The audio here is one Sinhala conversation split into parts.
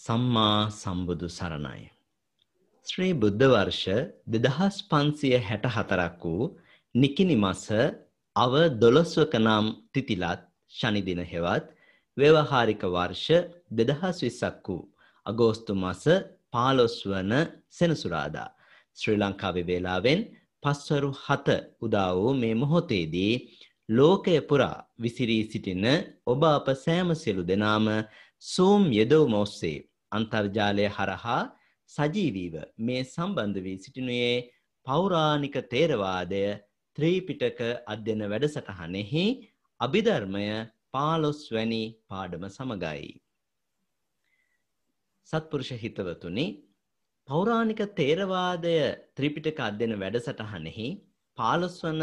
සම්මා සම්බුදු සරණයි. ශ්‍රී බුද්ධ වර්ෂ දෙදහස් පන්සිය හැට හතරක් වූ නිකිනි මස අව දොළොස්වක නම් තිතිලත් ශනිදින හෙවත් ව්‍යවහාරික වර්ෂ දෙදහස් විස්සක් වූ අගෝස්තු මස පාලොස් වන සෙනසුරාදා ශ්‍රී ලංකාවේ වේලාවෙන් පස්වරු හත උදා වූ මේ මොහොතේදී ලෝකය පුරා විසිරී සිටින ඔබ අප සෑම සියලු දෙනාම සූම් යෙදවුම ඔස්සේ අන්තර්ජාලය හරහා සජීවීව මේ සම්බන්ධ වී සිටිනුයේ පෞරාණික තේරවාදය ත්‍රීපිටක අධ්‍යන වැඩසටහනෙහි අභිධර්මය පාලොස් වැනි පාඩම සමගයි. සත්පුරුෂ හිතවතුනි පෞරාණික තේරවාදය ත්‍රිපිටක අධ්‍යන වැඩසටහනෙහි පාලොස් වන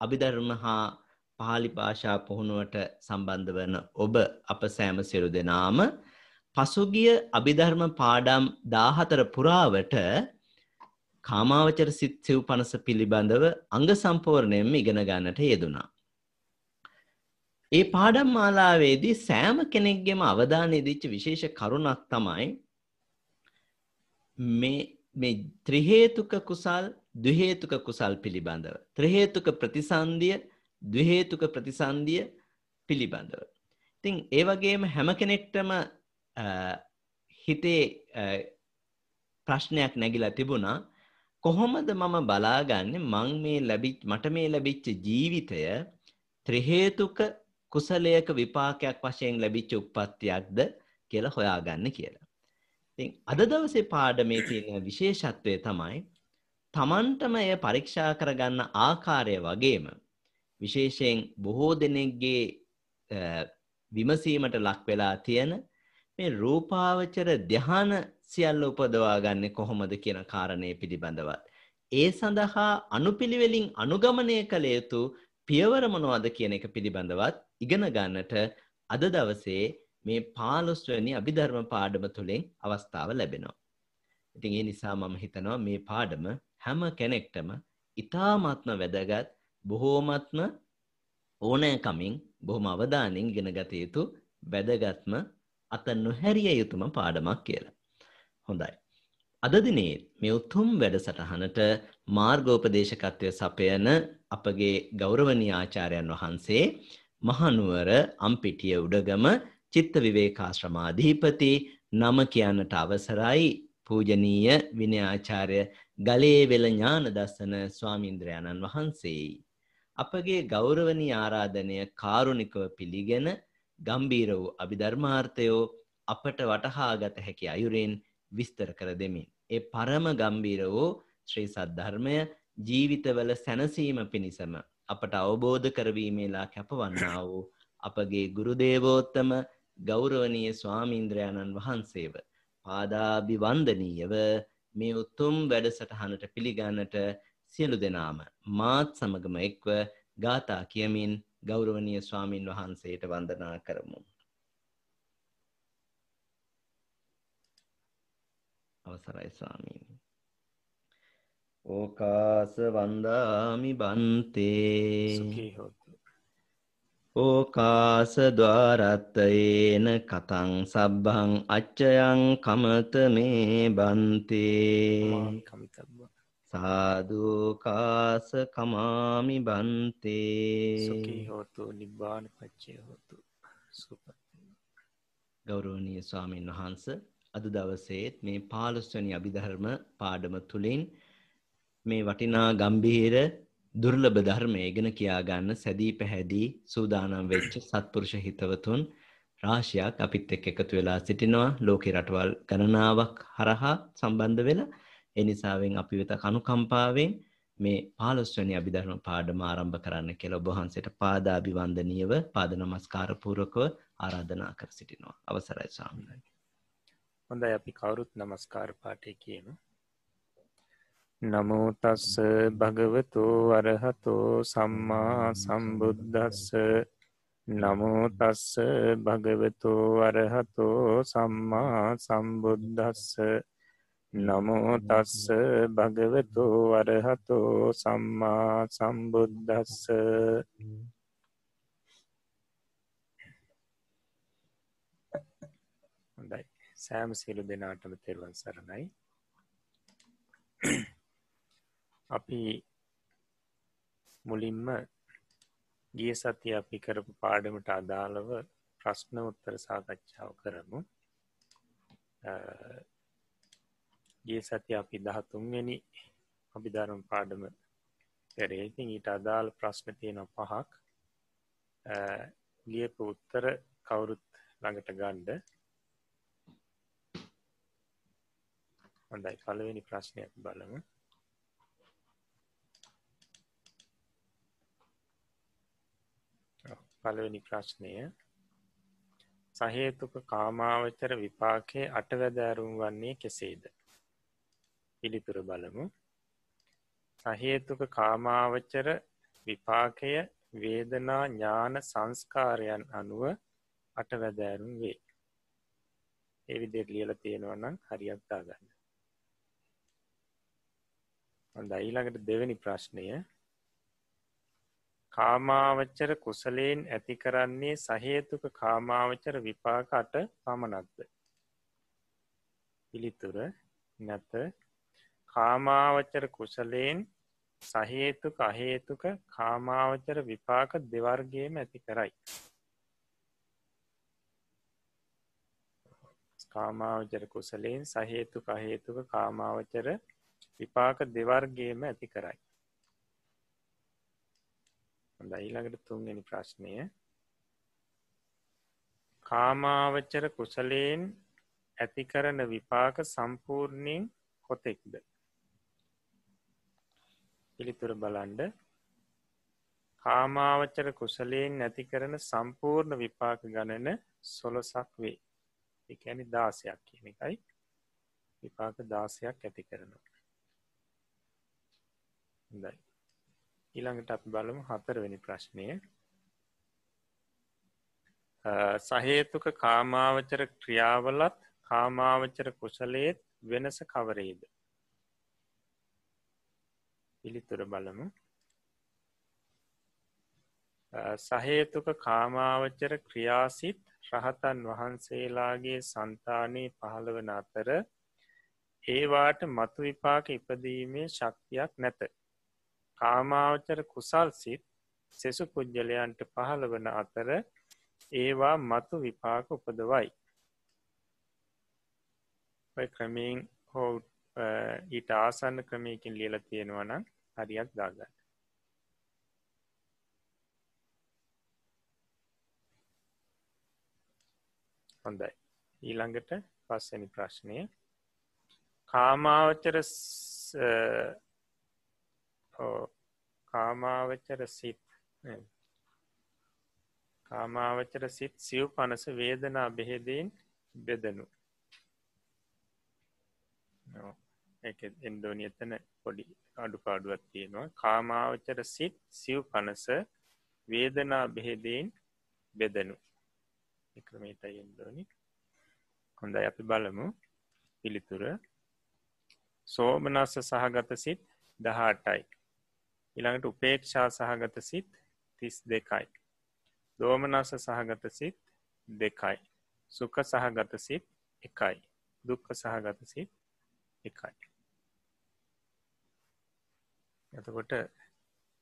අභිධර්ම හා පාලි භාෂා පුහුණුවට සම්බන්ධ වන ඔබ අප සෑම සියලු දෙනාම පසුගිය අභිධර්ම පාඩම් 14 පුරාවට කාමාවචර සිත් සිව් පනස පිළිබඳව අංග සම්පූර්ණයෙන්ම ඉගෙන ගන්නට යෙදුණා. ඒ පාඩම් මාලාවේදී සෑම කෙනෙක්ගේම අවධානය දීච්ච විශේෂ කරුණක් තමයි මේ මේ ත්‍රිහේතුක කුසල් ද්විහේතුක කුසල් පිළිබඳව. ත්‍රිහේතුක ප්‍රතිසන්දිය ද්විහේතුක ප්‍රතිසන්දිය පිළිබඳව. ඉතින් ඒ වගේම හැම කෙනෙක්ටම හිතේ ප්‍රශ්නයක් නැගිලා තිබුණා කොහොමද මම බලාගන්නේ මං මේ ලැබිච් මට මේ ලැබිච්ච ජීවිතය ත්‍රිහේතුක කුසලයක විපාකයක් වශයෙන් ලැබිච්ච උප්පත්තියක්ද කියලා හොයාගන්න කියලා. ඉතින් අද දවසේ පාඩමේ තියෙන විශේෂත්වය තමයි තමන්ටම එය පරීක්ෂා කරගන්න ආකාරය වගේම විශේෂයෙන් බොහෝ දෙනෙක්ගේ විමසීමට ලක් වෙලා තියෙන මේ රූපාවචර ධ්‍යාන සියල්ල උපදවා ගන්න කොහොමද කියන කාරණය පිළිබඳවත්. ඒ සඳහා අනුපිළිවෙලින් අනුගමනය කළ යුතු පියවර මොනවද කියන එක පිළිබඳවත් ඉගෙන ගන්නට අද දවසේ මේ 15 වෙනි අභිධර්ම පාඩම තුලින් අවස්ථාව ලැබෙනවා. ඉතින් ඒ නිසා මම හිතනවා මේ පාඩම හැම කෙනෙක්ටම ඉතාමත්ම වැදගත් බොහෝමත්ම ඕනෑකමින් බොහොම අවධානයෙන් ඉගෙන ගත යුතු වැදගත්ම අත නොහැරිය යුතුම පාඩමක් කියලා. හොඳයි. අද දිනේ මේ උතුම් වැඩසටහනට මාර්ගෝපදේශකත්වය සපයන අපගේ ගෞරවනීය ආචාර්යයන් වහන්සේ මහනුවර අම්පිටිය උඩගම චිත්ත විවේකාශ්‍රමාධිපති නම කියන්නට අවසරයි පූජනීය විනයාචාර්ය ගලේවෙල ඥාන දස්සන ස්වාමීන්ද්‍රයාණන් වහන්සේයි. අපගේ ගෞරවනීය ආරාධනය කාරුණිකව පිළිගෙන ගම්බීර වූ අභිධර්මාර්ථයෝ අපට වටහාගත හැකි අයුරෙන් විස්තර කර දෙමින්. ඒ පරම ගම්බීර වූ ශ්‍රී සද්ධර්මය ජීවිතවල සැනසීම පිණිසම අපට අවබෝධ කරවීමේලා කැපවන්නා වූ අපගේ ගුරුදේවෝත්තම ගෞරවනීය ස්වාමීන්ද්‍රයාණන් වහන්සේව පාදාභිවන්දනීයව මේ උතුම් වැඩසටහනට පිළිගන්නට සියලු දෙනාම මාත් සමගම එක්ව ගාථා කියමින් ගෞරවනීය ස්වාමින් වහන්සේට වන්දනා කරමු. අවසරයි ස්වාමීනි. ඕකාස වන්දාමි බන්තේ ඕකාස ద్వාරත්තයේන කතං සබ්බං අච්චයං කමත මේ බන්තේ සාධූකාස කමාමි බන්තේ. සුකී හෝතු නිබ්බාන පච්චය හෝතු. ගෞරවනීය ස්වාමීන් වහන්ස අද දවසේත් මේ පාලොස්වනි අභිධර්ම පාඩම තුළින් මේ වටිනා ගම්බිහිර දුර්ලභ ධර්මය ඉගෙන කියාගන්න සැදී පැහැදී සූදානම් වෙච්ච සත්පුරුෂ හිතවතුන් රාශියක් අපිත් එක්ක එකතු වෙලා සිටිනවා. ලෝකේ රටවල් ගණනාවක් හරහා සම්බන්ධ වෙලා ඒ නිසාවෙන් අපි වෙත කනුකම්පාවෙන් මේ 15 වෙනි අභිධර්ම පාඩම ආරම්භ කරන්න කියලා ඔබ වහන්සේට පාදාභිවන්දනීයව පාද නමස්කාර පූර්වකව ආරාධනා කර සිටිනවා. අවසරයි ස්වාමීනි. හොඳයි අපි කවුරුත් නමස්කාර පාඨය කියමු. නමෝ තස්ස භගවතෝ අරහතෝ සම්මා සම්බුද්දස්ස නමෝ තස්ස භගවතෝ අරහතෝ සම්මා සම්බුද්දස්ස නමෝ තස්ස භගවතු වරහතෝ සම්මා සම්බුද්ධස්ස හොඳයි. සෑම සියලු දෙනාටම තෙරුවන් සරණයි. අපි මුලින්ම ගිය සති අපි කරපු පාඩමට අදාළව ප්‍රශ්න උත්තර සාකච්ඡාව කරමු. ගිය සති අපි දහතුන්වෙනි අභිධරම් පාඩම කරේඉතින් ඊට අදාළ ප්‍රශ්න තියෙන පහක් ලියපු උත්තර කවුරුත් ළඟට ගණ්ඩ හොඳයි පලවෙනි ප්‍රශ්නයක් බලමු. පලවෙනි ප්‍රශ්නය සහේතුක කාමාවචර විපාකය අටවැදෑරුම් වන්නේ කෙසේද? පිළිතුර බලමු. සහේතුක කාමාවචර විපාකය වේදනා ඥාන සංස්කාරයන් අනුව අටවැදෑරුම් වේ. එවිදිට ලියල තියෙනවනම් හරියත්තා ගන්න හොඳ ඊළඟට දෙවැනි ප්‍රශ්නය. කාමාවච්චර කුසලයෙන් ඇති කරන්නේ සහේතුක කාමාවචර විපාකට පමණක්ද? පිළිතුර නැත. කාමාවච්චර කුසලයෙන් සහේතුක අහේතුක කාමාවචර විපාක දෙවර්ගේම ඇති කරයි. කාමාවචර කුසලයෙන් සහේතුක අහේතුක කාමාවචර විපාක දෙවර්ගේම ඇති කරයි. දයිළඟට තුන්ගනි ප්‍රශ්නය. කාමාවච්චර කුසලයෙන් ඇති කරන විපාක සම්පූර්ණයෙන් කොතෙක්ද? පිළිතුර බලන්ඩ කාමාවච්චර කුසලයෙන් නැති කරන සම්පූර්ණ විපාක ගණන සොලොසක් වේ. එකැනි දාසයක් කියන එකයි. විපාක දාසයක් ඇති කරනවා. හොඳයි. ඊළඟට අපි බලමු හතරවෙනි ප්‍රශ්නය. සහේතුක කාමාවචර ක්‍රියාවලත් කාමාවචර කුසලේත් වෙනස කවරේද? පිළිතුර බලමු. සහේතුක කාමාවචර ක්‍රියාසිත් රහතන් වහන්සේලාගේ සන්තානයේ පහළවන අතර ඒවාට මතු විපාක ඉපදීමේ ශක්තියක් නැත. කාමාවචර කුසල් සිත් සෙසු පුද්ගලයන්ට පහළ වන අතර ඒවා මතු විපාක උපදවයි. ක්‍රමයෙන් හෝ ඊට ආසන්න ක්‍රමයකින් ලියල තියෙනවන හරියක් දාගන්න. හොඳයි. ඊළඟට පස්සනි ප්‍රශ්නය. කාමාවචර කාමාවචර සිත් කාමාවචර සිත් සිව් පනස වේදනා බෙහෙදීන් බෙදනු. එන්දෝනි එතන පොඩි අඩුපාඩුවත් තියෙනවා කාමාවචර සිත් සිව් පනස වේදනා බෙහෙදීන් බෙදනු එක්‍රමේට එන්දෝනි හොඳයි අපි බලමු පිළිතුර සෝමනස්ස සහගත සිත් දහටයි ඉළඟට උපේක්ෂා සහගත සිත් තිස් දෙකයි. දෝමනස සහගත සිත් දෙකයි. සුක සහගත සිත් එකයි. දුක්ක සහගත සිත් එකයි. එතකොට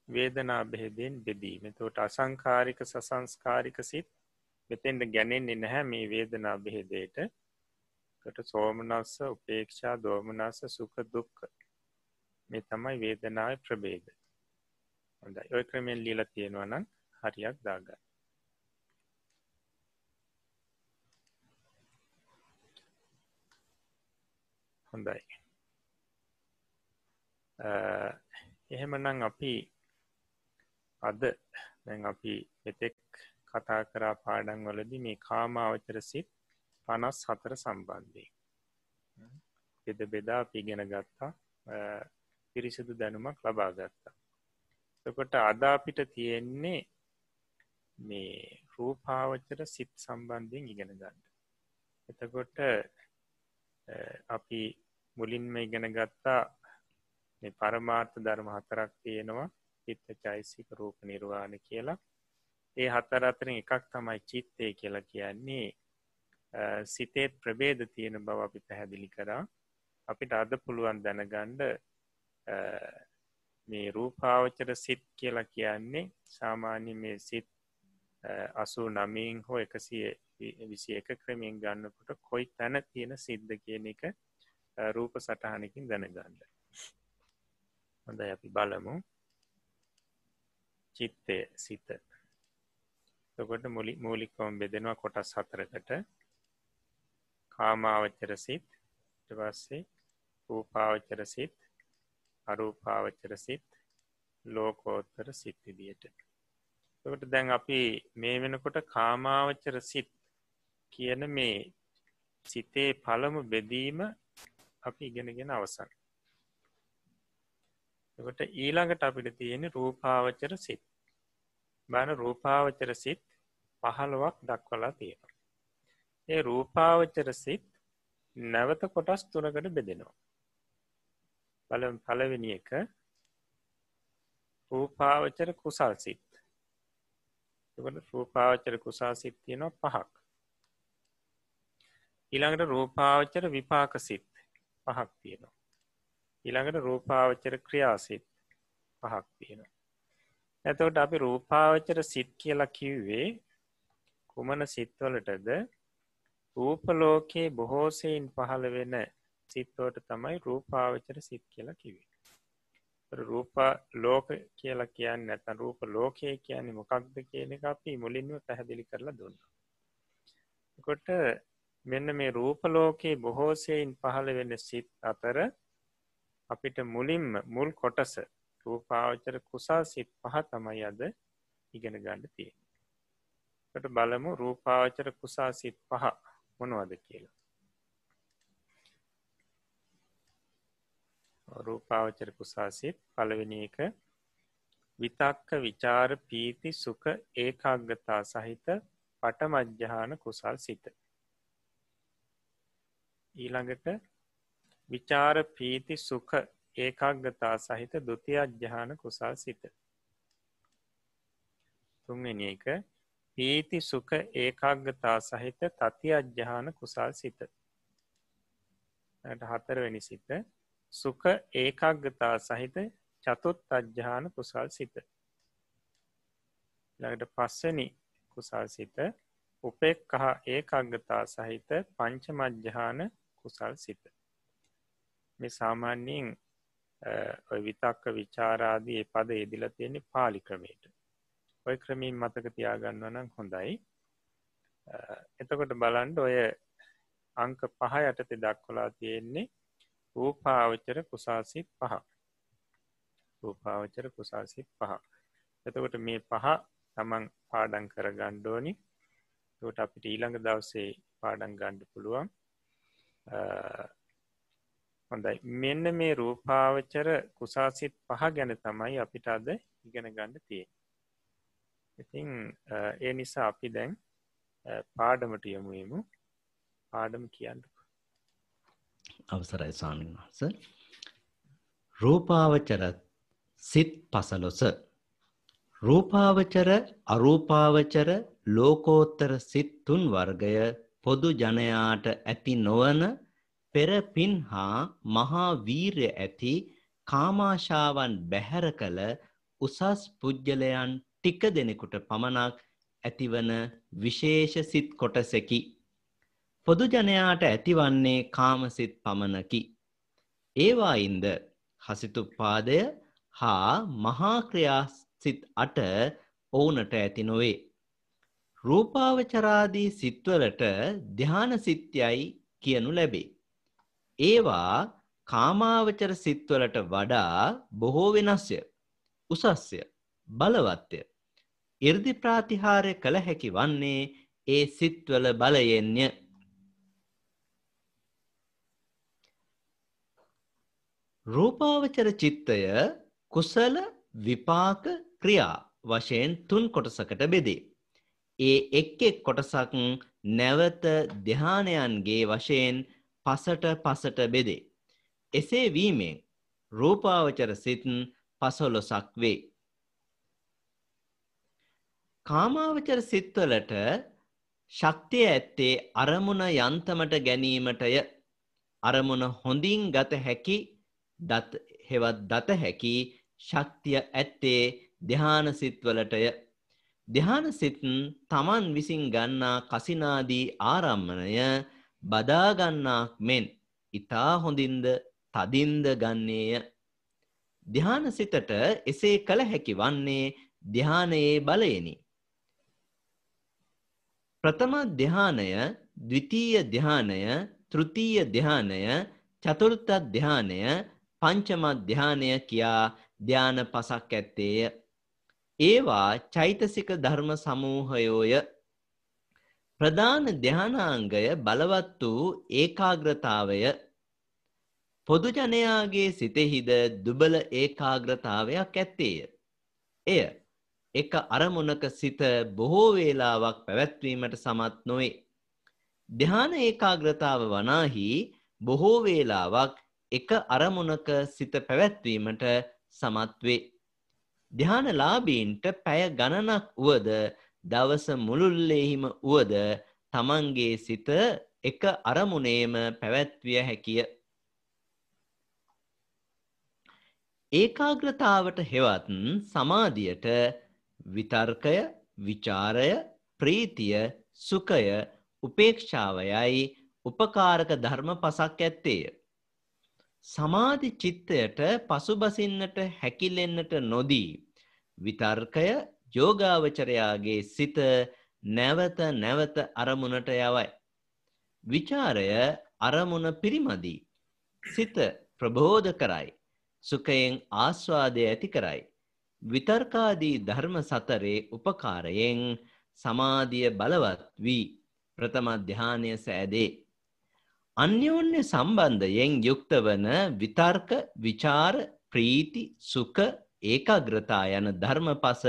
වේදනා බෙහෙදෙන් බෙදීම. තොට අසංකාරික සසංස්කාරික සිත් මෙතෙන්ට ගැනෙන්නේ නැහැ මේ වේදනා බෙහෙදයට කට සෝමනස්ස උපේක්ෂා දෝමනස්ස සුක දුක්ක මේ තමයි වේදනාව ප්‍රබේද හොඳයි. ඔය ක්‍රමෙන් ලියල තියෙනවා නම් හරියක් දාගන්න. හොඳයි. එහෙමනම් අපි අද දැන් අපි එතෙක් කතා කරා පාඩන් වලදි මේ කාමාවචර සිත් පනස් හතර සම්බන්ධය එද බෙදා පිගෙන ගත්තා පිරිසිදු දැනුමක් ලබා ගත්තා. එතකොට අදාපිට තියෙන්නේ මේ රූපාවචර සිත් සම්බන්ධයෙන් ඉගෙන ගන්න. එතකොට අපි මුලින්ම ඉගෙන ගත්තා මේ පරමාර්ථ ධර්ම හතරක් තියෙනවා. චිත්ත චෛසික රූප නිර්වාණ කියලා. ඒ හතර අතරින් එකක් තමයි චිත්තය කියලා කියන්නේ. සිතේත් ප්‍රබේද තියෙන බව අපි පැහැදිලි කරා. අපිට අද පුළුවන් දැනගණ්ඩ මේ රූපාවචර සිත් කියලා කියන්නේ සාමාන්‍ය මේ සිත් අසු නමින් හෝ එකසිය විසි එක ක්‍රමයෙන් ගන්නකොට කොයි තැන තියෙන සිද්ධ කියන එක රූප සටහනකින් දැනගන්න. හොඳ අපි බලමු. චිත්තය සිත. තකොට මුලි මූලිකවම් බෙදෙනවා කොටස් හතරකට. කාමාවච්චර සිත් පස්සේ රූපාවච්චර සිත් අරූපාවච්චර සිත් ලෝකෝත්තර සිත් විදියට. කට දැන් අපි මේ වෙනකොට කාමාවච්චර සිත් කියන මේ සිතේ පළමු බෙදීම අපි ඉගෙනගෙන අවසන්. ට ඊළඟට අපිට තියෙන රූපාවචර සිත්. බාන රූපාවචර සිත් පහළුවක් දක්වලා තියෙන ඒ රූපාවචර සිත් නැවත කොටස් තුනකට බෙදෙනවා. බල පලවෙනි එක. රූපාවචර කුසල් සිත්. රූපාවචර කුසා සිත් තියෙනවා පහක්. ඊළඟට රූපාවචර විපාක සිත් පහක් තියෙනවා. ඊළඟට රූපාවචර ක්‍රියාසිත් පහක් තියෙනවා. ඇතවට අපි රූපාවචර සිත් කියලා කිව්වේ කුමන සිත්වලටද? රූපලෝකයේ බොහෝසයින් පහළ වෙන සිත්වට තමයි රූපාවචර සිත් කියලා කිවේ රූප ලෝක කියලා කියන්න නැතන් රූප ලෝකය කියන්නේ මොකක්ද කියන එක අපි මුලින්ව පැහැදිලි කරලා දුන්න. කොට මෙන්න මේ රූපලෝකයේ බොහෝසයෙන් පහළ වෙන සිත් අතර අපිට මුලින්ම මුල් කොටස රූපාවචර කුසා සිත් පහ තමයි අද ඉගෙන ගණඩ තිය ට බලමු රූපාවචර කුසා සිත් පහ මොනවද කියලා. රූපාවචර කුසාසිත් පළවෙනි එක විතක්ක විචාර පීති සුක ඒකාග්ගතා සහිත පටමජ්්‍යහාන කුසල් සිත ඊළඟට විචාර පීති සුක ඒකාග්ගතා සහිත දුතියජ්්‍යහාන කුසල් සිත. තුන්වෙනි එක පීති සුක ඒකාග්ගතා සහිත තති අජ්්‍යහාන කුසල් සිත. හතරවෙනි සිත සුක ඒකක්ගතා සහිත චතුත් අජ්්‍යාන කුසල් සිත. ලට පස්සනි කුසල් සිත උපෙක් කහ ඒකක්ගතා සහිත පංච මජ්්‍යහාන කුසල් සිත. මේ සාමාන්‍යයෙන් විතක්ක විචාරාදී පද එදිල තියෙනෙ පාලි ක්‍රමයට. ඔය ක්‍රමීන් මතක තියාගන්න නම් හොඳයි. එතකොට බලන්ඩ ඔය අංක පහ යටතේ දක්වලා තියෙන්නේ රූපාවචර කුසාසිත් පහ. රූපාවචර කුසාසිත් පහ. එතකොට මේ පහ තමන් පාඩන් කර ගණ්ඩෝනි තට අපිට ඊළඟ දවසේ පාඩන් ගණ්ඩ පුළුවන්. හොඳයි. මෙන්න මේ රූපාවචර කුසාසිත් පහ ගැන තමයි අපිට අද ඉගෙන ගණ්ඩ තිය ඉතිං ඒ නිසා අපි දැන් පාඩමට යමුයමු පාඩම කියන්න. අවසරයි ස්වාමීන් වහස රූපාවචර සිත් පසලොස රූපාවචර අරූපාවචර ලෝකෝත්තර සිත්තුන් වර්ගය පොදු ජනයාට ඇති නොවන පෙරපින් හා මහා වීර්ය ඇති කාමාශාවන් බැහැර කළ උසස් පුද්ගලයන් ටික දෙනෙකුට පමණක් ඇතිවන විශේෂ සිත් කොටසකි. පොදු ජනයාට ඇතිවන්නේ කාමසිත පමණකි. ඒවායින්ද හසිතුපාදය හා මහාක්‍රියාසිත් අට ඔවුනට ඇති නොවේ. රූපාවචරාදී සිත්වලට ධ්‍යානසිත්‍යයි කියනු ලැබේ. ඒවා කාමාවචර සිත්වලට වඩා බොහෝ වෙනස්ය, උසස්ය, බලවත්ය. ඉර්දි ප්‍රාතිහාරය කළ හැකි වන්නේ ඒ සිත්වල බලයෙන්ය. රූපාවචර චිත්තය කුසල විපාක ක්‍රියා වශයෙන් තුන් කොටසකට බෙදේ. ඒ එක් එක් කොටසක් නැවත ධ්‍යානයන්ගේ වශයෙන් පසට පසට බෙදේ. එසේ වීමෙන් රූපාවචර සිත් පසොලොසක් වේ. කාමාවචර සිත්වලට ශක්තිය ඇත්තේ අරමුණ යන්තමට ගැනීමටය අරමුණ හොඳින් ගත හැකි හෙවත් දත හැකි ශක්තිය ඇත්තේ ධ්‍යාන සිත්වලටය ධ්‍යාන සිත් තමන් විසින් ගන්නා කසිනාදී ආරම්මණය බදාගන්නාක් මෙන් ඊතා හොඳින්ද තදින්ද ගන්නේය. ධ්‍යාන සිතට එසේ කළ හැකි වන්නේ ධ්‍යානයේ බලයෙනි. ප්‍රථම ධ්‍යානය ද්විතීය ධ්‍යානය තෘතීය ධ්‍යානය චතුර්ථ ධ්‍යානය පංචම ධ්‍යානය කියා ධ්‍යාන පසක් ඇත්තේය. ඒවා චෛතසික ධර්ම සමූහයෝය. ප්‍රධාන ධ්‍යානාංගය බලවත් වූ ඒකාග්‍රතාවය පොදු ජනයාගේ සිතෙහිද දුබල ඒකාග්‍රතාවයක් ඇත්තේය. එය එක අරමුණක සිත බොහෝ වේලාවක් පැවැත්වීමට සමත් නොවේ. ධ්‍යාන ඒකාග්‍රතාව වනාහි බොහෝ වේලාවක් එක අරමුණක සිත පැවැත්වීමට සමත් වේ. ධ්‍යානලාභීන්ට පැය ගණනක් වුවද දවස මුළුල්ලෙහිම වුවද තමන්ගේ සිත එක අරමුණේම පැවැත්විය හැකිය. ඒකාග්‍රතාවට හෙවත් සමාධියට විතර්කය විචාරය ප්‍රීතිය සුකය උපේක්ෂාවයයි උපකාරක ධර්ම පසක් ඇත්තේය. සමාධි චිත්තයට පසුබසින්නට හැකිලෙන්නට නොදී විතර්කය යෝගාවචරයාගේ සිත නැවත නැවත අරමුණට යවයි. විචාරය අරමුණ පිරිමදී. සිත ප්‍රබෝධ කරයි. සුකයෙන් ආස්වාදය ඇති කරයි. විතර්කාදී ධර්ම සතරේ උපකාරයෙන් සමාධිය බලවත් වී ප්‍රථම ධ්‍යානය සෑදේ. අන්‍යෝන්‍ය සම්බන්ධයෙන් යුක්ත වන විතර්ක විචාර ප්‍රීති සුක ඒකාග්‍රතා යන ධර්ම පස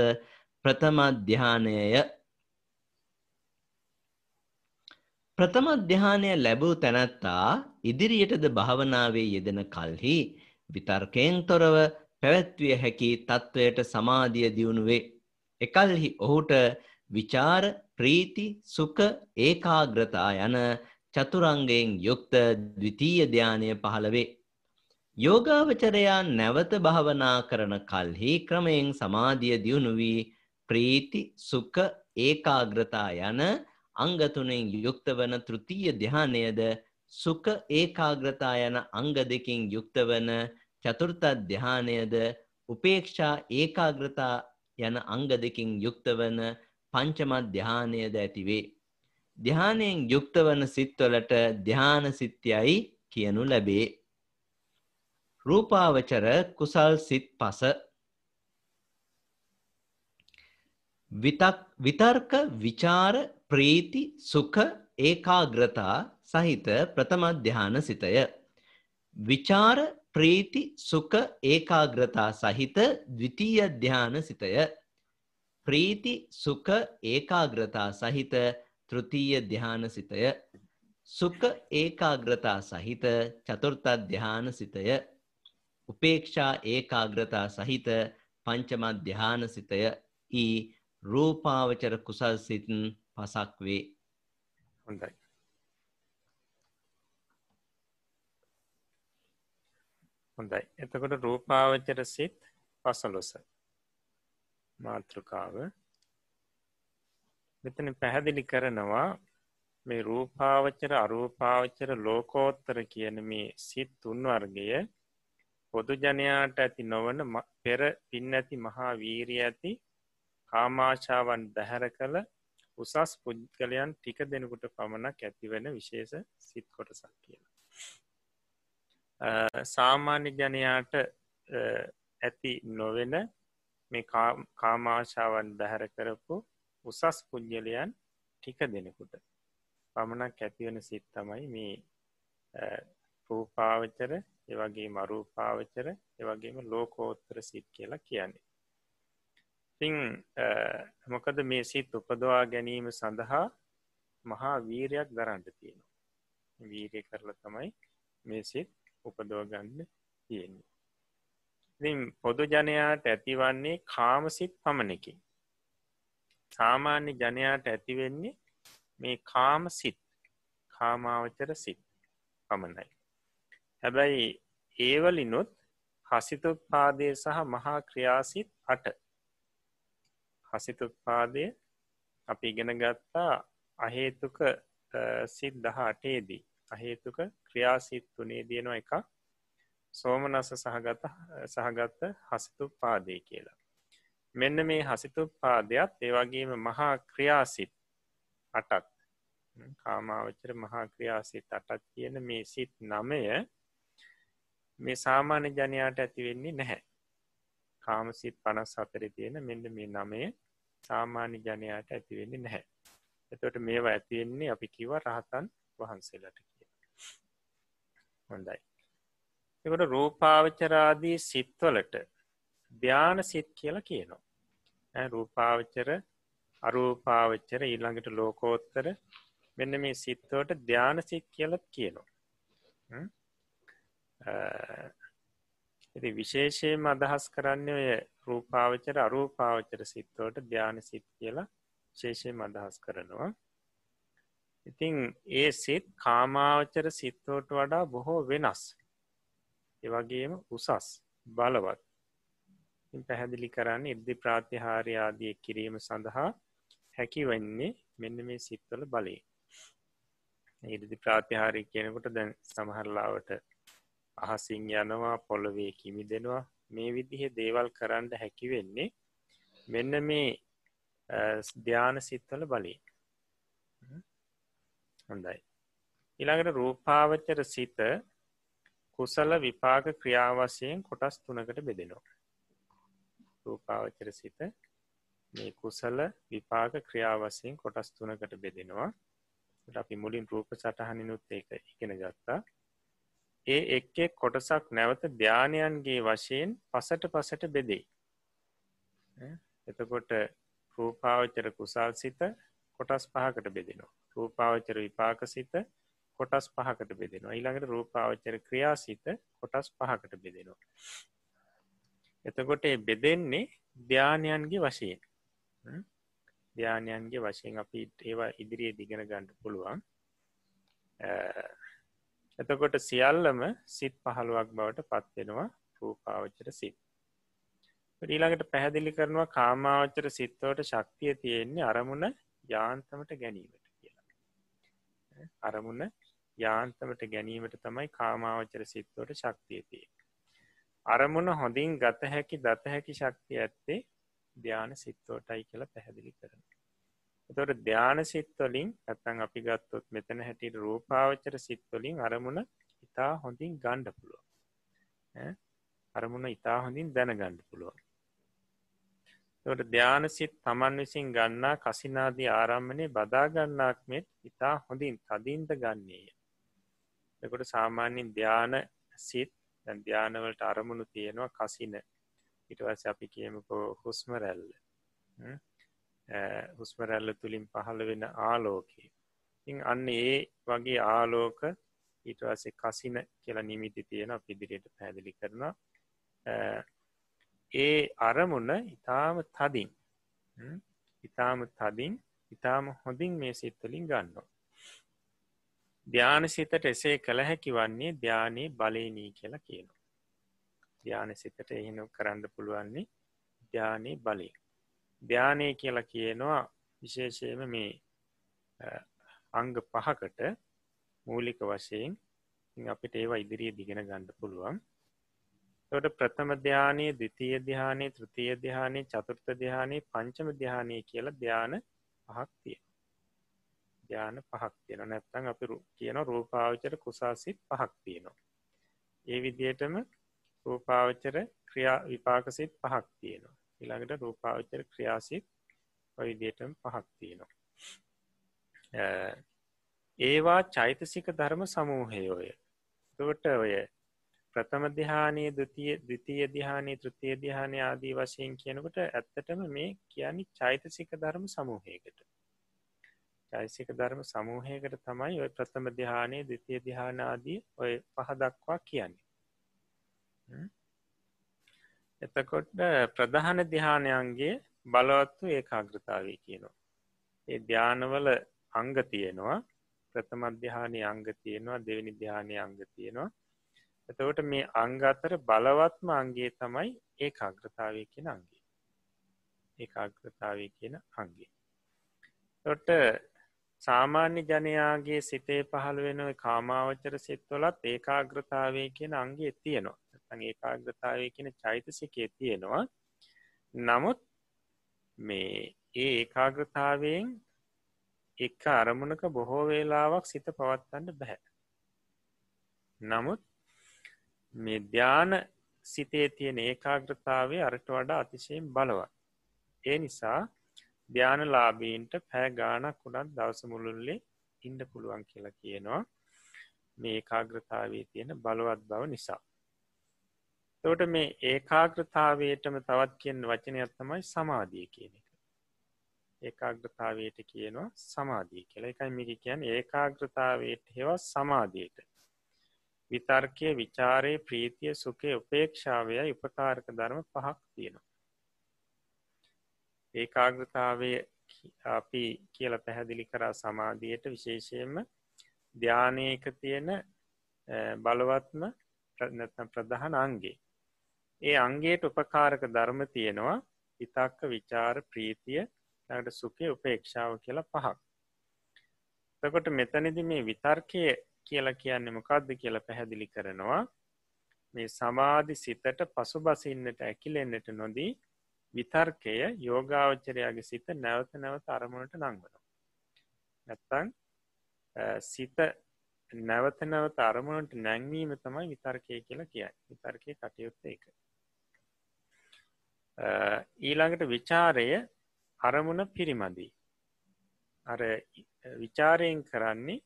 ප්‍රථම ධ්‍යානයය ප්‍රථම ධ්‍යානය ලැබූ තැනැත්තා ඉදිරියටද භාවනාවේ යෙදෙන කල්හි විතර්කයෙන් තොරව පැවැත්විය හැකි තත්ත්වයට සමාධිය දියුණුවේ. එකල්හි ඔහුට විචාර ප්‍රීති සුක ඒකාග්‍රතා යන චතුරංගයෙන් යුක්ත ද්විතීය ධානය පහළ වේ. යෝගාවචරයා නැවත භාවනා කරන කල්හි ක්‍රමයෙන් සමාධිය දියුණු වී ප්‍රීති සුඛ ඒකාග්‍රතා යන අංග තුනෙන් යුක්ත වන තෘතීය ධානයද සුඛ ඒකාග්‍රතා යන අංග දෙකින් යුක්ත වන චතුර්ථ ධානයද උපේක්ෂා ඒකාග්‍රතා යන අංග දෙකින් යුක්ත වන පංචම ධානයද ඇතිවේ. ධානයෙන් යුක්ත වන සිත්වලට ධාන සිත්‍යයි කියනු ලැබේ. රූපාවචර කුසල් සිත් පස විතර්ක විචාර ප්‍රීති සුඛ ඒකාග්‍රතා සහිත ප්‍රථම ධ්‍යාන සිතය. විචාර ප්‍රීති සුඛ ඒකාග්‍රතා සහිත ද්විතීය ධ්‍යාන සිතය. ප්‍රීති සුඛ ඒකාග්‍රතා සහිත තෘතීය ධ්‍යාන සිතය. සුඛ ඒකාග්‍රතා සහිත චතුර්ථ ධ්‍යාන සිතය. උපේක්ෂා ඒකාග්‍රතා සහිත පංචම ධ්‍යාන සිතය ඊ රූපාවචර කුසල් සිත් පසක් වේ. හොඳයි. හොඳයි. එතකොට රූපාවචර සිත් පසළොස. මාතෘකාව මෙතන පැහැදිලි කරනවා මේ රූපාවචර අරූපාවචර ලෝකෝත්තර කියන මේ සිත් තුන්වර්ගය පොදු ජනයාට ඇති නොවන පෙර පින් ඇති මහා වීරිය ඇති කාමාශාවන් බැහැර කළ උසස් පුද්ගලයන් ටික දෙනෙකුට පමණක් ඇතිවෙන විශේෂ සිත් කොටසක් කියලා. සාමාන්‍ය ජනයාට ඇති නොවෙන මේ කාමාශාවන් බැහැර කරපු උසස් පුද්ගලයන් ටික දෙනෙකුට පමණක් ඇතිවෙන සිත් තමයි මේ රූපාවචර එවගේ මරූපාවචර එවගේම ලෝකෝත්තර සිත් කියලා කියන්නේ. තිං මොකද මේ සිත් උපදවා ගැනීම සඳහා මහා වීරයක් දරන්ට තියෙනවා. වීරය කරලා තමයි මේ සිත් උපදෝගන්න තියෙන්නේ. පොදු ජනයාට ඇතිවන්නේ කාමසිත් පමණකින්. සාමාන්‍ය ජනයාට ඇතිවෙන්නේ මේ කාම සිත් කාමාවචර සිත් පමණයි. හැබැයි ඒවලිනුත් හසිතුත්පාදය සහ මහා ක්‍රියාසිත් අට හසිතුත්පාදය අපි ඉගෙන ගත්තා අහේතුක සිත් දහ අටේදී අහේතුක ක්‍රියාසිත් තුනේ දියනවා එක සෝමනස සහගත සහගත්ත හසිතු පාදය කියලා. මෙන්න මේ හසිතු පාදයක් ඒවගේම මහා ක්‍රියාසිත් අටත් කාමාවචර මහා ක්‍රියාසිත් අටත් කියන මේ සිත් නමය මේ සාමාන්‍ය ජනයාට ඇතිවෙන්නේ නැහැ. කාමසිත් පනස් අතරි තියෙන මෙන්න මේ නමය සාමාන්‍ය ජනයාට ඇතිවෙන්නේ නැහැ. එතොට මේවා ඇතිවෙන්නේ අපි කිව රහතන් වහන්සේලට කිය. හොඳයි. එකොට රූපාවචරාදී සිත්වලට ධ්‍යාන සිත් කියලා කියනවා. රූපාවචර අරූපාවච්චර ඊළඟට ලෝකෝත්තර මෙන්න මේ සිත්තවට ධ්‍යාන සිත් කියලත් කියනවා. ඇති විශේෂයෙන් අදහස් කරන්න ඔය රූපාවචර අරූපාවචර සිත්තවට ධ්‍යාන සිත් කියලා ශේෂයෙන් අදහස් කරනවා. ඉතිං ඒ සිත් කාමාවචර සිත්තෝට වඩා බොහෝ වෙනස්. එවගේම උසස් බලවත් පැහැදිලි කරන්න ඉර්දි ප්‍රාතිහාරය ආදිය කිරීම සඳහා හැකි වෙන්නේ මෙන්න මේ සිත්වල බලේ. ඉරිදි ප්‍රාතිහාරය කියනකොට දැන් සමහරලාවට අහසිං යනවා පොළොවේ කිමි දෙනවා මේ විදිහ දේවල් කරන්න හැකි වෙන්නේ මෙන්න මේ ධ්‍යාන සිත්වල බලේ හොඳයි. ඉළඟට රූපාවච්චර සිත කුසල විපාක ක්‍රියාවසයෙන් කොටස් තුනකට බෙදෙනවා. රූපාවච්චර සිත මේ කුසල විපාක ක්‍රියාවසයෙන් කොටස් තුනකට බෙදෙනවා. අපි මුලින් රූප සටහනිනුත් ඒක ඉගෙන ගත්තා. ඒ එක්කෙ කොටසක් නැවත ධ්‍යානයන්ගේ වශයෙන් පසට පසට බෙදෙයි. එතකොට රූපාවචර කුසල් සිත කොටස් පහකට බෙදෙනවා. රූපාවචර විපාක සිත කොටස් පහකට බෙදෙනවා. ඊළඟට රූපාවචර ක්‍රියා සිත කොටස් පහකට බෙදෙනවා. එතකොට බෙදෙන්නේ ධ්‍යානයන්ගේ වශයෙන්. ධ්‍යානයන්ගේ වශයෙන් අපි ඒවා ඉදිරියේ දිගෙන ගණඩ පුළුවන්. එතකොට සියල්ලම සිත් පහළුවක් බවට පත්වෙනවා රූපාවච්චර සිත්. ඊළඟට පැහැදිලි කරනවා කාමාවච්චර සිත්තවට ශක්තිය තියෙන්නේ අරමුණ යාන්තමට ගැනීමට කියලා. අරමුණ යාන්තමට ගැනීමට තමයි කාමාවච්චර සිත්තවට ශක්තිය තිය අරමුණ හොඳින් ගත හැකි දත හැකි ශක්තිය ඇත්තේ ධ්‍යාන සිත්තෝටයි කියලා පැහැදිලි කරන එතොට ධ්‍යාන සිත්වලින් ඇත්තන් අපි ගත්තොත් මෙතන හැටියට රූපාවචර සිත්වලින් අරමුණ ඉතා හොඳින් ගණ්ඩ පුළුව අරමුණ ඉතා හොඳින් දැන ගණ්ඩ පුළුවන් තොට ධ්‍යානසිත් තමන් විසින් ගන්නා කසිනාදී ආරම්මණය බදාගන්නාක් මෙත් ඉතා හොඳින් තදින්ට ගන්නේය. එකොට සාමාන්‍යින් ධ්‍යාන සිත් ධ්‍යානවලට අරමුණු තියෙනවා කසින. ඉටවස අපි කියමකෝ හුස්ම රැල්ල. හුස්මරැල්ල තුළින් පහළ වෙන ආලෝකයේ. ඉං අන්න ඒ වගේ ආලෝක ඊටවසේ කසින කියලා නිමිති තියෙන පිදිරියට පැදිලි කරන ඒ අරමුණ ඉතාම තදින් ඉතාම තදින් ඉතාම හොඳින් මේ සිත්තලින් ගන්නවා. ධ්‍යාන සිතට එසේ කළ හැකි වන්නේ ධ්‍යානයේ බලේනී කියලා කියනවා. ධ්‍යාන සිතට එහෙනම් කරන්න පුළුවන්නේ ධ්‍යානයේ බලය ධ්‍යානය කියලා කියනවා විශේෂයම මේ අංග පහකට මූලික වශයෙන් අපිට ඒවා ඉදිරිය දිගෙන ගණඩ පුළුවන්. තොට ප්‍රථම ධ්‍යානය දෙතිය ධ්‍යානය තෘතිය ධ්‍යානය චතුර්ථ ධ්‍යානය පංචම ධ්‍යානය කියල ධ්‍යාන පහක් තිය ධ්‍යාන පහක් තියෙන නැත්තං අපි කියන රූපාවචර කුසාසිත් පහක් තියෙනවා. ඒ විදියටම රූපාවචර ක්‍රියා විපාකසිත් පහක් තියෙනවා. ඉළඟට රූපාවචර ක්‍රියාසිත් ඔයිදියටම පහක් තියෙනවා. ඒවා චෛතසික ධර්ම සමූහයෝය. තුවට ඔය ප්‍රථම දිහානය දතිය දෙතිය දිහානී තෘතිය දිහානය ආදී වශයෙන් කියනකොට ඇත්තටම මේ කියන්නේ චෛතසික ධර්ම සමූහයකට. චෛසික ධර්ම සමූහයකට තමයි ඔය ප්‍රථම දිහානය දෙතිය දිහානාදී ඔය පහදක්වා කියන්නේ. එතකොට ප්‍රධාන දිහානයන්ගේ බලවත්තු ඒ කාග්‍රතාවී කියනවා. ඒ ධ්‍යානවල අංග තියෙනවා. ප්‍රථම අධ්‍යානය අංග තියෙනවා දෙවනි ධ්‍යානය අංග තියෙනවා. එතවට මේ අංග අතර බලවත්ම අන්ගේ තමයි ඒ අග්‍රතාවය කියෙන අන්ගේ ඒ අග්‍රතාවය කියන අන්ගේ තොට සාමාන්‍ය ජනයාගේ සිතේ පහළ වෙනව කාමාවචර සිත්වලත් ඒකාග්‍රතාවය කියන අන්ගේ තියෙනවා. ඒකාග්‍රතාවය කියන චෛතසිකේ තියෙනවා. නමුත් මේ ඒ ඒකාග්‍රතාවයෙන් එක්ක අරමුණක බොහෝ වේලාවක් සිත පවත්වන්න බැහැ නමුත් මේ ධ්‍යාන සිතේ තියෙන ඒකාග්‍රතාවේ අරට වඩා අතිශයෙන් බලවත්. ඒ නිසා ධ්‍යාන ලාබීන්ට පෑ ගානක් වුණත් දවස මුළුල්ලේ ඉන්ඩ පුළුවන් කියලා කියනවා. මේ ඒකාග්‍රතාවේ තියෙන බලවත් බව නිසා. තෝට මේ ඒකාග්‍රතාවයටම තවත් කියෙන් වචනයක් තමයි සමාධිය කියන එක. ඒකාග්‍රතාවයට කියනවා සමාධී කියලා. එකයි මික කියන් ඒකාග්‍රතාවයට හෙවත් සමාධයට. විතර්කය විචාරය ප්‍රීතිය සුකේ උපේක්ෂාවය උපකාරක ධර්ම පහක් තියෙනවා. ඒකාග්‍රතාවය අපි කියල පැහැදිලි කරා සමාධියයට විශේෂයෙන්ම ධ්‍යානයක තියෙන බලවත්ම නැත්නම් ප්‍රධාන අන්ගේ ඒ අන්ගේට උපකාරක ධර්ම තියෙනවා. ඉතක්ක විචාර ප්‍රීතිය ට සුකේ උපේක්ෂාව කියලා පහක්. තකොට මෙතනිදි මේ විතර්කය කියලා කියන්න මොකක්ද කියලා පැහැදිලි කරනවා. මේ සමාධි සිතට පසු බසින්නට ඇකිලෙන්න්නට නොදී විතර්කය යෝගාවච්චරයාගේ සිත නැවත නැවත අරමුණට නංවන නැත්තං සිත නැවත නැවත අරමුණට නැංවීම තමයි විතර්කය කියලා කියයි විතර්කය කටයුත්ත එක ඊළඟට විචාරය අරමුණ පිරිමදී. අර විචාරයෙන් කරන්නේ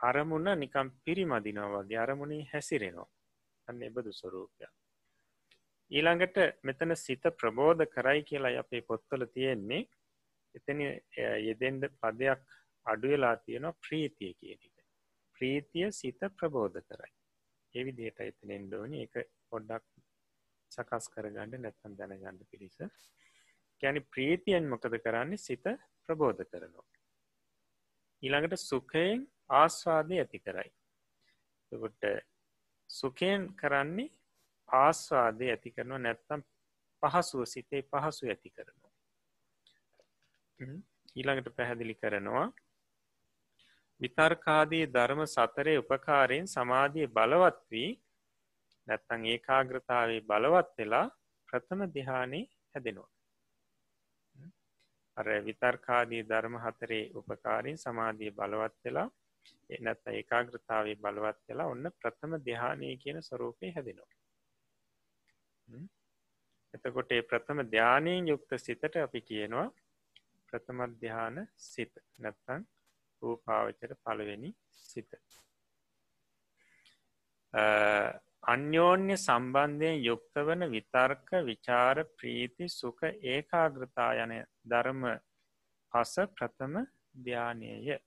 අරමුණ නිකම් පිරිමදිනවා වගේ අරමුණේ හැසිරෙනවා. අන්න එබදු ස්වරූපයක් ඊළඟට මෙතන සිත ප්‍රබෝධ කරයි කියලා අපේ පොත්තල තියෙන්නේ. එතන යෙදෙන්ඩ පදයක් අඩුවෙලා තියෙනවා ප්‍රීතිය කියන එක. ප්‍රීතිය සිත ප්‍රබෝධ කරයි. එවි දේට එතනෙන් දෝනි එක පොඩ්ඩක් සකස් කරගන්න නැත්තන් දැනගන්න පිරිස කැනි ප්‍රීතියෙන් මොකද කරන්නේ? සිත ප්‍රබෝධ කරනවා. ඊළඟට සුකයෙන් ආස්වාදය ඇති කරයි. කොට සුකයෙන් කරන්නේ ආස්වාදය ඇති කරනවා නැත්තම් පහසුව සිතේ පහසු ඇති කරනවා. ඊළඟට පැහැදිලි කරනවා විතර්කාදී ධර්ම සතරය උපකාරයෙන් සමාධිය බලවත් වී නැත්තං ඒකාග්‍රතාවේ බලවත් වෙලා ප්‍රථම දිහානේ හැදෙනවා. අර විතර්කාදී ධර්ම හතරේ උපකාරින් සමාධිය බලවත් වෙලා එනත් ඒකාග්‍රතාවේ බලවත් වෙලා ඔන්න ප්‍රථම දෙහානය කියන ස්වරූපය හැදෙනවා. එතකොට ඒ ප්‍රථම ධ්‍යානයෙන් යුක්ත සිතට අපි කියනවා ප්‍රථම ධ්‍යාන සිත නැත්තං රූපාවචර පළවෙනි සිත. අන්‍යෝන්‍ය සම්බන්ධයෙන් යුක්ත වන විතර්ක විචාර ප්‍රීති සුක ඒකාග්‍රතා යන ධර්ම පස ප්‍රථම ධ්‍යානයය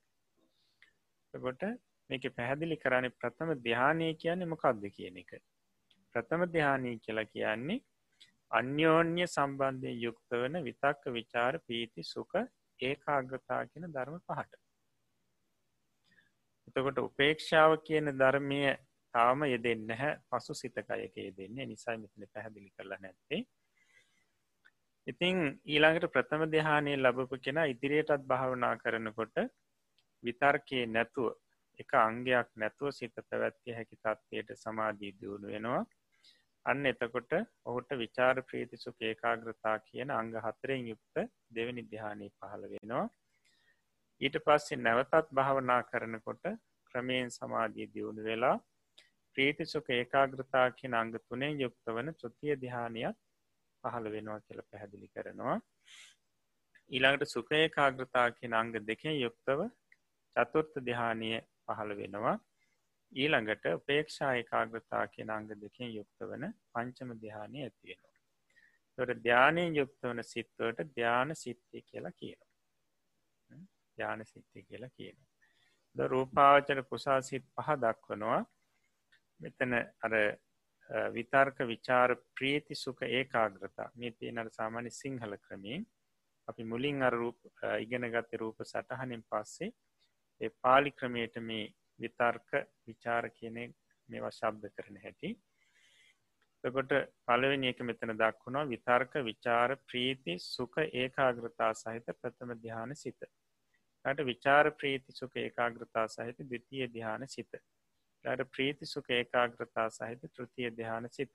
කොට මේක පැහැදිලි කරන්නේ ප්‍රථම ධ්‍යානය කියන්නේ මොකක්ද කියන එක. ප්‍රථම ධ්‍යානී කියලා කියන්නේ අන්‍යෝන්‍ය සම්බන්ධය යුක්ත වන විතක්ක විචාර පීති සුක ඒකාග්‍රතා කියන ධර්ම පහට. එතකොට උපේක්ෂාව කියන ධර්මය තාම යෙදෙන්න හැ පසු සිතකයක යෙදෙන්නේ. නිසයි මෙතන පැහැදිලි කරලා නැත්තේ. ඉතිං ඊළඟට ප්‍රථම දෙහානය ලබපු කෙන ඉදිරියටත් භාවනා කරනකොට විතර්කයේ නැතුව එක අංගයක් නැතුව සිත පැවැත්තිය හැකි තත්වයට සමාධී දියුණු වෙනවා. අන්න එතකොට ඔහුට විචාර ප්‍රීතිසු ඒකාග්‍රතා කියන අංග හතරෙන් යුක්ත දෙවනි දිහානී පහළ වෙනවා. ඊට පස්සේ නැවතත් භාවනා කරනකොට ක්‍රමයෙන් සමාධී දියුණු වෙලා ප්‍රීතිසුක ඒකාග්‍රතා කියන අංග තුනේ යුක්ත වන තෘතිය දිහානයක් පහළ වෙනවා කියල පැහැදිලි කරනවා ඊළඟට සුකේ කාග්‍රතා කියන අංග දෙකෙන් යුක්තව චතුර්ථ දිහානය පහළ වෙනවා ඊළඟට උපේක්ෂා ඒකාග්‍රතා කියන අංග දෙකින් යුක්ත වන පංචම ධ්‍යානය ඇතිවෙනවා. තොට ධ්‍යානයෙන් යුක්ත වන සිත්වට ධ්‍යාන සිත්තිය කියලා කියනවා. ධ්‍යාන සිත්තිය කියලා කියනවා. ද රූපාවචර කුසා සිත් පහ දක්වනවා මෙතන අර විතර්ක විචාර ප්‍රීති සුක ඒකාග්‍රතා මේ තියනට සාමාන්‍ය සිංහල ක්‍රමයෙන් අපි මුලින් අර ඉගෙන ගත්ත රූප සටහනින් පස්සේ ඒ පාලි ක්‍රමයට මේ විතර්ක විචාර කියනෙ මේවා ශබ්ද කරන හැටි. තකොට පලවෙනි එක මෙතන දක්වුණා විතර්ක විචාර ප්‍රීති සුක ඒකාග්‍රතා සහිත ප්‍රථම දිහාන සිත. ට විචාර ප්‍රීති සුක ඒකාග්‍රතා සහිත දෙතිය දිහාන සිත. ට ප්‍රීති සුක ඒකාග්‍රතා සහිත තෘතිය දිහාන සිත.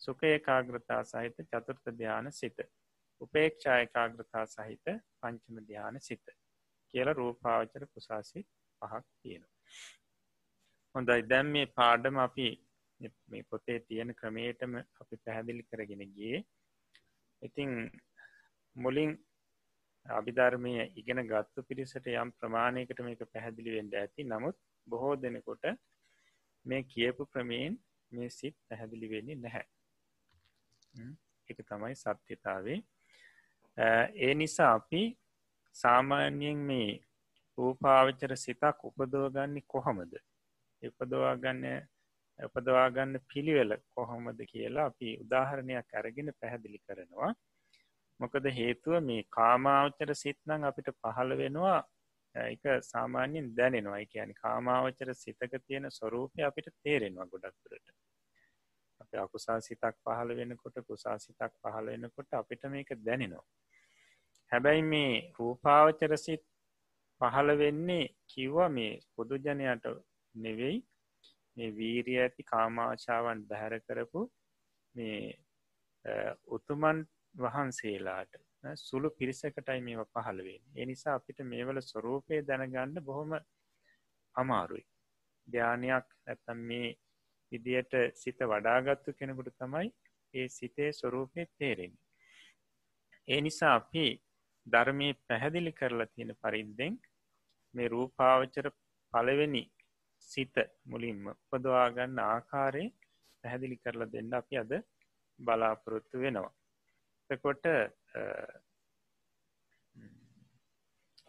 සුක ඒකාග්‍රතා සහිත චතුර්ථ ධ්‍යාන සිත. උපේක්ෂා ඒකාග්‍රතා සහිත පංචම ධ්‍යාන සිත කියල රූපාවචර කුසාසි පහක් තියෙනවා. හොඳයි. දැම් මේ පාඩම අපි මේ පොතේ තියෙන ක්‍රමේටම අපි පැහැදිලි කරගෙන ගිය. ඉතිං මුලින් අභිධර්මය ඉගෙන ගත්තු පිරිසට යම් ප්‍රමාණයකට මේක පැහැදිලිවෙන්ට ඇති. නමුත් බොහෝ දෙනකොට මේ කියපු ක්‍රමයෙන් මේ සිත් පැහැදිලි වෙන්නේ නැහැ. එක තමයි සත්‍යතාවේ. ඒ නිසා අපි සාමාන්‍යයෙන් මේ රූපාවචර සිතක් උපදෝගන්නේ කොහොමද? උපදවාගන්න උපදවාගන්න පිළිවෙල කොහොමද කියලා අපි උදාහරණයක් අරගෙන පැහැදිලි කරනවා. මොකද හේතුව මේ කාමාවචර සිත්නං අපිට පහළ වෙනවා එක සාමාන්‍යයෙන් දැනෙනවා. කියන කාමාවචර සිතක තියෙන ස්වරූපය අපිට තේරෙනවා ගොඩක්තුරට අප අකුසා සිතක් පහළ වෙනකොට කුසා සිතක් පහළ වෙනකොට අපිට මේක දැනෙනවා. හැබැයි මේ රූපාවචර සිත් පහළ වෙන්නේ කිව්වා මේ පොදුජනයට නෙවෙයි. මේ වීරිය ඇති කාමාශාවන් බැහැර කරපු මේ උතුමන් වහන්සේලාට. සුළු පිරිසකටයි මේව පහළවෙන් එනිසා අපිට මේවල ස්වරූපය දැනගන්න බොහොම අමාරුයි. ධ්‍යානයක් ඇත්තම් මේ විදියට සිත වඩාගත්තු කෙනෙකුට තමයි ඒ සිතේ ස්වරූපය තේරෙන ඒ නිසා අපි ධර්මය පැහැදිලි කරලා තියෙන පරිද්දෙන් මේ රූපාවචර පළවෙනි සිත මුලින්ම උපදවාගන්න ආකාරය පැහැදිලි කරලා දෙන්න අපි අද බලාපොරොත්තු වෙනවා. එකොට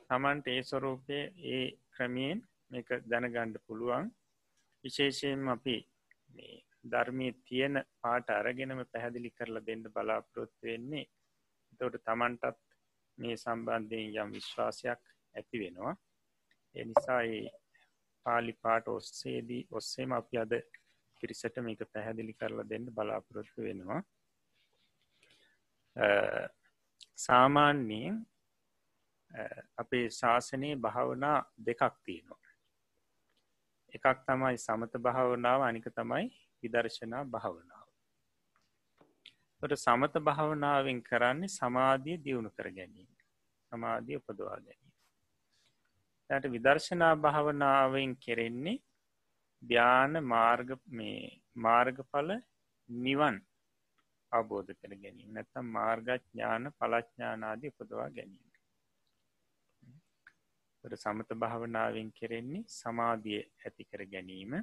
තමන්ට ඒ ස්වරූපය ඒ ක්‍රමයෙන් මේක දැනගණ්ඩ පුළුවන්. විශේෂයෙන් අපි ධර්මය තියෙන පාට අරගෙනම පැහැදිලි කරලා දෙන්න බලාපොරොත්තු වෙන්නේ. තොට තමන්ටත් මේ සම්බන්ධයෙන් යම් විශ්වාසයක් ඇති වෙනවා. එනිසා පාලි පාට ඔස්සේදී ඔස්සේම අපි අද පිරිසට මේක පැහැදිලි කරලා දෙන්න බලාපොරොත්තු වෙනවා. සාමාන්‍යයෙන් අපේ ශාසනයේ භාවනා දෙකක් තියෙනවා. එකක් තමයි සමත භාවනාව අනික තමයි විදර්ශනා භාවනාව. ට සමත භාවනාවෙන් කරන්නේ සමාධිය දියුණු කර ගැනීම සමාධිය උපදවා ගැනීම. යට විදර්ශනා භාවනාවෙන් කෙරෙන්නේ ධ්‍යාන මාර්ග මේ මාර්ගඵල නිවන් අවබෝධ කර ගැනීම නැත්තම් මාර්ගඥාන පලච්ඥානාදී උපදවා ගැනීම. සමත භාවනාවෙන් කෙරෙන්නේ සමාධිය ඇති කර ගැනීම.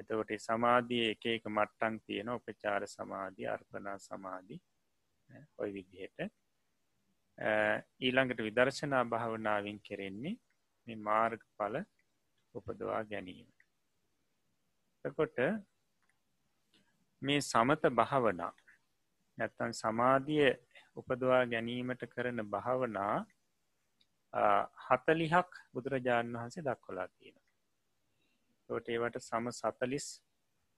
එතකොට සමාධිය එක එක මට්ටන් තියෙන උපචාර සමාධී අර්පනා සමාධී ඔය විදිහට. ඊළඟට විදර්ශනා භාවනාවෙන් කෙරෙන්නේ මේ මාර්ග පල උපදවා ගැනීම. එකොට මේ සමත භාවනා නැත්තන් සමාධිය උපදවා ගැනීමට කරන භාවනා හතලිහක් බුදුරජාණන් වහන්සේ දක්වලා තියෙන. තොට ඒවට සම සතලිස්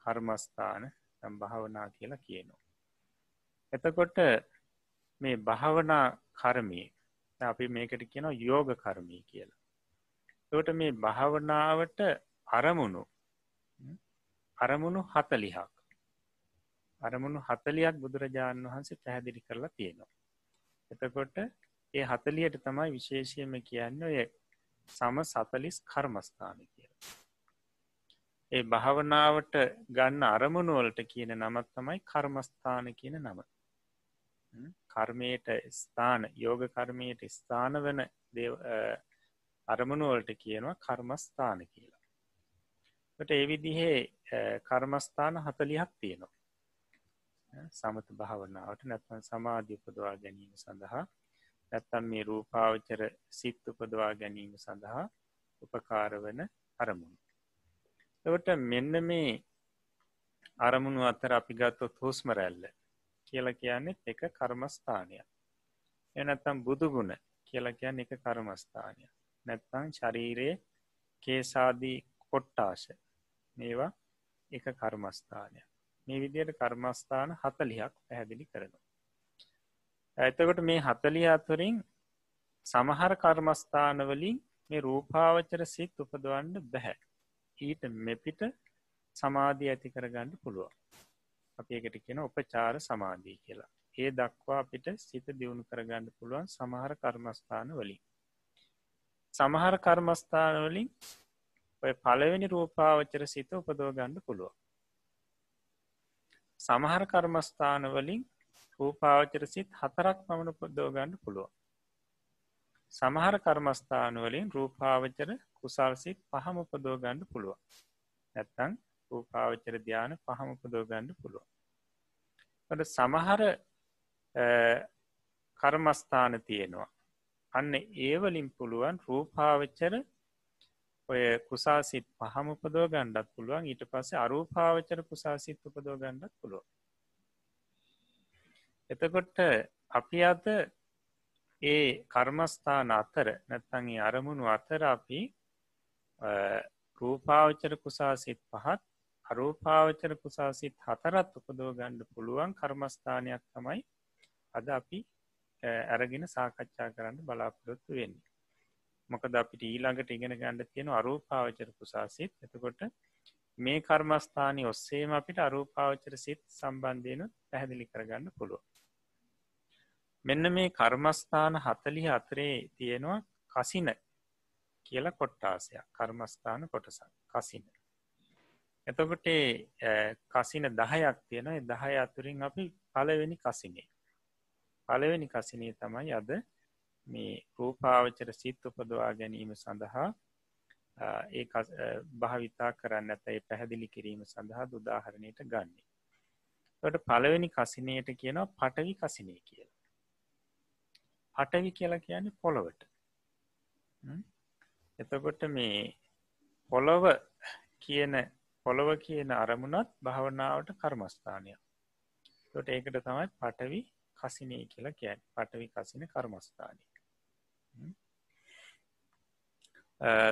කර්මස්ථාන භාවනා කියලා කියනවා. එතකොට මේ භාවනා කර්මී අපි මේකට කියන යෝග කර්මී කියලා. තොට මේ භාවනාවට අරමුණු අරමුණු හතලිහක් අරමුණු හතලියක් බුදුරජාණන් වහන්සේ පැහැදිලි කරලා තියෙනවා. එතකොට ඒ හතලියට තමයි විශේෂයම කියන්න ඔය සම සතලිස් කර්මස්ථාන කිය. ඒ භාවනාවට ගන්න අරමුණුවලට කියන නමත් තමයි කර්මස්ථාන කියන නම. කර්මයට ස්ථාන යෝග කර්මයට ස්ථාන වන අරමුණුවලට කියනවා කර්මස්ථාන කියලා. ට ඒවිදිහේ කර්මස්ථාන හතලිහක් තියෙනවා. සමත භාවනාවට නැත්වන් සමාධ්‍ය උපදවා ගැනීම සඳහා නැත්තම් මේ රූපාවචර සිත් උපදවා ගැනීම සඳහා උපකාරවන අරමුණු. එවට මෙන්න මේ අරමුණු අතර අපි ගත්තොත් හුස්මරැල්ල කියල කියන්නේ එක කර්මස්ථානය. එනත්තම් බුදුගුණ කියලකයන් එක කර්මස්ථානය නැත්තං ශරීරයේ කේසාදී කොට්ටාශ මේවා එක කර්මස්ථානය මේ විදියට කර්මස්ථාන හතලියක් පැහැදිලි කරනවා. ඇතකොට මේ හතලිය අතුරින් සමහර කර්මස්ථානවලින් මේ රූපාවචර සිත් උපදවන්න බැහැ. ඊට මෙපිට සමාධී ඇති කරගන්න පුළුවන්. අපි එකට කියෙන උපචාර සමාධී කියලා. ඒ දක්වා අපිට සිත දියුණු කරගන්න පුළුවන් සමහර කර්මස්ථාන වලින්. සමහර කර්මස්ථාන වලින් ඔය පළවෙනි රූපාවචර සිත උපදෝ ගන්න පුළුව. සමහර කර්මස්ථාන වලින් රූපාවචර සිත් හතරක් පමණ උපදෝ ගන්න පුළුව. සමහර කර්මස්ථාන වලින් රූපාවචර කුසල් සිත් පහම උපදෝ ගන්න පුළුව. නැත්තං රූපාවචර ධ්‍යාන පහම උපදෝ ගන්න පුළුව. සමහර කර්මස්ථාන තියෙනවා. අන්න ඒවලින් පුළුවන් රූපාවච්චර ඔය කුසාසිත් පහම උපදෝ ගණ්ඩත් පුළුවන් ඊට පස්සේ අරූපාවචර කුසාසිත් උපදෝ ගණ්ඩත් පුළුව. එතකොට අපි අද ඒ කර්මස්ථාන අතර නැත්තන්ගේ අරමුණු අතර අපි රූපාවචර කුසාසිත් පහත් අරූපාවචර කුසාසිත් හතරත් උපදෝ ගණ්ඩ පුළුවන් කර්මස්ථානයක් තමයි අද අපි ඇරගෙන සාකච්ඡා කරන්න බලාපොරොත්තු වෙන්නේ. මොකද අපිට ඊළඟට ඉගෙන ගණඩ තියෙන අරූපාවචර කුසාසිත්. එතකොට මේ කර්මස්ථානය ඔස්සේම අපිට අරූපාවචර සිත් සම්බන්ධයන පැහැදිලි කරගන්න පුළුව. මෙන්න මේ කර්මස්ථාන හතලිහ අතරේ තියෙනවා කසින කියල කොට්ටාසයක් කර්මස්ථාන කොටසක්. කසින. එතකොට කසින දහයක් තියෙන දහය අතුරින් අපි පලවෙනි කසිනේ. පළවෙනි කසිනේ තමයි අද මේ රූපාවචර සිත් උපදවා ගැනීම සඳහා ඒ භාවිතා කරන්න ඇතයි පැහැදිලි කිරීම සඳහා දුදාහරණයට ගන්නේ. ට පළවෙනි කසිනයට කියනවා පටවි කසිනේ කියල. පටවි කියලා කියන්නේ පොළොවට. එතකොට මේ පොළොව කියන පොළොව කියන අරමුණත් භාවනාවට කර්මස්ථානය. තොට ඒකට තමයි පටවි කසිනේ කියලා කියැන් පටවි කසින කර්මස්ථානය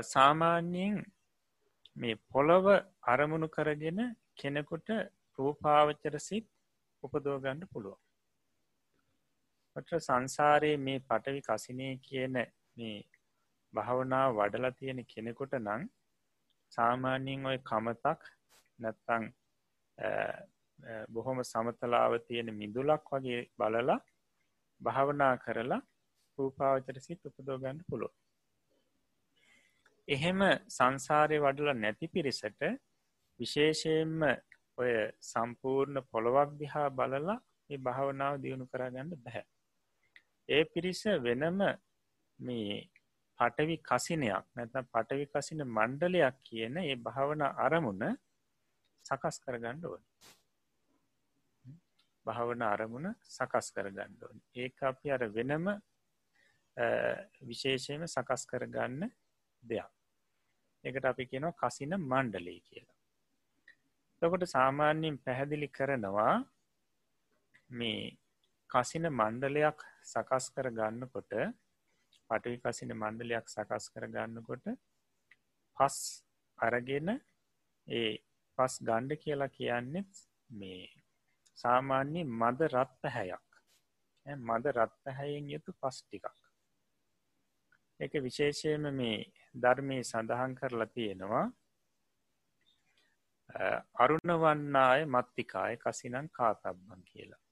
සාමාන්‍යයෙන් මේ පොළොව අරමුණු කරගෙන කෙනෙකුට රූපාවච්චර සිත් උපදෝගන්න පුළුව ට සංසාරයේ මේ පටවි කසිනේ කියන මේ භාවනා වඩලා තියෙන කෙනෙකුට නං සාමාන්‍යයෙන් ඔය කමතක් නැත්තං බොහොම සමතලාව තියෙන මිදුලක් වගේ බලලා භාවනා කරලා රූපාවචර සිත් උපදෝගන්න පුළුව. එහෙම සංසාරය වඩල නැති පිරිසට විශේෂයෙන්ම ඔය සම්පූර්ණ පොළොවක් දිහා බලලා ඒ භාවනාව දියුණු කරගන්න බැහැ. ඒ පිරිස වෙනම මේ පටවි කසිනයක් නැත පටවි කසින මණ්ඩලයක් කියන ඒ භාවන අරමුණ සකස් කරගන්න ඕන. භාවන අරමුණ සකස් කරගන්න ඕන ඒ අපි අර වෙනම විශේෂයම සකස් කරගන්න දෙයක්. එකට අපි කියනවා කසින මණ්ඩලේ කියලා. තකොට සාමාන්‍යයෙන් පැහැදිලි කරනවා මේ කසින මණ්ඩලයක් සකස් කර ගන්නකොට පටවි කසින මණ්ඩලයක් සකස් කර ගන්නකොට පස් අරගෙන ඒ පස් ගණ්ඩ කියලා කියන්නෙත් මේ සාමාන්‍ය මද රත් පැහැයක් මද රත් පැහැයෙන් යුතු පස් ටිකක්. එක විශේෂයම මේ ධර්මය සඳහන් කරලා තියෙනවා. අරුණ වන්නාය මත්තිකාය කසිනං කාතබ්බන් කියලා.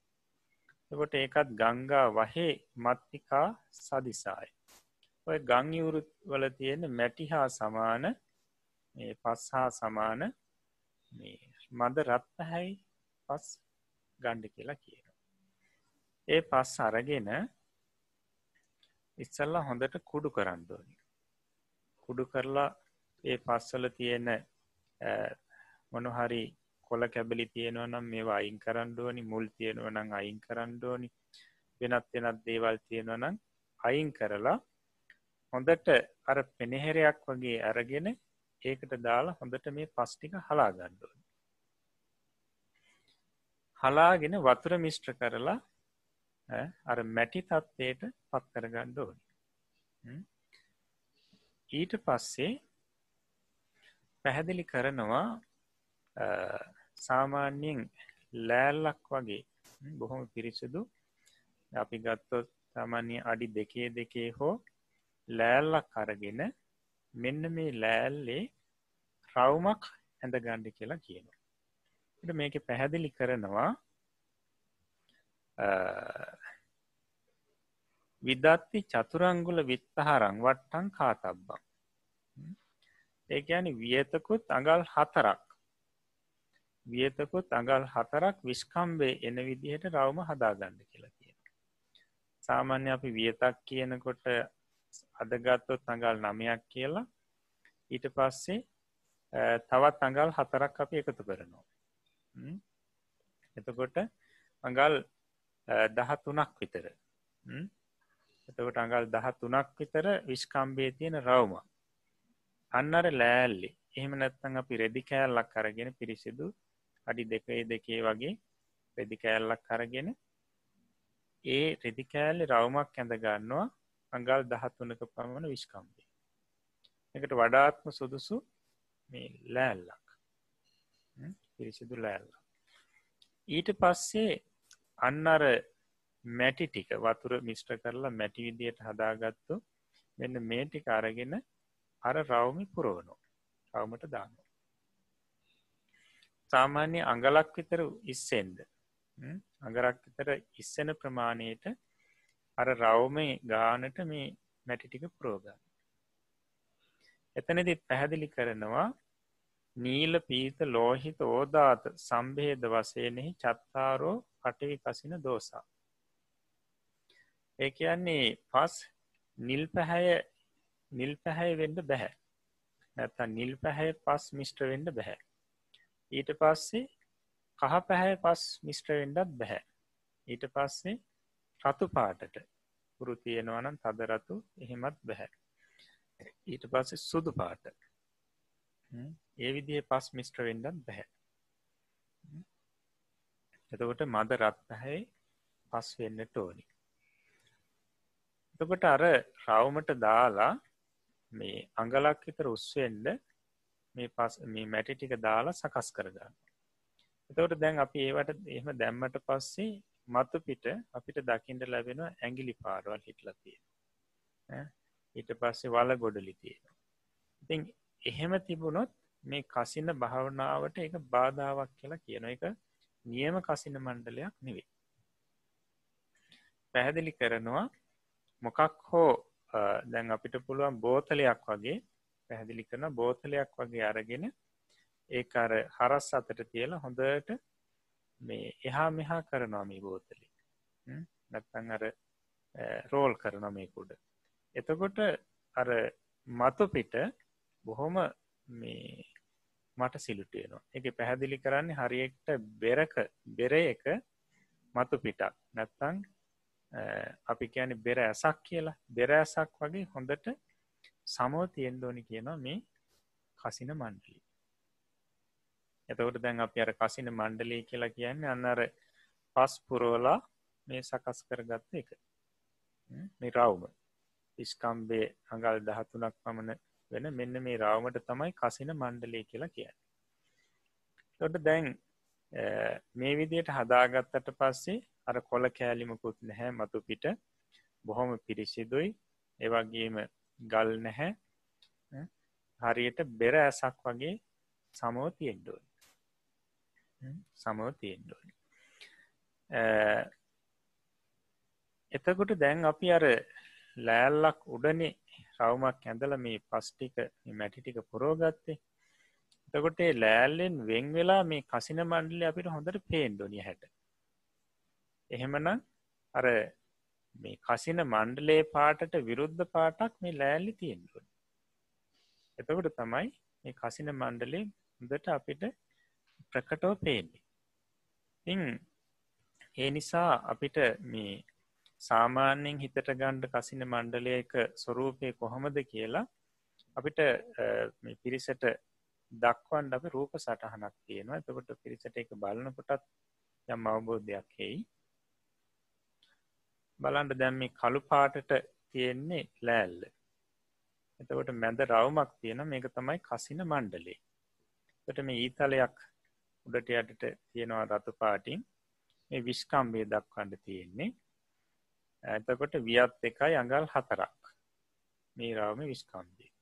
එකොට ඒකත් ගංගා වහේ මත්තිකා සදිසායි. ඔය ගංයවුරුත් වල තියෙන මැටි හා සමාන පස් හා සමාන මද රත්පහැයි පස් ගණ්ඩ කියලා කියන. ඒ පස් අරගෙන ඉස්සල්ලා හොඳට කුඩු කරන්න ඕනි. කුඩු කරලා ඒ පස්සල තියෙන මොනහරි කොල කැබලි තියෙනවා නම් මේ අයින් කරන්ඩුවනි මුල් තියෙනුව නම් අයින් කරන්ඩෝනි වෙනත් වෙනත් දේවල් තියෙනවා නම් අයින් කරලා හොඳට අර පෙනෙහෙරයක් වගේ අරගෙන ඒකට දාලා හොඳට මේ පස්ටික හලා ගණ්ඩුවන හලාගෙන වතුර මිෂ්ට්‍ර කරලා අර මැටි තත්වයට පත් කරගන්න ඕනි. ඊට පස්සේ පැහැදිලි කරනවා සාමාන්‍යයෙන් ලෑල්ලක් වගේ බොහොම පිරිසුදු. අපි ගත්තොත් සාමාන්‍ය අඩි දෙකේ දෙකේ හෝ ලෑල්ලක් අරගෙන මෙන්න මේ ලෑල්ලේ රවුමක් ඇඳ ගණ්ඩි කියලා කියනවා. මේක පැහැදිලි කරනවා විදත්ති චතුරංගුල විත්තහරං වට්ටන් කාතබ්බම් ඒඇනි වියතකුත් අඟල් හතරක්. වියතකුත් අඟල් හතරක් විස්කම්බේ එන විදිහට රවම හදාගන්න කියලා කිය සාමාන්‍ය අපි වියතක් කියනකොට අදගත්තොත් අඟල් නමයක් කියලා. ඊට පස්සේ තවත් අඟල් හතරක් අපි එකතු කරනවා. එතකොට අඟල් දහතුනක් විතර. එතකොට අඟල් දහ තුනක් විතර විශ්කම්බේ තියෙන රවම. අන්නර ලෑල්ලි. එහෙම නැත්තං අපි රෙදි කෑල්ලක් කරගෙන පිරිසිදු අඩි දෙකේ දෙකේ වගේ රෙදි කෑල්ලක් කරගෙන ඒ රෙදි කෑල්ලි රවමක් ඇඳ ගන්නවා අඟල් දහත්තුනක පමණ විශ්කම්බේ එකට වඩාත්ම සුදුසු මේ ලෑල්ලක්. පිරිසිදු ලෑල්ල ඊට පස්සේ අන්න අර මැටි ටික වතුර මිස්ට්‍ර කරලා මැටි විදියට හදාගත්තු මෙන්න මේ ටික අරගෙන අර රවමි පුරෝනෝ රවමට දාන්න සාමාන්‍ය අඟලක් විතර ඉස්සෙන්ද අඟරක් විතර ඉස්සෙන ප්‍රමාණයට අර රවමේ ගානට මේ මැටි ටික පුරෝගන්න එතනදි පැහැදිලි කරනවා නීල පීත ලෝහිත ඕදාත සම්බේද වසයනෙහි චත්තාරෝ පටවි කසින දෝසා. ඒ කියන්නේ පස් නිල් පැහැය නිල් පැහැය වෙන්ඩ බැහැ. නැත නිල් පැහැය පස් මිස්ට්‍ර වෙන්ඩ බැහැ. ඊට පස්සේ කහ පැහැ පස් මිස්ට්‍ර වෙන්ඩත් බැහැ. ඊට පස්සේ රතු පාටට පුරු තියෙනවනම් තදරතු එහෙමත් බැහැ. ඊට පස්සේ සුදු පාට. ඒ විදිහ පස් මිස්ට්‍ර වෙන්ඩත් බැහැ. එතකොට මද රත් පැහැයි පස් වෙන්නට ඕනි. එතකොට අර රවමට දාලා මේ අඟලක් විතර උස්වෙන්ඩ මේ පස් මේ මැටි ටික දාලා සකස් කරගන්න. එතවට දැන් අපි ඒවට එහෙම දැම්මට පස්සේ මතු පිට අපිට දකිින්ට ලැබෙන ඇගිලි පාරවල් හිටලතිය ඊට පස්සේ වල ගොඩලි තියෙන ඉතින් එහෙම තිබුණොත් මේ කසින භාවනාවට එක බාධාවක් කියලා කියන එක නියම කසින මණ්ඩලයක් නෙවේ පැහැදිලි කරනවා මොකක් හෝ දැන් අපිට පුළුවන් බෝතලයක් වගේ පැහැදිලි කරන බෝතලයක් වගේ අරගෙන ඒ අර හරස් අතට තියලා හොඳට මේ එහා මෙහා කරනවා මේ බෝතලි. නැත්තන් අර රෝල් කරන මේකුඩ එතකොට අර මතු පිට බොහොම මේ මට සිලුටයනවා එක පැහැදිලි කරන්නේ හරිෙක්ට බෙරක බෙර එක මතු පිටක්. නැත්තං අපි කියන බෙර ඇසක් කියලා. බෙර ඇසක් වගේ හොඳට සමෝ තියෙන්දෝනි කියනවා මේ කසින මණ්ඩලි එතකොට දැන් අප අර කසින මණ්ඩලී කියලා කියන්නේ අන්නර පස් පුරෝලා මේ සකස් කරගත්ත එක. මේ රවුම. ඉස්කම්බේ අඟල් දහතුනක් පමණ වෙන මෙන්න මේ රවමට තමයි කසින මණ්ඩලේ කියලා කිය තොට දැන් මේ විදියට හදාගත්තට පස්සේ අර කොල කෑලිමකුත් නැහැ මතු පිට. බොහොම පිරිසිදුයි. ඒවගේම ගල් නැහැ. හරියට බෙර ඇසක් වගේ සමෝ තියෙන්ඩුවන් සමෝ තියෙන්ඩුවන් එතකොට දැන් අපි අර ලෑල්ලක් උඩනේ රවමක් ඇඳල මේ පස්ටික මැටිටික පුරෝගත්තේ එතකොට ලෑල්ලෙන් වෙන් වෙලා මේ කසින මණ්ඩලි අපිට හොඳට පේන්ඩොනිය හැට. එහෙමනම් අර මේ කසින මණ්ඩලේ පාටට විරුද්ධ පාටක් මේ ලෑල්ලි තියෙන්ඩුවන් එතකොට තමයි මේ කසින මණ්ඩලේ හොඳට අපිට ප්‍රකටෝ පේන්නේ. ඉ ඒ නිසා අපිට මේ සාමාන්‍යයෙන් හිතට ගණ්ඩ කසින මණ්ඩලයක ස්වරූපය කොහොමද කියලා අපිට පිරිසට දක්වන්ඩ අප රූප සටහනක් තියෙනවා. එතකොට පිරිසට එක බලනකොටත් යම් අවබෝධයක් හෙයි බලන්ට දැම්ම කළු පාටට තියෙන්නේ ලෑල්ල. එතකොට මැද රවමක් තියෙන මේක තමයි කසින මණ්ඩලේ. ට මේ ඊතලයක් උඩට යටට තියෙනවා රතු පාටින්. මේ විශ්කම්බේ දක්වන්න තියෙන්නේ. ඇතකොට වියත් එකයි අඟල් හතරක්. මේ රවම විශ්කම්බේ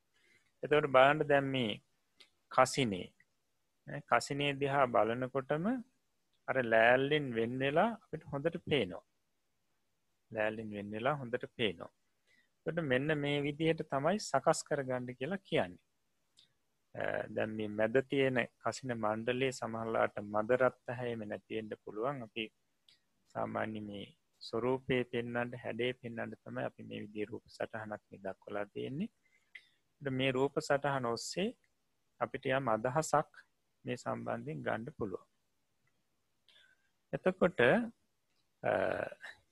එතවට බලන්ට දැම්මේ කසිනේ. කසිනේ දිහා බලනකොටම අර ලෑල්ලෙන් වෙන්නලා අපට හොඳට පේනවා. ලෑල්ලින් වෙන්නලා හොඳට පේනවා. ට මෙන්න මේ විදිහට තමයි සකස් කරගණ්ඩ කියලා කියන්නේ. දැම් මේ මැද තියෙන කසින මණ්ඩලේ සමහල්ලාට මදරත්ත හැම නැතියෙන්ට පුළුවන්. අපි සාමාන්‍ය මේ ස්වරූපය පෙන්න්නට හැඩේ පෙන්න්නට තම අපි මේ විදි රූප සටහනක් දක් කොලා තියෙන්නේ. මේ රූප සටහන ඔස්සේ අපිට යම් අදහසක් මේ සම්බන්ධින් ගණ්ඩ පුළුව එතකොට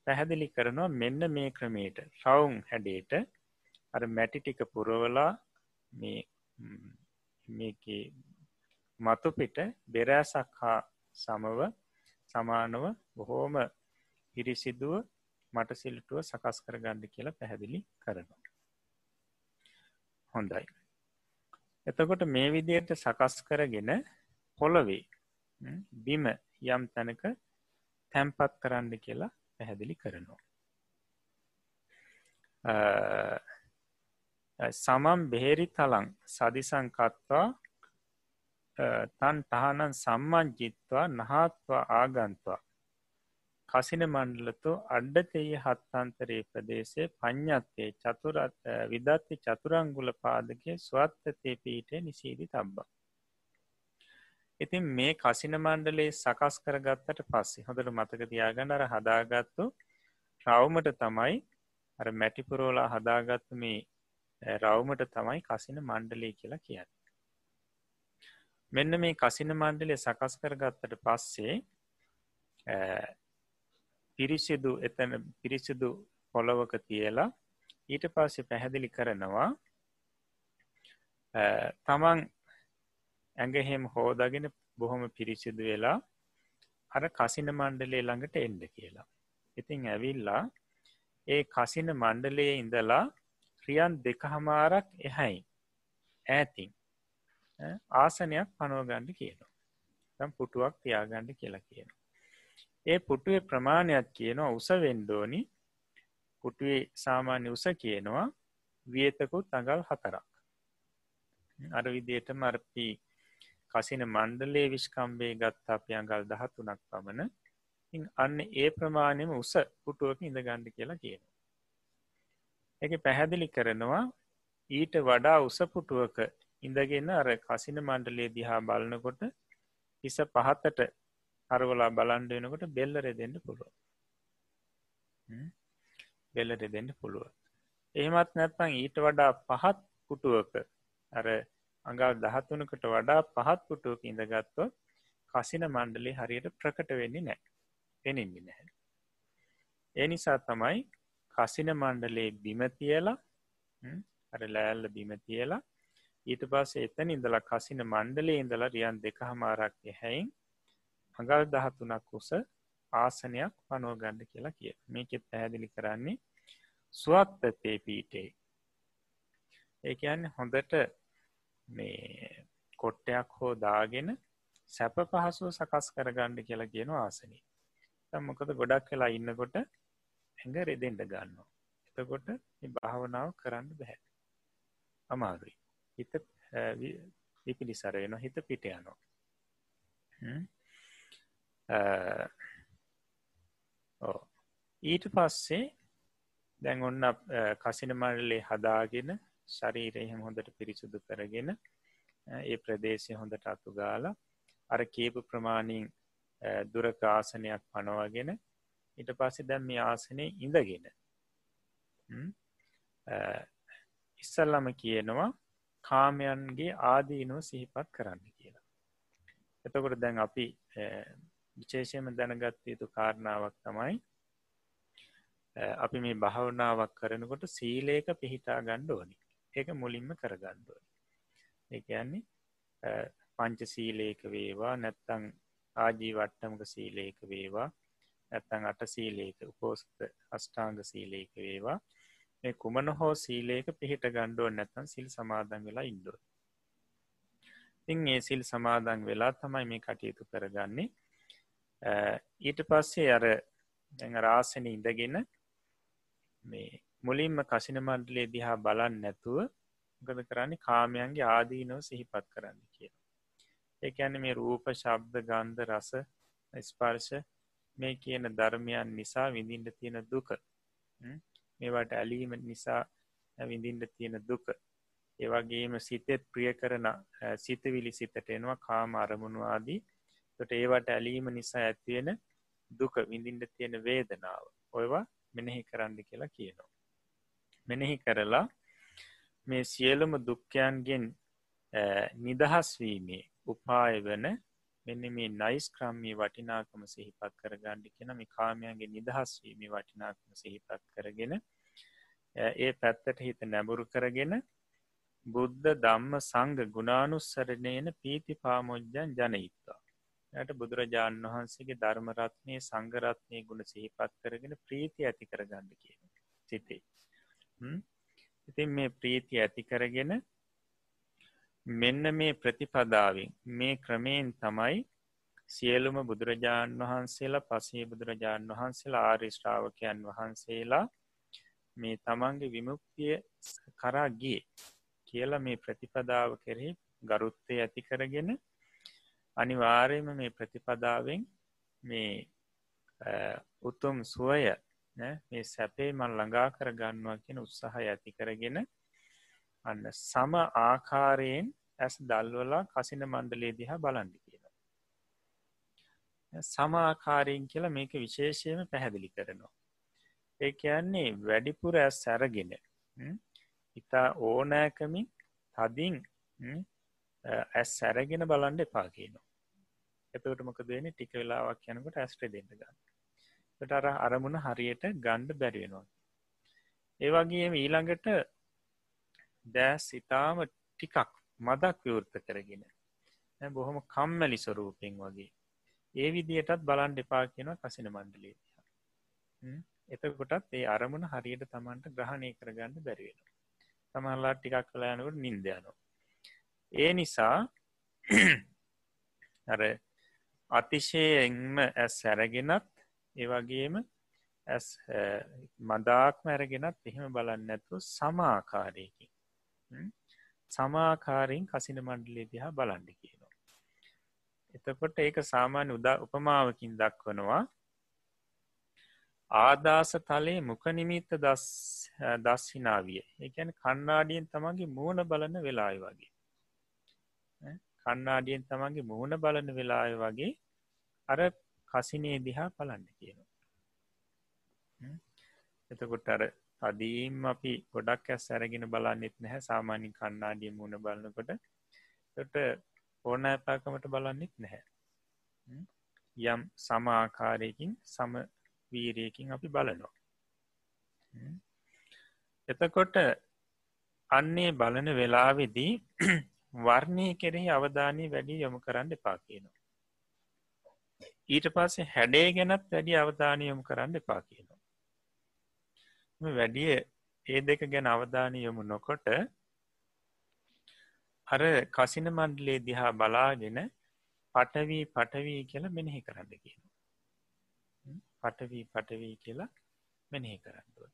පැහැදිලි කරනවා මෙන්න මේ ක්‍රමේට ශවුන් හැඩේට අර මැටි ටික පුරවලා මේ මේක මතුපිට බෙරෑසක් හා සමව සමානව බොහෝම පිරිසිදුව මට සිල්ටුව සකස් කරගන්න කියලා පැහැදිලි කරනවා. හොඳයි. එතකොට මේ විදියට සකස් කරගෙන පොළොවේ බිම යම් තැනක තැම්පත් කරන්න කියලා පැහැදිලි කරනවා. සමම් බෙහෙරි තලං සදිසංකත්වා තන් තහනන් සම්මංජිත්වා නහත්වා ආගන්ත්වා කසින මණ්ඩලතු අඩ්ඩතෙය හත්තන්තරේ ප්‍රදේශය පඥ්ඥත්තේ චතුරත් විදත්ති චතුරංගුල පාදගේ ස්වත්තතේ පීටේ නිසීදි තබ්බා ඉතින් මේ කසින මණ්ඩලේ සකස් කරගත්තට පස්සේ හොඳට මතක තියාගන්නර හදාගත්තු රවමට තමයි අර මැටිපුරෝලා හදාගත්තු මේ රවමට තමයි කසින මණ්ඩලේ කියලා කියන්න. මෙන්න මේ කසින මණ්ඩලේ සකස් කරගත්තට පස්සේ පිරිසිදු එතන පිරිසිදු පොළොවක තියලා ඊට පස්සේ පැහැදිලි කරනවා තමන් ඇඟහෙම හෝදාගෙන බොහොම පිරිසිදු වෙලා අර කසින මණ්ඩලේ ළඟට එන්ඩ කියලා. ඉතිං ඇවිල්ලා ඒ කසින මණ්ඩලයේ ඉඳලා ක්‍රියන් දෙක හමාරක් එහැයි ඇතින් ආසනයක් පනුවගණ්ඩ කියනවා තම් පුටුවක් තියාගණ්ඩ කියලා කියන. ඒ පුටුවේ ප්‍රමාණයක් කියනවා උස වෙන්ඩෝනි පුටුවේ සාමාන්‍ය උස කියනවා වියතකුත් අඟල් හතරක් අර විදියට මරපී කසින මණ්ඩලේ විශ්කම්බේ ගත්තා අපි අඟල් දහතුනක් පමණ. අන්න ඒ ප්‍රමාණයම උස පුටුවක ඉඳ ගණ්ඩ කියලා කියන. එක පැහැදිලි කරනවා ඊට වඩා උසපුටුවක ඉඳගෙන අර කසින මණ්ඩලේ දිහා බලනකොට හිස පහත්තට හරවලා බලන්ඩ වෙනකොට බෙල්ලර දෙන්න පුළුව බෙල්ලට දෙන්න පුළුව එහෙමත් නැත්නම් ඊට වඩා පහත් පුටුවක අර අඟල් දහතුනකට වඩා පහත් පුටුවක ඉඳගත්තොත් කසින මණ්ඩලි හරියට ප්‍රකට වෙන්නේ නෑ පෙනෙන්නේ නැහැ. ඒ නිසා තමයි කසින මණ්ඩලේ බිම තියලා අර ලෑල්ල බිම තියලා ඊට පස්ස එතන ඉඳලා කසින මණ්ඩලේ ඉඳලා රියන් දෙක හමාරක් හැයින් අඟල් දහතුනක් උස ආසනයක් පනෝගණ්ඩ කියලා කිය මේකෙත් පැහැදිලි කරන්නේ ස්වත්තතේ පීටේ ඒකයන්න හොඳට මේ කොට්ටයක් හෝ දාගෙන සැප පහසුව සකස් කරගණ්ඩ කියලා කියන ආසනී මොකද ගොඩක් කලා ඉන්නකොට ඇඟ රෙදෙන්ට ගන්නවා. එතකොට භාවනාව කරන්න බැහැ අමාරුයි. හිත විපිනිසරයන හිත පිට යනවා. ඊට පස්සේ දැන් ඔන්න කසින මල්ලේ හදාගෙන ශරීරයහෙම හොඳට පිරිසුදු කරගෙන ඒ ප්‍රදේශය හොඳට අතු ගාලා අර කේපු ප්‍රමාණීන් දුරක ආසනයක් පනවාගෙන ඉට පස්සෙ දැම් මේ ආසනය ඉඳගෙන ඉස්සල්ලම කියනවා කාමයන්ගේ ආදීනුව සිහිපත් කරන්න කියලා. එතකොට දැන් අපි විශේෂයම දැනගත්ත යුතු කාරණාවක් තමයි අපි මේ භාවනාවක් කරනකොට සීලේක පිහිටා ගණ්ඩ ඕනි ඒක මුලින්ම කරගණ්ඩුව ඒයන්නේ පංච සීලේක වේවා නැත්තං ආජී වට්ටමක සීලේක වේවා ඇත්තන් අට සීලේක උපෝස්ත අෂ්ටාංග සීලේක වේවා. මේ කුමන හෝ සීලේක පිහිට ගණ්ඩුව නැතන් සිල් සමාදන් වෙලා ඉන්ඩුව ඉතින් ඒ සිල් සමාදන් වෙලා තමයි මේ කටයුතු කරගන්නේ. ඊට පස්සේ අර රාසන ඉඳගෙන මේ මුලින්ම කසින මණ්ඩලේ දිහා බලන් නැතුව ගද කරන්නේ? කාමයන්ගේ ආදීනව සිහිපත් කරන්න කිය ඒ ඇන මේ රූප ශබ්ද ගන්ධ රස ස්පර්ශ මේ කියන ධර්මයන් නිසා විඳින්ට තියෙන දුක. මේවට ඇලීම නිසා විඳින්ට තියෙන දුක. ඒවගේම සිතෙත් ප්‍රිය කරන සිතවිලි සිතට එනවා කාම අරමුණු ආදී. තොට ඒවට ඇලීම නිසා ඇත්තියෙන දුක විඳින්ට තියෙන වේදනාව. ඔයවා මෙනෙහි කරන්න කියලා කියනවා. මෙනෙහි කරලා මේ සියලුම දුක්කයන්ගෙන් නිදහස්වීමේ උපාය වන මෙන්න මේ නයිස් ක්‍රම්මී වටිනාකම සිහිපත් කරගණ්ඩි කෙන මේ කාමයන්ගේ නිදහස්වීමේ වටිනාකම සිහිපත් කරගෙන ඒ පැත්තට හිත නැබුරු කරගෙන බුද්ධ ධම්ම සංග ගුණානුස්සරණයන පීති පාමොජ්ජන් ජනහිත්වා. යට බුදුරජාණන් වහන්සේගේ ධර්මරත්නය සංගරත්නය ගුණ සිහිපත් කරගෙන ප්‍රීති ඇති කරගන්න කියන සිතේ. ඉතින් මේ ප්‍රීති ඇති කරගෙන මෙන්න මේ ප්‍රතිපදාවෙන් මේ ක්‍රමයෙන් තමයි සියලුම බුදුරජාණන් වහන්සේලා පසේ බුදුරජාණන් වහන්සේලා ආරිෂ්ඨාවකයන් වහන්සේලා මේ තමන්ගේ විමුක්තිය කරාගේ කියලා මේ ප්‍රතිපදාව කෙරෙහි ගරුත්තය ඇති කරගෙන අනිවාර්යම මේ ප්‍රතිපදාවෙන් මේ උතුම් සුවය මේ සැපේ මල් ළඟා කර ගන්නවා කියෙන උත්සාහ ඇති කරගෙන අන්න සම ආකාරයෙන් ඇස් දල්වලා කසින මණ්ඩලේ දිහා බලන්ඩි කියලා. සමාකාරයෙන් කියලා මේක විශේෂයම පැහැදිලි කරනවා. ඒ කියන්නේ වැඩිපුර ඇස් සැරගෙන ඉතා ඕනෑකමින් තදින් ඇස් සැරගෙන බලන්ඩ එපා කියනවා. එතකට මොක දෙන ටික වෙලාවක් යනකට ඇස්ට්‍ර දෙන්න ගන්න ට අර අරමුණ හරියට ගණ්ඩ බැරිවෙනවා. ඒවගේ ඊළඟට දෑස් ඉතාම ටිකක් මදක් විවෘත කරගෙන බොහොම කම්මැලි ස්වරූපෙන් වගේ. ඒ විදියටත් බලන් දෙපා කියෙන කසින මණ්ඩලේ එතකොටත් ඒ අරමුණ හරියට තමන්ට ග්‍රහණය කරගන්න බැරිවෙන තමල්ලා ටිකක් කලායනකට නින්දයනවා ඒ නිසා අර අතිශයෙන්ම ඇස් සැරගෙනත් ඒවගේම ඇස් මදාක්ම ඇරගෙනත් එහෙම බලන්න ඇතු සමාකාරයකින් සමාකාරයෙන් කසින මණ්ඩලේ දිහා බලන්ඩි කියනවා. එතකොට ඒක සාමාන්‍ය උදා උපමාවකින් දක්වනවා. ආදාස තලයේ මුකනිමිත්ත දස්හිනාවිය. ඒැන කන්නාඩියෙන් තමන්ගේ මූුණ බලන වෙලායි වගේ. කන්නාඩියෙන් තමන්ගේ මුහුණ බලන වෙලාය වගේ. අර කසිනේ දිහා පලන්න කියනවා. එතකොට අර අදීම් අපි ගොඩක් ඇස් සැරගෙන බලන්නෙත් නැහැ. සාමාන්‍ය කන්නාඩිය මුණ බලන්නකොට තොට ඕන ඇපාකමට බලන්නෙත් නැහැ. යම් සමාආකාරයකින් සම වීරයකින් අපි බලනවා. එතකොට අන්නේ බලන වෙලාවෙදී වර්ණය කෙරෙහි අවධානය වැඩි යොමු කරන්න එපා කියනවා. ඊට පස්සේ හැඩේ ගැනත් වැඩි අවධානය යොමු කරන්න එපා කියනවා. වැඩිය ඒ දෙක ගැන අවධානය යොමු නොකොට අර කසින මණ්ඩලේ දිහා බලාගෙන පටවී පටවී කියලා මෙනෙහි කරන්න කියන පටවී පටවී කියලා මෙනෙහි කරන්නුව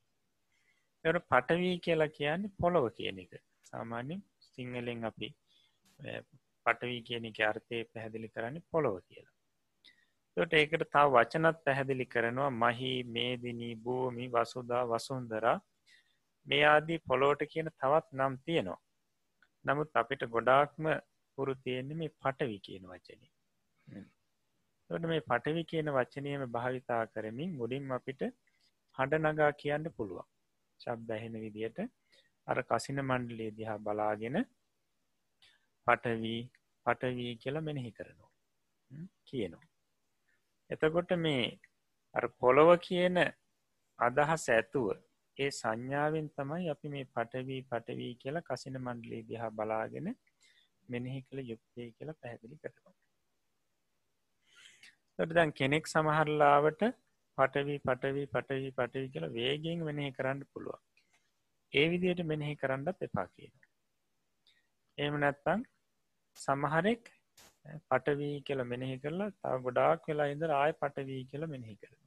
එ පටවී කියලා කියන්නේ පොළොව කියන එක. සාමාන්‍යෙන් සිංහලෙන් අපි පටවී කියන එක අර්ථය පැහැදිලි කරන්නේ පොළොව කියලා. ට ඒකට තා වචනත් පැහැදිලි කරනවා. මහි මේදිනී භූමි වසුදා වසුන්දර. මේ ආදී පොලෝට කියන තවත් නම් තියෙනවා. නමුත් අපිට ගොඩාක්ම පුරු තියෙන්නේ මේ පටවි කියන වචනය තොට මේ පටවි කියන වචනයම භාවිතා කරමින් මුලින් අපිට හඬ නගා කියන්න පුළුවන්. ශබ් දැහෙන විදියට අර කසින මණ්ඩලේ දිහා බලාගෙන පටවී පටවී කියලා මෙනෙහි කරනවා. කියනවා. එතකොට මේ පොළොව කියන අදහස් ඇතුව ඒ සංඥාවෙන් තමයි අපි මේ පටවී පටවී කියලා කසින මණ්ඩලේ දිහා බලාගෙන මෙනෙහි කළ යුක්තය කියලා පැහැදිලි කරනවා. දැන් කෙනෙක් සමහරලාවට පටවී පටවී පටවී පටවී කියල වේගෙන් මෙනෙහි කරන්න පුළුවන් ඒ විදියට මෙනෙහි කරන්නත් එපා කියන එම නැත්තං සමහරෙක් පටවී කියල මෙනෙහි කරලා තා ගොඩාක් වෙලා ඉඳ ආය පටවී කියල මෙනෙහි කරන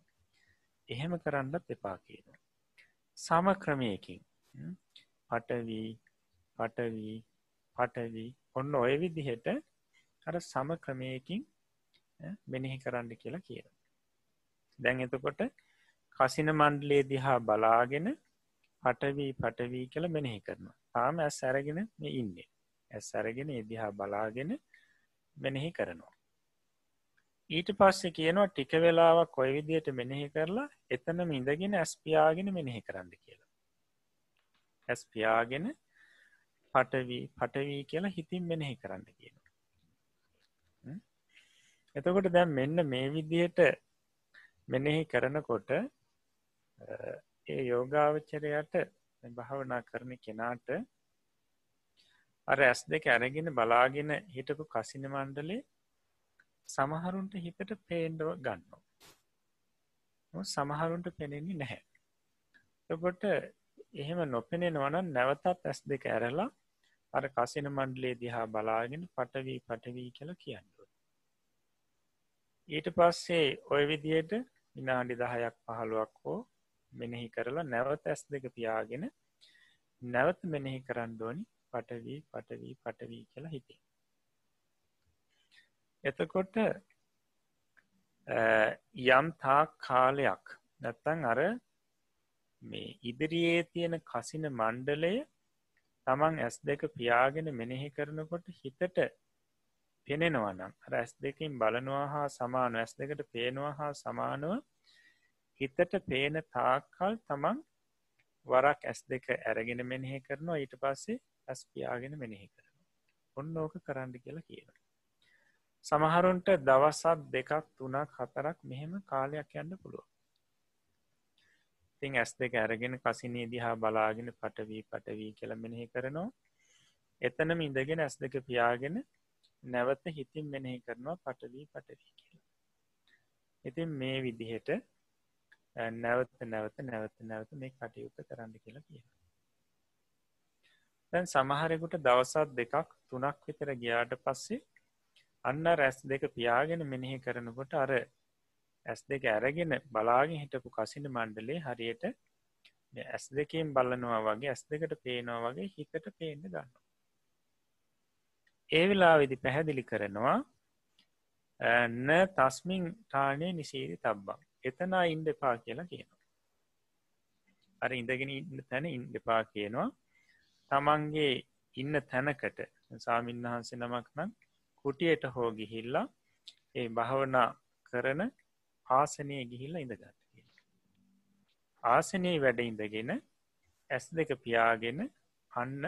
එහෙම කරන්නත් එපා කියන සම ක්‍රමයකින් පටවී පටවී පටවී ඔන්න ඔය විදිහට අර සම ක්‍රමයකින් මෙනෙහි කරන්න කියලා කියන දැන් එතකොට කසින මණ්ඩලේ දිහා බලාගෙන පටවී පටවී කළ මෙනෙහි කරනවා. තාම ඇස් සැරගෙන මේ ඉන්නේ. ඇස් සැරගෙන එදිහා බලාගෙන මෙනෙහි කරනවා. ඊට පස්සේ කියනවා ටික වෙලාවක් කොයි විදියට මෙනෙහි කරලා එතන ඉඳගෙන ඇස්පියාගෙන මෙනෙහි කරන්න කියලා. ඇස් පියාගෙන පටවී පටවී කියලා හිතින් මෙනෙහි කරන්න කියන එතකොට දැන් මෙන්න මේ විදියට මෙනෙහි කරනකොට ඒ යෝගාවච්චරයට භාවනා කරන කෙනාට අර ඇස් දෙක ඇරගෙන බලාගෙන හිටපු කසින මණ්ඩලේ සමහරුන්ට හිතට පේන්ඩව ගන්නවා. සමහරුන්ට පෙනෙන්නේ නැහැ. එකොට එහෙම නොපෙනෙන වන නැවතත් ඇස් දෙක ඇරලා අර කසින මණ්ඩලේ දිහා බලාගෙන පටවී පටවී කියල කියන්නුව ඊට පස්සේ ඔය විදියට විනාඩි දහයක් පහළුවක් හෝ මෙනෙහි කරලා නැවත ඇස් දෙක පියාගෙන නැවත මෙනෙහි කරන්නඩෝනි පටවී පටවී පටවී කියලා හිතේ. එතකොට යම් තාක් කාලයක් නැත්තං අර මේ ඉදිරියේ තියෙන කසින මණ්ඩලය තමන් ඇස් දෙක පියාගෙන මෙනෙහි කරනකොට හිතට පෙනෙනවනම් රැස් දෙකින් බලනවා හා සමාන ඇස් දෙකට පේනවා හා සමානුව හිතට පේන තාක්කල් තමන් වරක් ඇස් දෙක ඇරගෙන මෙනෙහි කරනවා. ඊට පස්සේ ඇස් පියාගෙන මෙනෙහි කරන ඔන්න ඕක කරන්න කියලා කියන සමහරුන්ට දවසත් දෙකක් තුනක් හතරක් මෙහෙම කාලයක් යන්න පුළුව තින් ඇස් දෙක ඇරගෙන කසිනේ දිහා බලාගෙන පටවී පටවී කියල මෙනෙහි කරනවා. එතනම ඉඳගෙන ඇස් දෙක පියාගෙන නැවත හිතින් මෙනෙහි කරනවා පටවී පටවී කියලා. ඉතින් මේ විදිහට නැවත නැවත නැවත නැවත මේ කටයුත්ත කරන්න කියලා කිය දැන් සමහරෙකුට දවසත් දෙකක් තුනක් විතර ගියාට පස්සේ අන්න රැස් දෙක පියාගෙන මෙනෙහි කරනකොට අර ඇස් දෙක ඇරගෙන බලාගෙන හිටපු කසින මණ්ඩලේ හරියට ඇස් දෙකින් බලනවා වගේ ඇස් දෙකට පේනවා වගේ හිතට පේන්න ගන්න ඒ වෙලා විදි පැහැදිලි කරනවා න තස්මින් ටානය නිසීරි තබ්බම් එතනා ඉන්ඩ එපා කියලා කියනවා. අර ඉඳගෙන ඉන්න තැන ඉන්ඩ එපා කියනවා. තමන්ගේ ඉන්න තැනකට. සාමීන් වහන්සේ නමක් නම් කුටියට හෝ ගිහිල්ලා ඒ භාවනා කරන ආසනය ගිහිල්ලා ඉඳගන්න ආසනයේ වැඩ ඉඳගෙන ඇස් දෙක පියාගෙන අන්න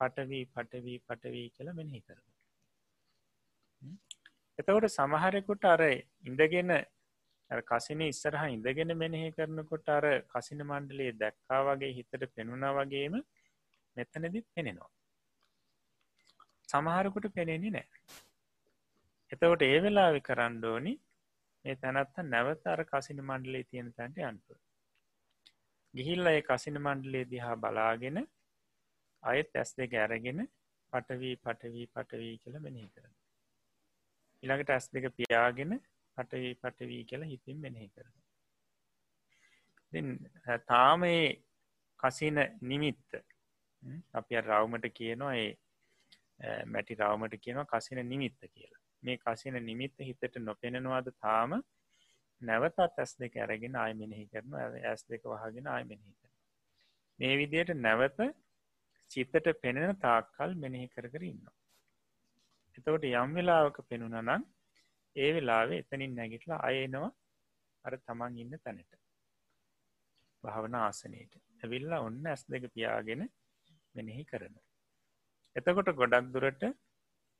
පටවී පටවී පටවී කියල මෙනෙහි කරන එතවට සමහරෙකුට අර ඉඳගෙන කසින ඉස්සරහ ඉඳගෙන මෙනෙහි කරනකොට අර කසින මණ්ඩලේ දැක්කා වගේ හිතට පෙනුණා වගේම මෙතනදිත් පෙනෙනවා. සමහරකුට පෙනෙන්නේ නෑ. එතවට ඒ වෙලාවෙ කරණ්ඩෝනි මේ තැනත්ත නැවත අර කසින මණ්ඩලේ තියෙන තැන්ට අන්පු ගිහිල්ල ඒ කසින මණ්ඩලේ දිහා බලාගෙන අයත් ඇස් දෙක ඇරගෙන පටවී පටවී පටවී කියල මෙනෙහි කරන ඉළඟට ඇස් දෙක පියාගෙන පටවී පටවී කියලා හිතින් මෙනෙහි කරන තාම ඒ කසින නිමිත්ත අපි රවමට කියනවා ඒ මැටි රවමට කියනවා කසින නිමිත්ත කියලා. මේ කසින නිමිත්ත හිතට නොපෙනෙනවාද තාම නැවතත් ඇස් දෙක ඇරගෙන ආය මෙනෙහි කරන ඇස් දෙක වහගෙන ආය මෙනෙහි කරන මේ විදියට නැවත චිත්තට පෙනෙන තාක්කල් මෙනෙහි කර කර ඉන්න එතවට යම් වෙලාවක පෙනුන නම් ඒ වෙලාවේ එතනින් නැගිටලා අයනවා අර තමන් ඉන්න තැනට. භාවන ආසනයට. ඇවිල්ලා ඔන්න ඇස් දෙක පියාගෙන මෙනෙහි කරන එතකොට ගොඩක් දුරට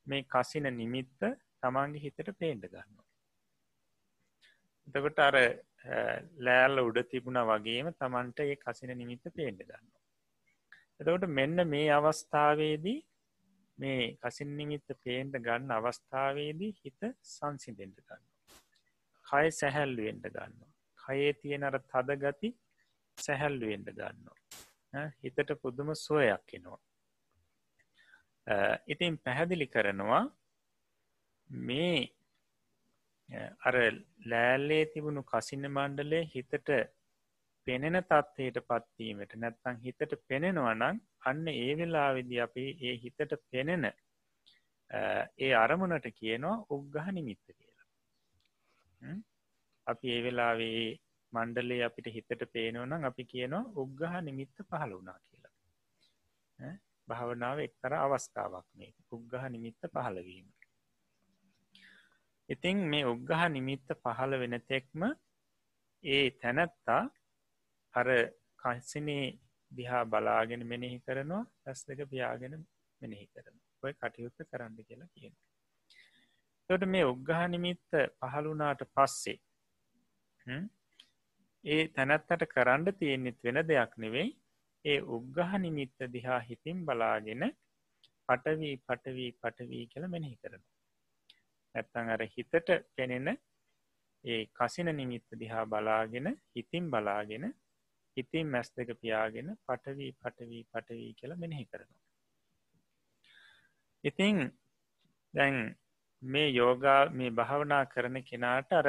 මේ කසින නිමිත්ත තමන්ගේ හිතට පේන්ඩ ගන්න එතකොට අර ලෑල්ල උඩ තිබුණ වගේම තමන්ට ඒ කසින නිමිත්ත පේන්ඩ ගන්න එතකොට මෙන්න මේ අවස්ථාවේදී මේ කසින් නිමිත්ත පේන්ට ගන්න අවස්ථාවේදී හිත සංසිදෙන්ට ගන්න කය සැහැල්ලුවෙන්ට ගන්න කයේ තියෙන අර තද ගති සැහැල්ලුවෙන්ඩ ගන්නවා. හිතට පුදුම සුවයක් එනවා. ඉතින් පැහැදිලි කරනවා මේ අර ලෑල්ලේ තිබුණු කසින්න මණ්ඩලේ හිතට පෙනෙන තත්වයට පත්වීමට නැත්තං හිතට පෙනෙනවා නම් අන්න ඒ වෙලාවෙදි අපි ඒ හිතට පෙනෙන ඒ අරමුණට කියනවා උග්ගහ නිමිත්ත කියලා. අපි ඒ වෙලාවේ මණ්ඩලේ අපිට හිතට පේනවනම් අපි කියනවා උග්ගහ නිමිත්ත පහළ වුණා කියලා. භාවනාව එක්තර අවස්ථාවක් මේ උග්ගහ නිමිත්ත පහළවීම ඉතිං මේ උග්ගහ නිමිත්ත පහළ වෙන තෙක්ම ඒ තැනැත්තා අර කන්සිනේ දිහා බලාගෙන මෙනෙහි කරනවා ඇස් දෙක පියාගෙන මෙනෙහි කරන ඔය කටයුත්ත කරන්න කියලා කියන තොට මේ උග්ගහ නිමිත්ත පහළුනාට පස්සේ ඒ තැනැත්තට කරන්න තියෙන්නෙත් වෙන දෙයක් නෙවෙයි ඒ උග්ගහ නිමිත්ත දිහා හිතින් බලාගෙන පටවී පටවී පටවී කළ මෙනෙහි කරන ඇත්තං අර හිතට පෙනෙන ඒ කසින නිමිත්ත දිහා බලාගෙන හිතින් බලාගෙන හිතින් මැස් දෙක පියාගෙන පටවී පටවී පටවී කියලා මෙනෙහි කරනවා. ඉතිං දැන් මේ යෝගා මේ භාවනා කරන කෙනාට අර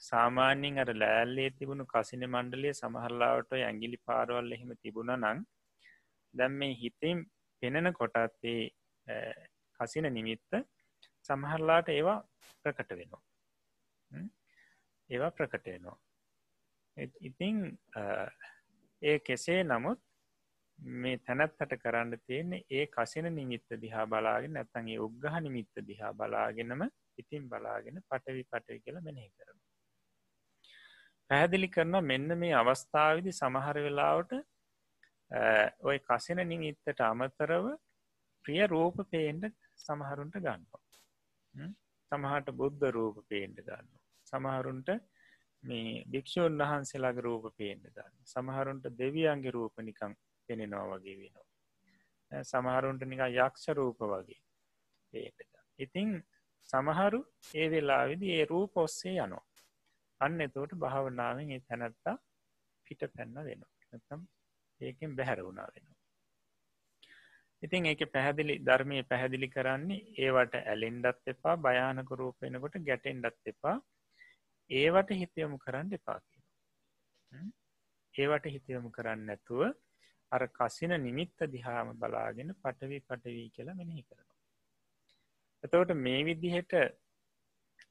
සාමාන්‍යින් අර ලෑල්ලේ තිබුණු කසින මණ්ඩලේ සමහරලාවට ඇගිලි පාරවල් එහෙම තිබුණ නං දැම් මේ හිතින් පෙනෙන කොටත්තේ කසින නිමිත්ත සමහරලාට ඒවා ප්‍රකට වෙනවා. ඒවා ප්‍රකට වෙනවා. ඉතිං ඒ කෙසේ නමුත් මේ තැනැත්තට කරන්න තියෙන්නේ ඒ කසින නිමිත්ත දිහා බලාගෙන නැත්තන්ගේ උග්ගහ නිමිත්ත දිහා බලාගෙනම ඉතින් බලාගෙන පටවි පටවි කියලා මෙනෙහි කරන පැහැදිලි කරනවා මෙන්න මේ අවස්ථාවදි සමහර වෙලාවට ඔය කසින නිමිත්තට අමතරව ප්‍රිය රූප පේන්ඩ සමහරුන්ට ගන්නවා. සමහට බුද්ධ රූප පේන්ඩ ගන්න සමහරුන්ට මේ භික්‍ෂූන් වහන්සේලාගේ රූප පේන්න ගන්න සමහරුන්ට දෙවියන්ගේ රූප නිකං පෙනෙනවා වගේ වෙනවා. සමහරුන්ට නික යක්ෂ රූප වගේ පේට ඉතිං සමහරු ඒ වෙලාවිදි ඒ රූප ඔස්සේ යනවා. අන්න එතෝට භාවනාවෙන් ඒ තැනැත්තා පිට පැන්න වෙනවා නැතම් ඒකෙන් බැහැර වුණා වෙනවා. ඉතින් ඒක පැහැදිලි ධර්මය පැහැදිලි කරන්නේ ඒවට ඇලෙන්ඩත් එපා භයානක රූපයනකොට ගැටෙන්ඩත් එපා. ඒවට හිතයමු කරන්න එපා කියන ඒවට හිතයමු කරන්න නැතුව අර කසින නිමිත්ත දිහාම බලාගෙන පටවී පටවී කියලා මෙනෙහි කරනවා. එතවට මේ විදිහට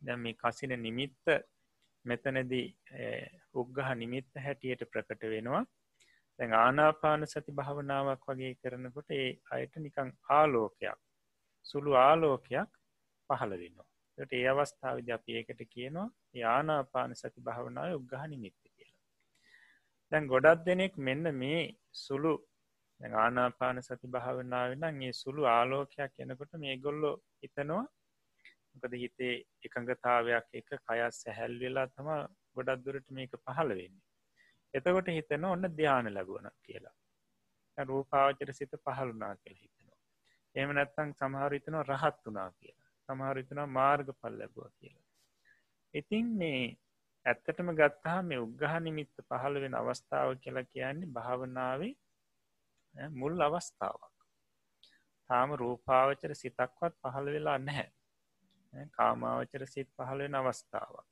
දැ මේ කසින නිමිත්ත මෙතනදී උග්ගහ නිමිත්ත හැටියට ප්‍රකට වෙනවා. දැන් ආනාපාන සති භාවනාවක් වගේ කරනකොට ඒ අයට නිකං ආලෝකයක් සුළු ආලෝකයක් පහළ වෙනවා. ට ඒ අවස්ථාවද අපි ඒකට කියනවා යානාපාන සති භාවනාව උග්ගහ නිමිත්ත කියලා. දැන් ගොඩක් දෙනෙක් මෙන්න මේ සුළු ආනාපාන සති භාවනාවනම් ඒ සුළු ආලෝකයක් එනකොට මේ ගොල්ලො හිතනවා මොකද හිතේ එකඟතාවයක් එක කයස් සැහැල් වෙලා තම ගොඩක් දුරට මේක පහළ වෙන්නේ. එතකොට හිතන ඔන්න ධ්‍යාන ලැබුවන කියලා. රූපාවචර සිත පහළුනා කියල හිතනවා. එම නැත්තං සමහරිතනවා රහත් වනා කියලා. සමහරිතනවා මාර්ග පල් ලැබුව කියලා. ඉතින් මේ ඇත්තටම ගත්තා මේ උග්ගහ නිමිත්ත පහළ වෙන අවස්ථාව කියලා කියන්නේ භාවනාවේ මුල් අවස්ථාවක්. තාම රූපාවචර සිතක්වත් පහළ වෙලා නැහැ. කාමාවචර සිත් පහළ වෙන අවස්ථාවක්.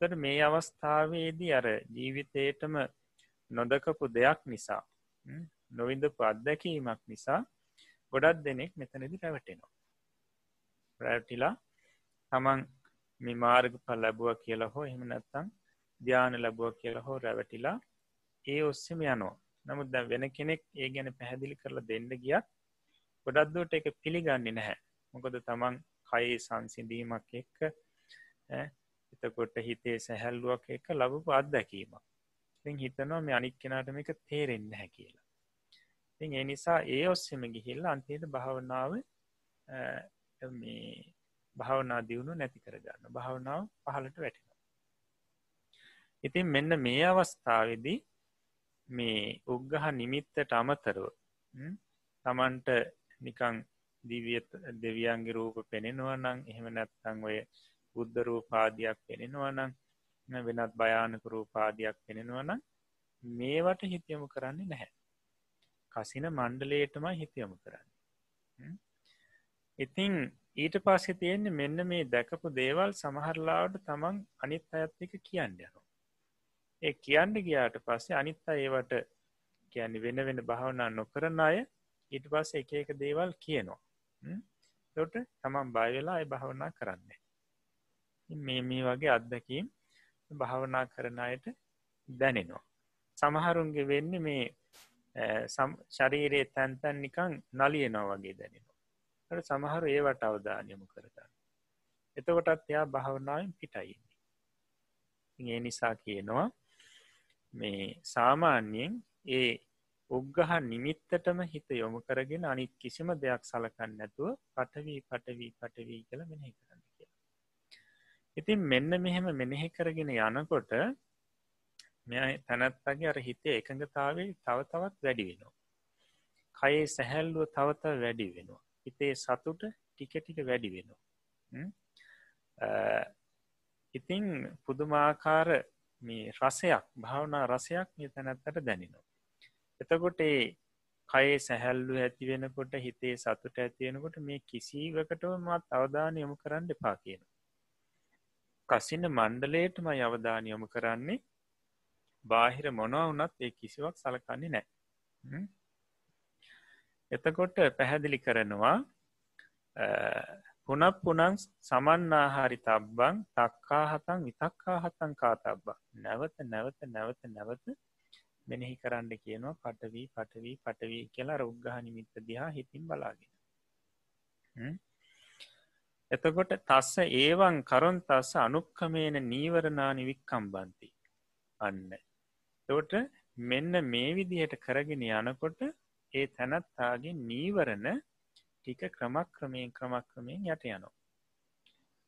තට මේ අවස්ථාවේදී අර ජීවිතේටම නොදකපු දෙයක් නිසා නොවිඳපු අත්දැකීමක් නිසා ගොඩත් දෙනෙක් මෙතනදි පැවටෙනවා රැටිලා තමන් මේ මාර්ග පල් ලැබුව කියලා හෝ එහෙම නැත්තං ධ්‍යාන ලැබුව කියලා හෝ රැවටිලා ඒ ඔස්සෙම යනවා. නමුත් දැ වෙන කෙනෙක් ඒ ගැන පැහැදිලි කරලා දෙන්න ගියත් ගොඩක්දුවට එක පිළිගන්නේ නැහැ. මොකද තමන් කයි සංසිඳීමක් එක්ක එතකොට හිතේ සැහැල්ලුවක් එක ලබපු අත්දැකීමක්. ඉතින් හිතනවා මේ අනික් කෙනාටම එක තේරෙන්න හැ කියලා. ඉතින් ඒ නිසා ඒ ඔස්සෙම ගිහිල්ල අන්තියට භාවනාව මේ භාවනා දියුණු නැති කරගන්න භාවනාව පහලට වැටෙන ඉතින් මෙන්න මේ අවස්ථාවදී මේ උග්ගහ නිමිත්තට අමතරව තමන්ට නිකං දිවියත් දෙවියන්ගේ රූප පෙනෙනවා නං එහෙම නැත්තං ඔය බුද්ධ රූපාදයක් පෙනෙනවා නම් වෙනත් භයානක රූපාදයක් පෙනෙනවන මේවට හිතයමු කරන්නේ නැහැ. කසින මණ්ඩලේටමයි හිතයමු කරන්න. ඉතිං ඊට පස්සේ තියෙන්නේ මෙන්න මේ දැකපු දේවල් සමහරලාවට තමන් අනිත් අයත්තික කියන්න යනු ඒ කියන්න ගියාට පස්සේ අනිත්තා ඒවට කියන්නේ වෙන වෙන භාවනා නොකරන අය ඊට පස්ස එක එක දේවල් කියනවා. තොට තමන් බයවෙලා අය භාවනා කරන්නේ. මේ මේ වගේ අත්දැකීම් භාවනා කරන අයට දැනෙනවා. සමහරුන්ගේ වෙන්න මේ ශරීරයේ තැන්තැන් නිකං නලියනවා වගේ දැනෙනවා. ට සමහරු ඒවට අවධානයමු කරගන්න එතකොටත් එයා භාවනාවෙන් පිටයින්නේ ඒ නිසා කියනවා මේ සාමාන්‍යයෙන් ඒ උග්ගහ නිමිත්තටම හිත යොමු කරගෙන අනිත් කිසිම දෙයක් සලකන්න නැතුව පටවී පටවී පටවී කළ මෙනෙහි කරන්න කිය. ඉතින් මෙන්න මෙහෙම මෙනෙහි කරගෙන යනකොට මෙ තැනත්තගේ අර හිතේ එකඟතාවේ තව තවත් වැඩි වෙනවා. කයේ සැහැල්ලුව තවත වැඩි වෙනවා. හිතේ සතුට ටික ටික වැඩි වෙනවා. ඉතිං පුදුමාකාර මේ රසයක් භාවනා රසයක් මේ තැනැත්තට දැනෙනවා. එතකොට ඒ කයේ සැහැල්ලු ඇති වෙනකොට හිතේ සතුට ඇතිවෙනකොට මේ කිසිවකටව මත් අවධාන යොමු කරන්න එපා කියන. කසින මණ්ඩලේටම අවධාන යොමු කරන්නේ බාහිර මොනවා වනත් ඒ කිසිවක් සලකන්නේ නෑ. එතකොට පැහැදිලි කරනවා පුනක් පුනං සමන්නාහාරි තබ්බං තක්කාහතන් විතක්කාහතන් කාතබ්බා නැවත නැවත නැවත නැවත මෙනෙහි කරන්න කියනවා. පටවී පටවී පටවී කියලා රුග්ගහ නිමිත්ත දිහා හිතින් බලාගෙන. එතකොට තස්ස ඒවන් කරුන් තස්ස අනුක්කමේන නීවරණානි වික්කම්බන්ති අන්න. තොට මෙන්න මේ විදිහට කරගෙන යනකොට ඒ තැනත්තාගේ නීවරණ ටික ක්‍රමක් ක්‍රමයෙන් ක්‍රමක් ක්‍රමයෙන් යට යනවා.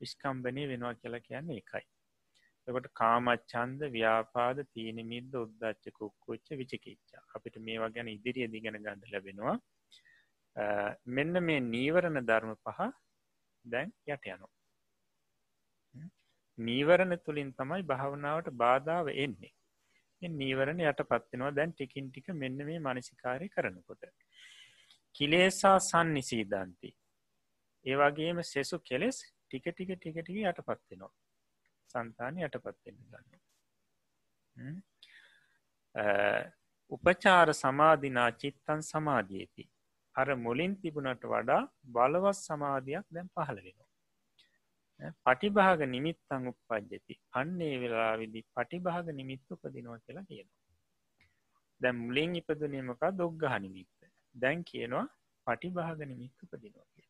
විස්කම්බනය වෙනවා කියලා කියන්නේ එකයි එකට කාමච්චන්ද ව්‍යාපාද තීනමිද්ද උද්දච්ච කුක්කුච්ච විචිකිච්චා අපිට මේවා ගැන ඉදිරිය දිගෙන ගන්න ලැබෙනවා. මෙන්න මේ නීවරණ ධර්ම පහ දැන් යට යනවා. නීවරණ තුළින් තමයි භාවනාවට බාධාව එන්නේ. නීවරණ යට පත්වෙනවා දැන් ටිකින් ටික මෙන්න මේ මනසිකාරය කරනකොට. කිලේසා සන්නිසීදන්ති. ඒවගේම සෙසු කෙලෙස් ටික ටික ටික ටික යට පත්වෙනවා සන්තාන යට පත්වෙන්න ගන්න උපචාර සමාධිනා චිත්තන් සමාධියති. අර මුලින් තිබුණට වඩා බලවස් සමාධයක් දැන් පහළ වෙනවා. පටිභාග නිමිත්තං උපපජ්ජති. අන්නේ වෙලා විදි පටිභාග නිමිත්ත උපදිනවා කියලා කියනවා. දැම් මුලින් ඉපදනීමක දොග්ගහ නිමිත්ත. දැන් කියනවා පටිභාග නිමිත්ත උපදිනවා කිය.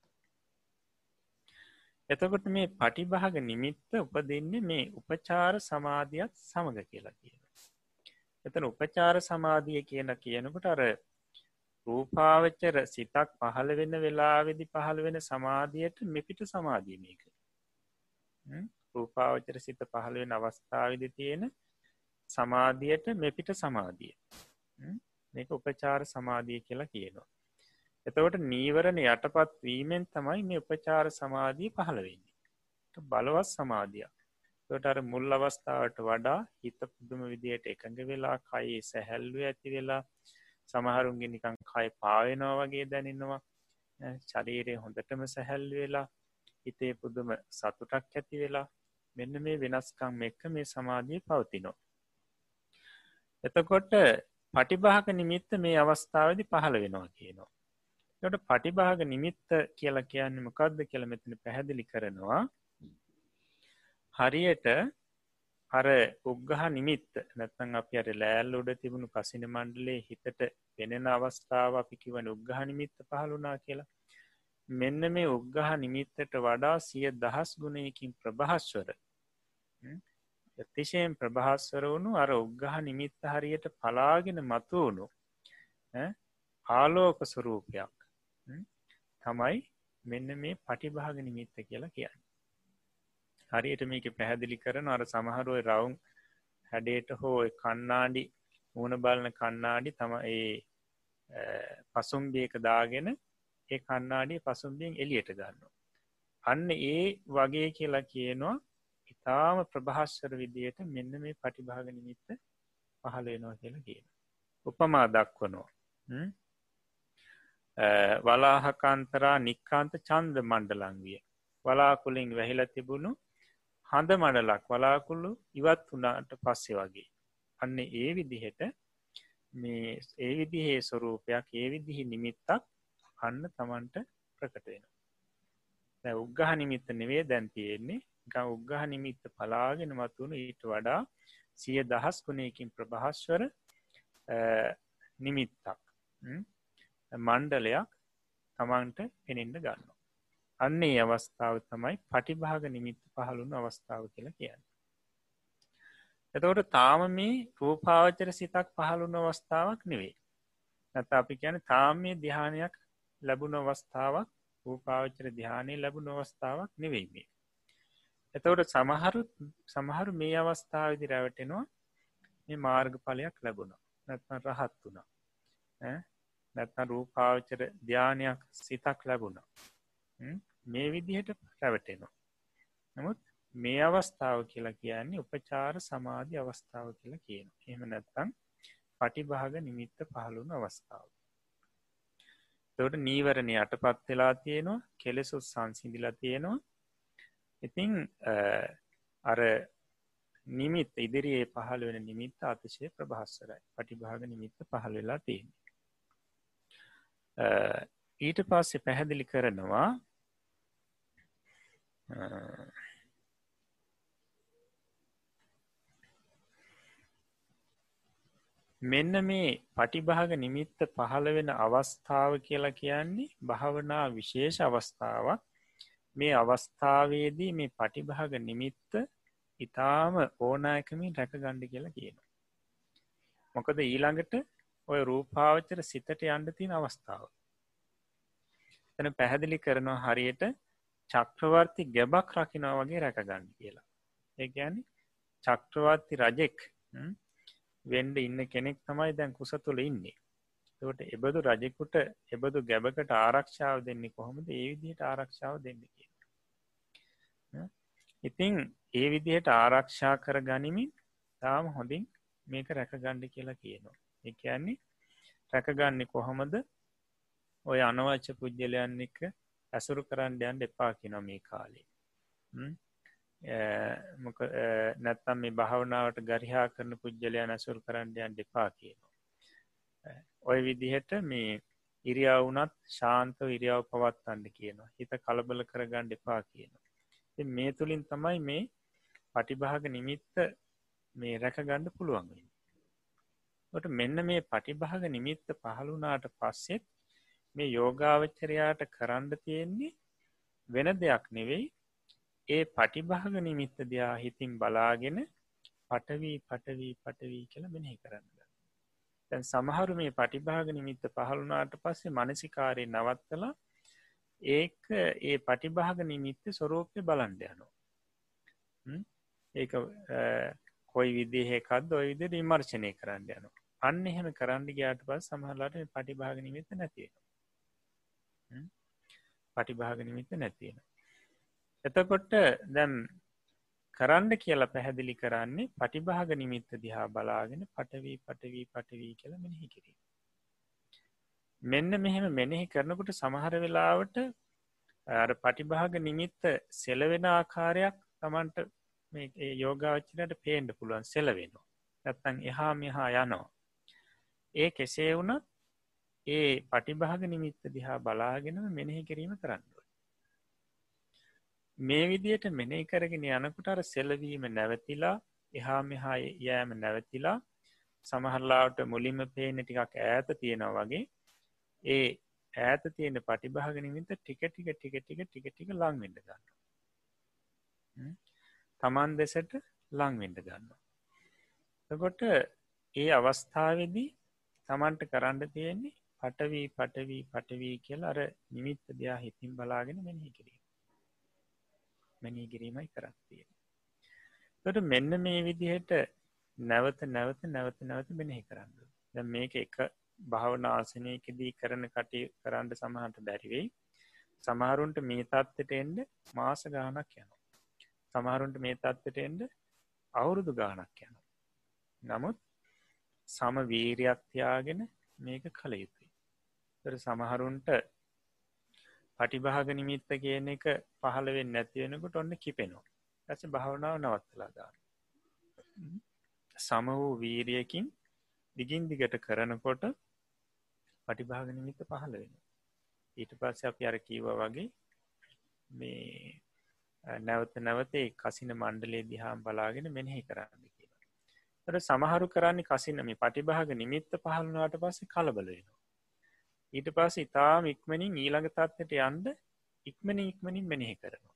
එතකොට මේ පටිභාග නිමිත්ත උපදින්නේ මේ උපචාර සමාධියත් සමඟ කියලා කියන. එතන උපචාර සමාධිය කියන කියනකොට අර රූපාවච්චර සිතක් පහළ වෙන්න වෙලාවෙදි පහළ වෙන සමාධියයට මෙපිට සමාධීමයක. රූපාවචර සිත පහළ වෙන අවස්ථාවදි තියෙන සමාධියට මෙපිට සමාධිය. මේක උපචාර සමාධිය කියලා කියනවා. එතවට නීවරණ යටපත් වීමෙන් තමයි මේ උපචාර සමාධී පහළවෙන්නේ. බලවත් සමාධයක්. ට අර මුල් අවස්ථාවට වඩා හිත පුදුම විදියට එකඟ වෙලා කයි සැහැල්ලු ඇති වෙලා සමහරුන්ගේ නිකං කයි පාවෙනවා වගේ දැනෙනවා ශරීරය හොඳටම සැහැල්ලු වෙලා හිතේ පුදුම සතුටක් ඇති වෙලා මෙන්න මේ වෙනස්කම් එක්ක මේ සමාධිය පවතිනවා. එතකොට පටිභාක නිමිත්ත මේ අවස්ථාවදි පහළ වෙනවා කියනවා. ට පටිභාග නිමිත්ත කියලා කියන්න මොකක්ද කියල මෙතන පැහැදිලි කරනවා. හරියට අර උග්ගහ නිමිත්ත නැත්තන් අප අර ලෑල් උඩ තිබුණු කසින මණ්ඩලේ හිතට පෙනෙන අවස්ථාව අපි කිවන උග්ගහ නිමිත්ත පහළුනා කියලා. මෙන්න මේ උග්ගහ නිමිත්තට වඩා සිය දහස් ගුණයකින් ප්‍රභහස්වර අතිශයෙන් ප්‍රභාස්වර වුණු අර උග්ගහ නිමිත්ත හරියට පලාගෙන මතු වුණු ආලෝක ස්වරූපයක්. තමයි මෙන්න මේ පටිභාග නිමිත්ත කියලා කියන්න හරියට මේක පැහැදිලි කරන අර සමහරුව රවුන් හැඩේට හෝ කන්නාඩි මුණ බලන කන්නාඩි තම ඒ පසුම්බියක දාගෙන ඒ කන්නාඩි පසුම්බියෙන් එලියට ගන්න අන්න ඒ වගේ කියලා කියනවා ඉතාම ප්‍රභාස්වර විදියට මෙන්න මේ පටිභාග නිමිත්ත පහලවෙනවා කියලා කියන. උපමා දක්වනවා. වලාහකන්තරා නික්කාන්ත චන්ද මණ්ඩලංවිය. වලාකුලින් වැහිල තිබුණු හඳ මඩලක් වලාකුල්ලු ඉවත් වනාට පස්සෙ වගේ. අන්න ඒ විදිහට මේ ඒ විදිහේ ස්වරූපයක් ඒ විදිහි නිමිත්තක් අන්න තමන්ට ප්‍රකට වෙන. උග්ගහ නිමිත්ත නෙවේ දැන් තියෙන්නේ ග උග්ගහ නිමිත්ත පලාගෙන මත්වුණු ඊට වඩා සිය දහස් ගුණයකින් ප්‍රභාස්වර නිමිත්තක් මණ්ඩලයක් තමන්ට පෙනෙන්ඩ ගන්න. අන්නේ අවස්ථාව තමයි පටිභාග නිමිත්ත පහළුණු අවස්ථාව කියලා කියන්න. එතකොට තාම මේ රූපාවචර සිතක් පහළුණු අවස්ථාවක් නෙවේ. නැත අපි කියන තාම මේ දිහානයක් ලැබුණ අවස්ථාවක් රූපාවචර දිහානය ලැබුණ අවස්ථාවක් නෙවෙයිමේ. එතවට සමහරුත් සමහරු මේ අවස්ථාවදි රැවටෙනවා මේ මාර්ග පලයක් ලැබුණ නැත්න රහත් වුණා නැත්න රූපාවචර ධ්‍යානයක් සිතක් ලැබුණ. මේ විදිහට රැවටෙනවා නමුත් මේ අවස්ථාව කියලා කියන්නේ උපචාර සමාධි අවස්ථාව කියලා කියන එම නැත්තං පටිභාග නිමිත්ත පහළුණු අවස්ථාව. තොට නීවරණය අටපත් වෙලා තියෙනවා කෙලෙසුත් සංසිඳිලා තියෙනවා. ඉතිං අර නිමිත් ඉදිරියේ පහළ වෙන නිමිත්ත අතිශය ප්‍රභාස්සරයි පටිභාග නිමිත්ත පහළ වෙලා තියෙන ඊට පස්සේ පැහැදිලි කරනවා මෙන්න මේ පටිභාග නිමිත්ත පහළ වෙන අවස්ථාව කියලා කියන්නේ භාවනා විශේෂ අවස්ථාවක් මේ අවස්ථාවේදී මේ පටිභාග නිමිත්ත ඉතාම ඕනායකමින් රැක ගණ්ඩි කියලා කියන. මොකද ඊළඟට ඔය රූපාවචර සිතට යන්න තින අවස්ථාව. තැන පැහැදිලි කරනවා හරියට චක්‍රවර්ති ගැබක් රකිනා වගේ රැකගන්න කියලා. ඒ ගැන චක්‍රවර්ති රජෙක් වෙන්ඩ ඉන්න කෙනෙක් තමයි දැන් කුස තුළ ඉන්නේ තට එබදු රජෙකුට එබදු ගැබකට ආරක්ෂාව දෙන්නේ කොහොමද ඒ විදිහට ආරක්ෂාව දෙන්න කිය ඉතිං ඒ විදිහට ආරක්ෂා කර ගනිමින් තාම හොඳින් මේක රැකගණ්ඩි කියලා කියනවා එකන්නේ රැකගන්න කොහොමද? ඔය අනවච්ච පුද්ගලයන් එක ඇසුරු කරන්න යන් එපා කිනො මේ කාලේ. මොක නැත්තම් මේ භාවනාවට ගරිහා කරන පුද්ගලයන් ඇසුරු කරන්න යන් දෙපා කියනවා. ඔය විදිහට මේ ඉරියවුනත් ශාන්ත ඉරියාව පවත්තන්න කියනවා. හිත කලබල කරගන්න එපා කියනවා. මේ තුළින් තමයි මේ පටිභාග නිමිත්ත මේ රැකගණ්ඩ පුළුවන්ගන්න ට මෙන්න මේ පටිභාග නිමිත්ත පහළුනාට පස්සෙත් මේ යෝගාවච්චරයාට කරන්න තියෙන්නේ වෙන දෙයක් නෙවෙයි. ඒ පටිභාග නිමිත්ත දයා හිතින් බලාගෙන පටවී පටවී පටවී කියල මෙනෙහි කරන්න. තැන් සමහරු මේ පටිභාග නිමිත්ත පහළුනාට පස්සේ මනසිකාරය නවත්තලා ඒක ඒ පටිභාග නිමිත්ත ස්වරෝපය බලන්ඩ යනු ඒක කොයි විදිහෙකත් ඔය විදි විමර්ශනය කරන්න යනු අන්න එහෙම කරන්න ගයාට පස් සමහලාට පටිභාග නිමිත්ත නැතියෙන පටිභාග නිමිත්ත නැතියෙන එතකොට දැම් කරන්න කියලා පැහැදිලි කරන්නේ පටිභාග නිමිත්ත දිහා බලාගෙන පටවී පටවී පටවී කියල මෙනෙහි කිරීම. මෙන්න මෙහෙම මෙනෙහි කරනකොට සමහර වෙලාවට පටිභාග නිමිත්ත සෙලවෙන ආකාරයක් තමන්ට යෝගාවච්චනයට පේන්ඩ පුළුවන් සෙලවෙනවා. ඇත්තන් එහා මෙහා යනවා. ඒ කෙසේ වුණත් ඒ පටිභාග නිමිත්ත දිහා බලාගෙනම මෙනෙහි කිරීම කරන්න. මේ විදියට මෙනෙහි කරගෙන යනකුට අර සෙලවීම නැවතිලා එහා මෙහා යෑම නැවතිලා සමහරලාට මුලින්ම පේන ටිකක් ඈත තියෙනවා වගේ ඒ ඈත තියෙන පටිභාගනිමිත ටික ටික ටික ටික ටික ටික ලංවෙඩ ගන්න තමන් දෙසට ලංවෙඩ ගන්න තකොට ඒ අවස්ථාවදී තමන්ට කරන්න තියෙන්නේ පටවී පටවී පටවී කියලා අර නිමිත්ත දෙයා හිතින් බලාගෙන මෙහි කිරීම මෙනී කිරීමයි කරත්තිය. තොට මෙන්න මේ විදිහට නැවත නැවත නැවත නැවත මෙනෙහි කරන්න. ද මේක එක භාවනාසනයකදී කරන කටි කරන්න සමහට බැරිවෙයි සමහරුන්ට මේ තත්වට එන්ඩ මාස ගානක් යනවා. සමහරුන්ට මේ තත්වට එන්ඩ අවුරුදු ගානක් යන නමුත් සම වීරයක් තියාගෙන මේක කළ යුතුයි. තර සමහරුන්ට පටිභාග නිමිත්ත කියන එක පහළවෙන් නැතිවෙනකොට ඔන්න කිපෙනවා. ඇස භාවනාව නවත්තලා දාන්න සම වූ වීරියකින් දිගින් දිගට කරනකොට පටිභාග නිමිත්ත පහළ වෙන ඊට පස්ස අපි අර කීව වගේ මේ නැවත නැවතේ කසින මණ්ඩලේ දිහාම් බලාගෙන මෙනෙහි කරන්න කියලා ට සමහරු කරන්නේ කසින මේ පටිභාග නිමිත්ත පහළුණවාට පස්සේ කලබලවෙනවා ඊට පස්ස ඉතාම ඉක්මනින් ඊළඟ තත්වට යන්ද ඉක්මන ඉක්මනින් මෙනෙහි කරනවා.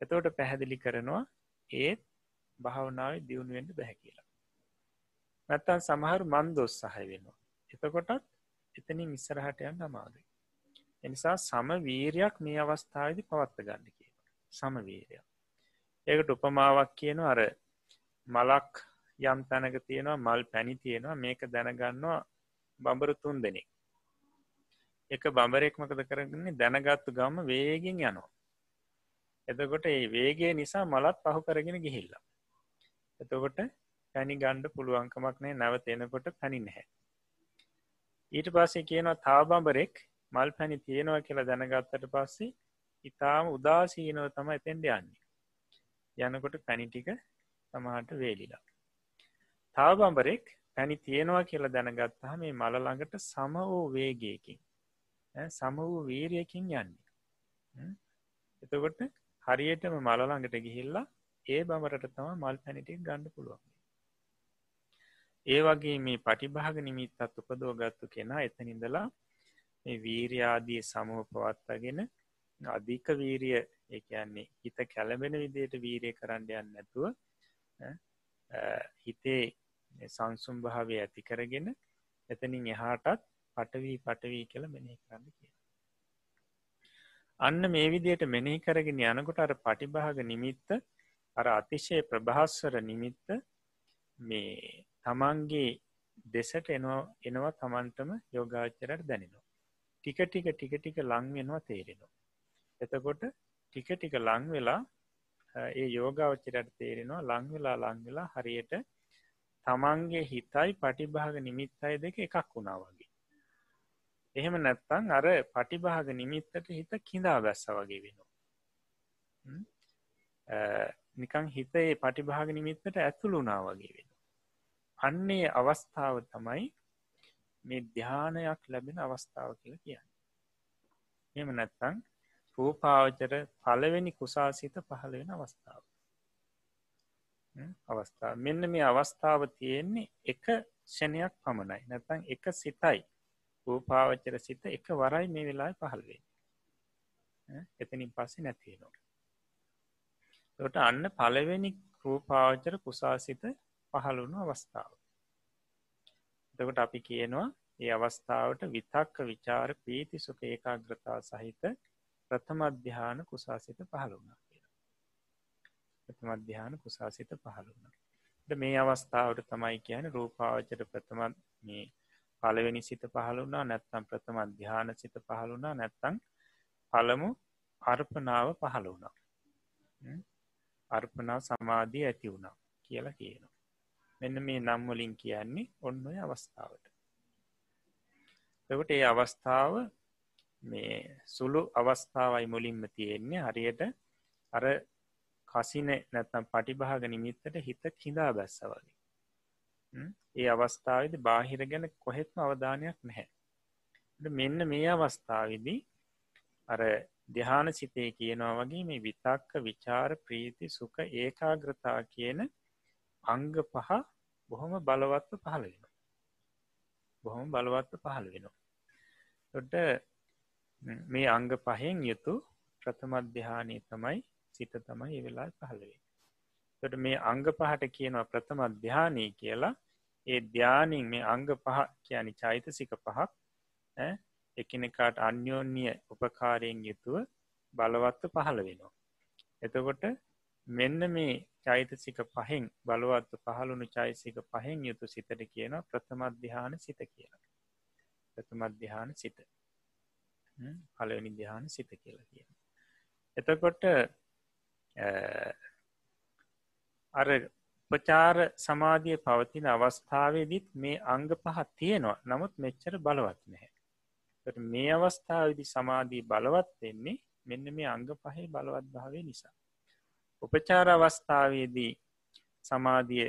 එතවට පැහැදිලි කරනවා ඒත් භාවනාව දියුණුවෙන්ට බැහැ කියලා. නැත්තන් සමහරු මන්දොස් සහය වෙනවා. එතකොටත් එතනින් ඉස්සරහට යන්න අමාරුයි. එනිසා සම වීරයක් මේ අවස්ථාවදි පවත්ත ගන්න කිය සමවීරයක් ඒකට උපමාවක් කියන අර මලක් යම් තැනක තියෙනවා මල් පැණි තියෙනවා. මේක දැනගන්නවා බඹරු තුන් දෙනෙක්. එක බඹරෙක්මකද කරගන්නේ දැනගත්තු ගම වේගෙන් යනවා. එතකොට ඒ වේගේ නිසා මලත් පහු කරගෙන ගිහිල්ලා. එතකොට පැණි ගණ්ඩ පුළුවන්කමක් නෑ නැවත එනකොට පැණි නැහැ. ඊට පස්සේ කියනවා තාබඹරෙක් මල් පැණි තියෙනවා කියලා දැනගත්තට පස්සේ ඉතාම උදාසීනව තම එතෙන්ට යන්නේ. යනකොට පැණි ටික තමහට වේලිලා. තාබඹරෙක් පැණි තියෙනවා කියලා දැනගත්තා මේ මල ළඟට සම වූ වේගයකින් සම වූ වීරයකින් යන්නේ. එතකොට හරියටම මලළඟට ගිහිල්ලා ඒ බමරට තම මල් පැනිටික් ගණඩ පුළුවන්. ඒ වගේ මේ පටිභාග නිමිත්තත් උපදෝ ගත්තු කෙනා එතනිඳලා මේ වීරයාදී සමූහ පවත්තාගෙන අධික වීරිය ඒයන්නේ හිත කැලබෙන විදියට වීරය කරන්න යන්න නැතුව හිතේ සංසුම් භාවය ඇති කරගෙන එතනින් එහාටත් පටවී පටවී කළ මෙනෙහි කරන්න කිය. අන්න මේ විදියට මෙනෙහි කරගෙන යනකොට අර පටිභාග නිමිත්ත අර අතිශය ප්‍රභාස්වර නිමිත්ත මේ තමන්ගේ දෙසට එනවා එනවා තමන්ටම යෝගාචරයට දැනෙනවා. ටික ටික ටික ටික ලං වෙනවා තේරෙනවා. එතකොට ටික ටික ලං වෙලා ඒ යෝගාවච්චරයට තේරෙනවා ලංවෙලා ලංවෙලා හරියට තමන්ගේ හිතයි පටිභාග නිමිත්තයි දෙක එකක් වුණා වගේ. එහෙම නැත්තං අර පටිභාග නිමිත්තට හිත කිඳා බැස්ස වගේ වෙනවා. නිකං හිතේ පටිභාග නිමිත්තට ඇතුළුනා වගේ වෙන. අන්නේ අවස්ථාව තමයි මේ ධ්‍යානයක් ලැබෙන අවස්ථාව කියල කියන්න. එම නැත්තං රූපාවචර පලවෙනි කුසාසිත පහළ වෙන අවස්ථාව. අවස්ථාව මෙන්න මේ අවස්ථාව තියෙන්නේ එක ෂණයක් පමණයි නැතන් එක සිතයි රූපාවචර සිත එක වරයි මේ වෙලා පහළවේ එතනින් පස්සේ නැතිනවා. තොට අන්න පළවෙනි රූපාවචර කුසාසිත පහළුණු අවස්ථාව. එතකොට අපි කියනවා ඒ අවස්ථාවට විතක්ක විචාර පීති සුක ඒකාග්‍රතා සහිත ප්‍රථම අධ්‍යාන කුසාසිත පහළුණා කියලා. ප්‍රථම අධ්‍යාන කුසාසිත පහළුණා. මේ අවස්ථාවට තමයි කියන රූපාවචර ප්‍රථම මේ පළවෙනි සිත පහළුණා නැත්තම් ප්‍රථම අධ්‍යාන සිත පහළුණා නැත්තං පළමු අර්පනාව පහළ වුණා අර්පනා සමාධී ඇති වුණා කියලා කියනවා මෙන්න මේ නම්වලින් කියන්නේ ඔන්න ඔය අවස්ථාවට එකට ඒ අවස්ථාව මේ සුළු අවස්ථාවයි මුලින්ම තියෙන්නේ. හරියට අර කසින නැත්නම් පටිභාග නිමිත්තට හිත කිඳා බැස්ස වගේ. ඒ අවස්ථාවද බාහිර ගැන කොහෙත්ම අවධානයක් නැහැ. මෙන්න මේ අවස්ථාවදී අර දෙහාන සිතේ කියනවා වගේ මේ විතක්ක විචාර ප්‍රීති සුක ඒකාග්‍රතා කියන අංග පහ බොහොම බලවත්ව පහළ වෙන බොහොම බලවත්ව පහළ වෙනවා. ොට මේ අංග පහෙන් යුතු ප්‍රථමධ්‍යානය තමයි සිත තමයි වෙලා පහළවේ තොට මේ අංග පහට කියනවා ප්‍රථම අධ්‍යානී කියලා ඒ ධ්‍යානින් මේ අංග පහ කියනි චෛතසික පහක් එකනෙකාට අන්‍යෝන්‍ය උපකාරයෙන් යුතුව බලවත්ව පහළ වෙනවා. එතකොට මෙන්න මේ චෛතසික පහෙන් බලවත්ව පහළුණු චෛසික පහෙන් යුතු සිතට කියන ප්‍රථමධ්‍යාන සිත කියලා. ප්‍රථමධ්‍යාන සිත පලවනි ධ්‍යාන සිත කියලා කියන. එතකොට අර උපචාර සමාධිය පවතින අවස්ථාවේදීත් මේ අංග පහත් තියෙනවා. නමුත් මෙච්චර බලවත් නැහැ. මේ අවස්ථාවදි සමාධී බලවත් වෙන්නේ මෙන්න මේ අංග පහේ බලවත් භාවය නිසා. උපචාර අවස්ථාවේදී සමාධිය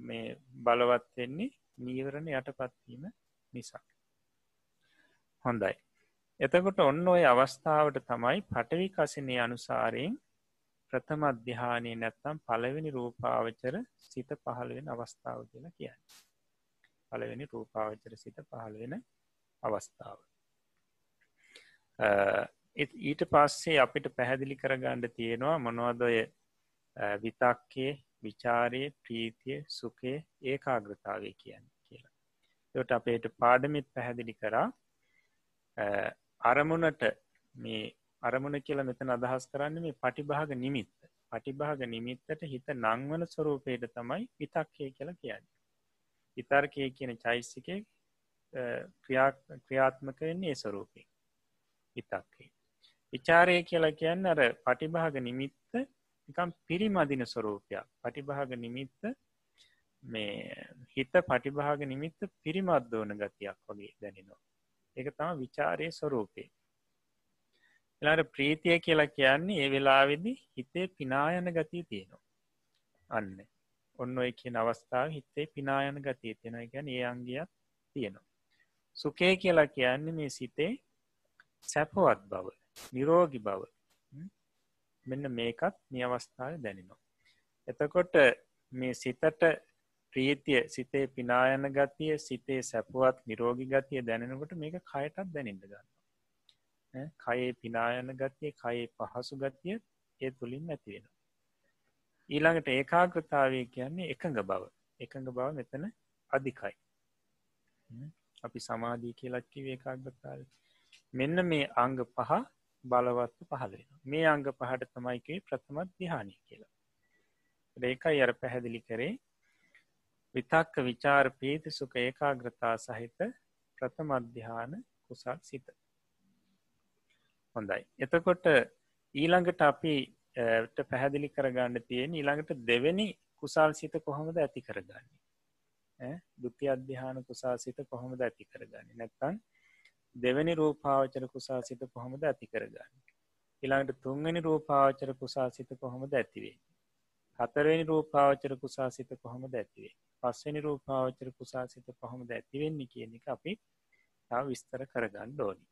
මේ බලවත් වෙන්නේ නීවරණ යටපත්වීම නිසා. හොඳයි. එතකොට ඔන්න ඔය අවස්ථාවට තමයි පටවි කසිනේ අනුසාරයෙන් ප්‍රථම අධ්‍යානය නැත්තම් පළවෙනි රූපාවචර සිත පහළ වෙන අවස්ථාව කියලා කියන්න. පළවෙනි රූපාවචර සිත පහළ වෙන අවස්ථාව. ඊට පස්සේ අපිට පැහැදිලි කරගණ්ඩ තියෙනවා මොනවදොය විතක්කේ විචාරයේ ප්‍රීතිය සුකේ ඒකාග්‍රතාවය කියන්න කියලා. යොට අපේට පාඩමිත් පැහැදිලි කරා අරමුණට මේ අරමුණ කියලා මෙතන අදහස් කරන්න මේ පටිභාග නිමිත්ත පටිභාග නිමිත්තට හිත නංවන ස්වරූපයට තමයි විතක්කය කියලා කියන්න. ඉතර්කය කියන චෛසික ක්‍රියාත්මක වෙන්නේ ඒ ස්වරූපය විතක්කේ. විචාරය කියලා කියන්න අර පටිභාග නිමිත්ත නිකම් පිරිමදින ස්වරූපයක් පටිභාග නිමිත්ත මේ හිත පටිභාග නිමිත්ත පිරිමද්දෝන ගතියක් වගේ දැනෙනවා. එක තම විචාරය ස්වරූපේ එලාට ප්‍රීතිය කියලා කියන්නේ ඒ වෙලාවෙදි හිතේ පිනායන ගතිය තියෙනවා. අන්න. ඔන්න ඔය කියන අවස්ථාව හිතේ පිනායන ගතිය තියෙන ගැන ඒ අංගයක් තියෙනවා. සුකේ කියලා කියන්නේ මේ සිතේ සැපවත් බව නිරෝගි බව. මෙන්න මේකත් මේ අවස්ථාව දැනෙනවා. එතකොට මේ සිතට ප්‍රීතිය සිතේ පිනායන ගතිය සිතේ සැපුවත් නිරෝගි ගතිය දැනෙනකොට මේක කයටත් දැනෙන්ට ගන්න කයේ පිනායන ගතිය කයේ පහසු ගතිය ඒ තුළින් ඇතිවෙන. ඊළඟට ඒකාග්‍රතාවය කියන්නේ එකඟ බව එකඟ බව මෙතන අධිකයි. අපි සමාධී කියලක්කිව ඒකාග්‍රතාව මෙන්න මේ අංග පහ බලවත්ව පහලෙන මේ අංග පහට තමයිකේ ප්‍රථමත් දිහානය කියලා. ඒකයි අර පැහැදිලි කරේ විතක්ක විචාර පීති සුක ඒකාග්‍රතා සහිත ප්‍රථම අධ්‍යාන කුසල් සිත. හොඳයි. එතකොට ඊළඟට අපි පැහැදිලි කරගන්න තියෙන ඊළඟට දෙවැනි කුසල් සිත කොහොමද ඇති කරගන්නේ? දුති අධ්‍යාන කුසා සිත කොහොමද ඇති කරගන්න? නැත්තන් දෙවැනි රූපාවචර කුසා සිත කොහොමද ඇති කරගන්න? ඉළඟට තුන්වැනි රූපාවචර කුසා සිත කොහොමද ඇතිවේ හතරවෙනි රූපාවචර කුසා සිත කොහොමද ඇතිවේ පස්වනි රූපාවචර කුසා සිත කොහොමද ඇතිවෙන්නේ කියන එක අපි විස්තර කරගන්න ඕනි.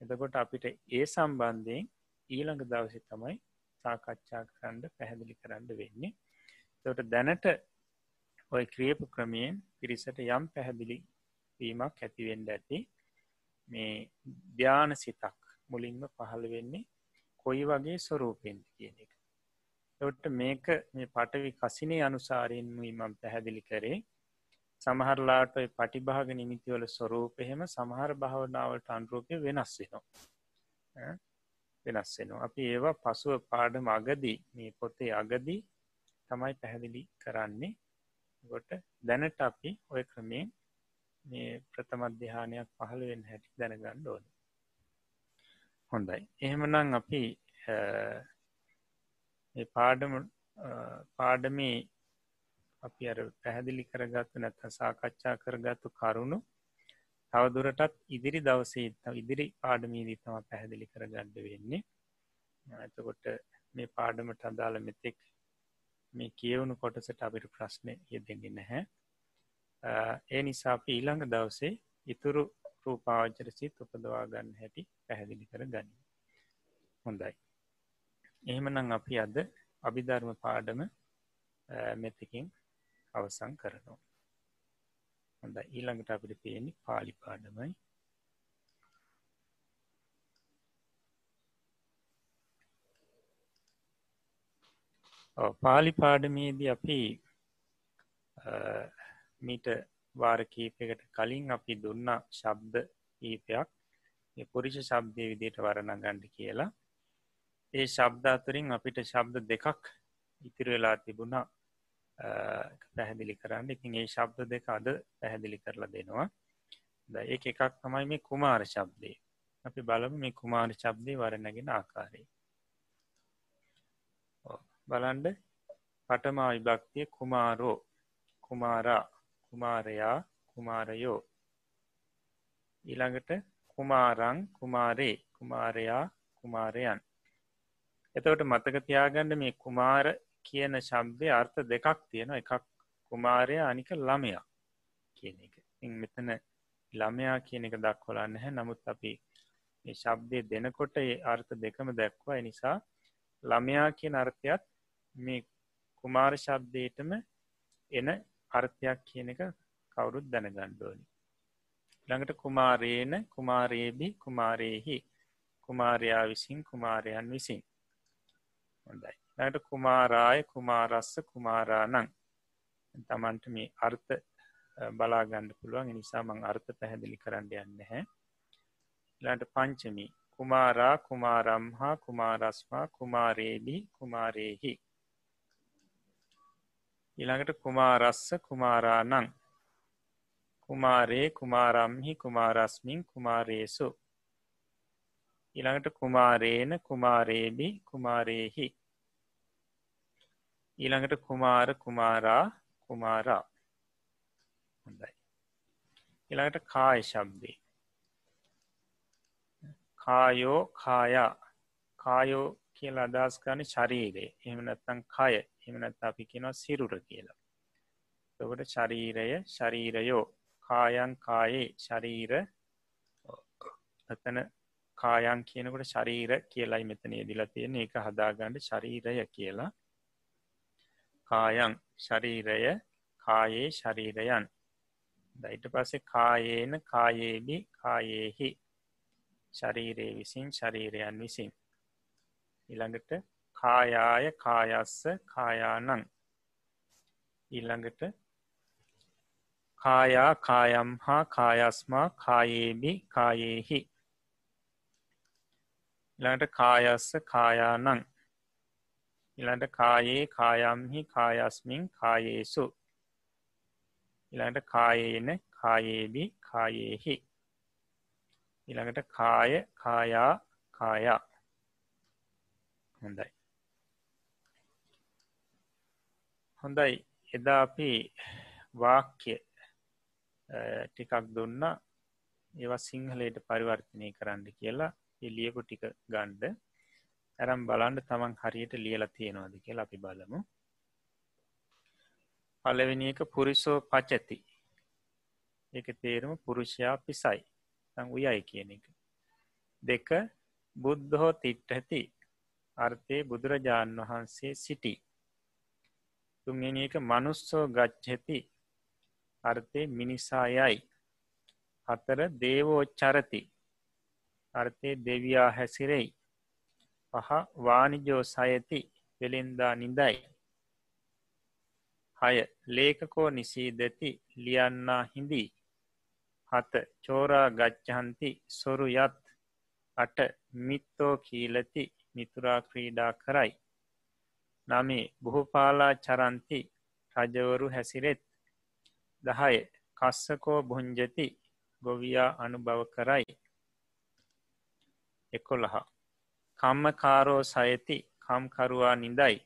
එතකොට අපිට ඒ සම්බන්ධයෙන් ඊළඟ දවසි තමයි සාකච්ඡා කරන්න පැහැදිලි කරන්න වෙන්නේ. තොට දැනට ඔය ක්‍රියපු ක්‍රමයෙන් පිරිසට යම් පැහැදිලි වීමක් ඇතිවෙන්ඩ ඇති. මේ ධ්‍යාන සිතක් මුලින්ම පහළ වෙන්නේ කොයි වගේ ස්වරූපෙන්ද කියන එක. තොට මේක මේ පටවි කසිනේ අනුසාරයෙන් වීමම් පැහැදිලි කරේ. සමහරලාට පටිභාග නිමිතිවල ස්වරූපහෙම සමහර භාවනාවට අන්රූපය වෙනස් වෙනවා. වෙනස් වෙනවා. අපි ඒවා පසුව පාඩම අගදී මේ පොතේ අගදී තමයි පැහැදිලි කරන්නේ. ගොට දැනට අපි ඔය ක්‍රමයෙන් මේ ප්‍රථමධ්‍යානයක් පහළුවෙන් හැටි දැනගන්න ඕන. හොඳයි. එහෙමනම් අපි පාඩම පාඩමේ අපි අර පැහැදිලි කරගත්තු නැත්ත සාකච්ඡා කරගත්තු කරුණු තවදුරටත් ඉදිරි දවසේ ඉදිරි පාඩමීදී තම පැහැදිලි කරගඩ්ඩ වෙන්නේ. ඇතකොට මේ පාඩමට අදාළ මෙතෙක් මේ කියවුණු කොටසට අපිට ප්‍රශ්නය යෙදෙන්නේ නැහැ. ඒ නිසා අපි ඊළඟ දවසේ ඉතුරු රූපාවචර සිත් උපදවා ගන්න හැටි පැහැදිලි කර ගනි හොඳයි. එහෙමනම් අපි අද අභිධර්ම පාඩම මෙතකින් අවසං කරනවා. හොඳ ඊළඟට අපිට තියෙන්නේ පාලි පාඩමයි පාලි පාඩමේදී අපි මීට වාර කීපයකට කලින් අපි දුන්න ශබ්ද කීපයක් පුරිෂ ශබ්දය විදියට වරණ ගණ්ඩ කියලා ඒ ශබ්ධ අතුරින් අපිට ශබ්ද දෙකක් ඉතිර වෙලා තිබුණා. පැහැදිලි කරන්න. ඉතින් ඒ ශබ්ද දෙක අද පැහැදිලි කරලා දෙනවා. ද ඒ එකක් තමයි මේ කුමාර ශබ්දය. අපි බලමු මේ කුමාර ශබ්දය වරණගෙන ආකාරය. බලන්ඩ පටමා විභක්තිය කුමාරෝ. කුමාරා. කුමාරයා. කුමාරයෝ. ඊළඟට කුමාරං කුමාරේ. කුමාරයා. කුමාරයන්. එතවට මතක තියාගන්න මේ කුමාර කියන ශබ්දය අර්ථ දෙකක් තියෙන එකක් කුමාරය අනික ළමයා කියන එක. මෙතන ළමයා කියන එක දක්වලන්න හැ නමුත් අපි මේ ශබ්දය දෙනකොට ඒ අර්ථ දෙකම දැක්වා නිසා ළමයා කියන අර්ථයත් මේ කුමාර ශබ්දයටම එන අර්ථයක් කියන එක කවුරුත් දැනගණ්ඩෝනි ළඟට කුමාරේන කුමාරේබි කුමාරයෙහි කුමාරයා විසින් කුමාරයන් විසින්. හොඳයි. ළඟට කුමාරාය කුමාරස්ස කුමාරානං. තමන්ට මේ අර්ථ බලාගණ්ඩ පුළුවන්. නිසා මං අර්ථ පැහැදිලි කරන්න යන්න හැ ළට පංචමි. කුමාරා කුමාරම් හා කුමාරස්මා කුමාරේබි කුමාරයෙහි ඊළඟට කුමාරස්ස කුමාරානං. කුමාරේ කුමාරම්හි කුමාරස්මින් කුමාරේසු. ඊළඟට කුමාරේන කුමාරේබි කුමාරේහි. ඊළඟට කුමාර කුමාරා කුමාරා. හොඳයි. ඊළඟට කාය ශබ්දේ. කායෝ කායා. කායෝ කියලා අදස් ගන ශරීරය. එහමනත්තං කය. එමනත් අපි කෙනවා සිරුර කියලා. තකට ශරීරය ශරීරයෝ. කායන් කායේ ශරීර. අතන කායන් කියනකට ශරීර කියලයි මෙතනේ දිලා තියෙන එක හදාගන්නඩ ශරීරය කියලා. කායන් ශරීරය කායේ ශරීරයන්. දයිට පස්සේ කායේන කායේබි කායේහි. ශරීරයේ විසින් ශරීරයන් විසින්. ඉළඟට කායාය කායස්ස කායානං. ඊළඟට කායා කායම් හා කායස්මා කායේබි කායේහි. ඉළඟට කායස්ස කායානං. ඉළඟට කායේ කායම්හි කායස්මින් කායේසු. ඉළඟට කායේන කායේබි කායේහි. ඉළඟට කාය කායා කායා. හොඳයි. හොඳයි. එදා අපි වාක්‍ය ටිකක් දුන්න. ඒවා සිංහලයට පරිවර්තනය කරන්න කියලා. එලියකු ටික ගණ්ඩ ඇරම් බලන්ඩ තමන් හරියට ලියලා තියෙනවාද කියලා අපි බලමු. පලවෙනි එක පුරිසෝ පචති. එක තේරුම පුරුෂයා පිසයි. තං උයයි කියන එක. දෙක බුද්ධහෝ තිට්ට ඇති අර්ථය බුදුරජාණන් වහන්සේ සිටි. තුන්ගෙන එක මනුස්සෝ ගච්ඡති. අර්ථය මිනිසායයි. හතර දේවෝච්චරති අර්ථය දෙවයා හැසිරෙයි. පහ වානිජෝ සයති වෙළෙන්දා නිදයි හය ලේකකෝ නිසීදති ලියන්නා හිඳී. හත චෝරා ගච්චහන්ති සොරු යත්. අට මිත්තෝ කීලති මිතුරා ක්‍රීඩා කරයි. නමේ බොහෝපාලා චරන්ති රජවරු හැසිරෙත්. දහය කස්සකෝ බොංජති ගොවියා අනුභව කරයි. එකොළහ. කම්මකාරෝ සයති කම්කරුවා නිදයි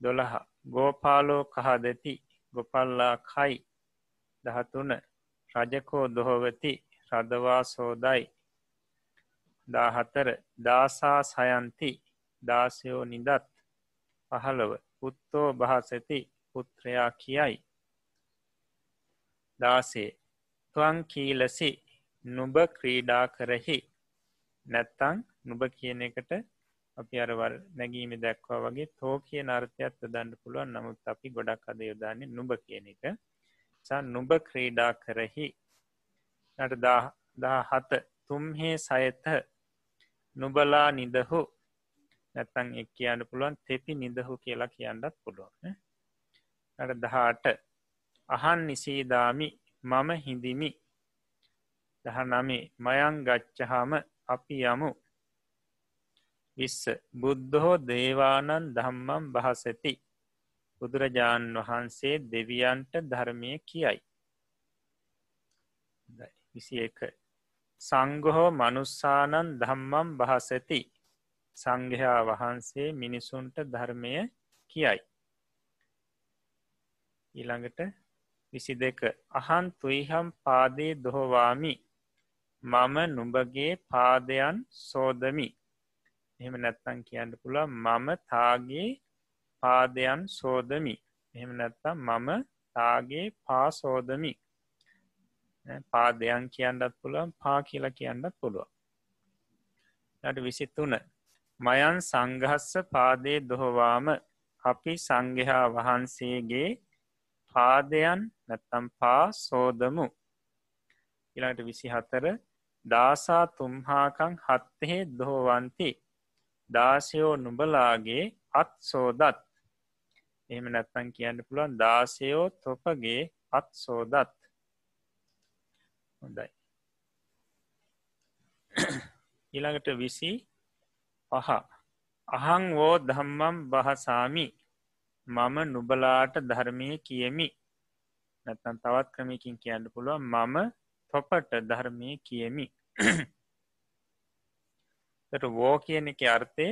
දොළහ. ගෝපාලෝ කහදති ගොපල්ලා කයි. දහතුන. රජකෝ දොහොවති රදවා සෝදයි. දාහතර. දාසා සයන්ති දාසයෝ නිදත් පහළව. පුත්තෝ භාසති පුත්‍රයා කියයි. දාසේ. තුවන් කීලසි නුබ ක්‍රීඩා කරහි. නැත්තං නුබ කියන එකට අපි අරවල් නැගීම දැක්වා වගේ තෝ කිය නර්ථයක්ත් දන්න පුළුවන්. නමුත් අපි ගොඩක් අද යොදාන්න නුබ කියන එක. සා නුබ ක්‍රීඩා කරහි නට දා හත තුම්හේ සයත නුබලා නිදහු නැත්තං එක් කියන්න පුළුවන් තෙපි නිදහු කියලා කියන්නත් පුළුවන් නට දහට අහන් නිසීදාමි මම හිඳිමි. දහ නමේ මයං ගච්චහාම අපි යමු. විස්ස බුද්ධහෝ දේවානන් දම්මම් බහසති බුදුරජාණන් වහන්සේ දෙවියන්ට ධර්මය කියයි. විසි එක සංගහෝ මනුස්සානන් දම්මම් බහසති සංඝයා වහන්සේ මිනිසුන්ට ධර්මය කියයි. ඊළඟට විසි දෙක අහන් තුයිහම් පාදේ දොහොවාමි. මම නුඹගේ පාදයන් සෝදමි. එහෙම නැත්තන් කියන්න පුළ මම තාගේ පාදයන් සෝදමි. එහෙම නැත්තම් මම තාගේ පාසෝදමි පාදයන් කියන්නත් පුළුවන් පා කියලා කියන්නත් පුළුව ට විසිත්තුන මයන් සංගහස්ස පාදේ දොහොවාම අපි සංගහා වහන්සේගේ පාදයන් නැත්තම් පා සෝදමු. ඉලාට විසි හතර දාසා තුම්හාකං හත්තහෙ දොහෝවන්ති දාසයෝ නුබලාගේ අත් සෝදත්. එහෙම නැත්තන් කියන්න පුළුවන් දාසයෝ තොපගේ අත් සෝදත්. හොඳයි. ඊළඟට විසි පහ. අහං වෝ දම්මම් බහසාමි මම නුබලාට ධර්මය කියමි. නැතන් තවත් ක්‍රමයකින් කියන්න පුළුව මම තොපට ධර්මය කියමි. වෝ කියන එක අර්ථය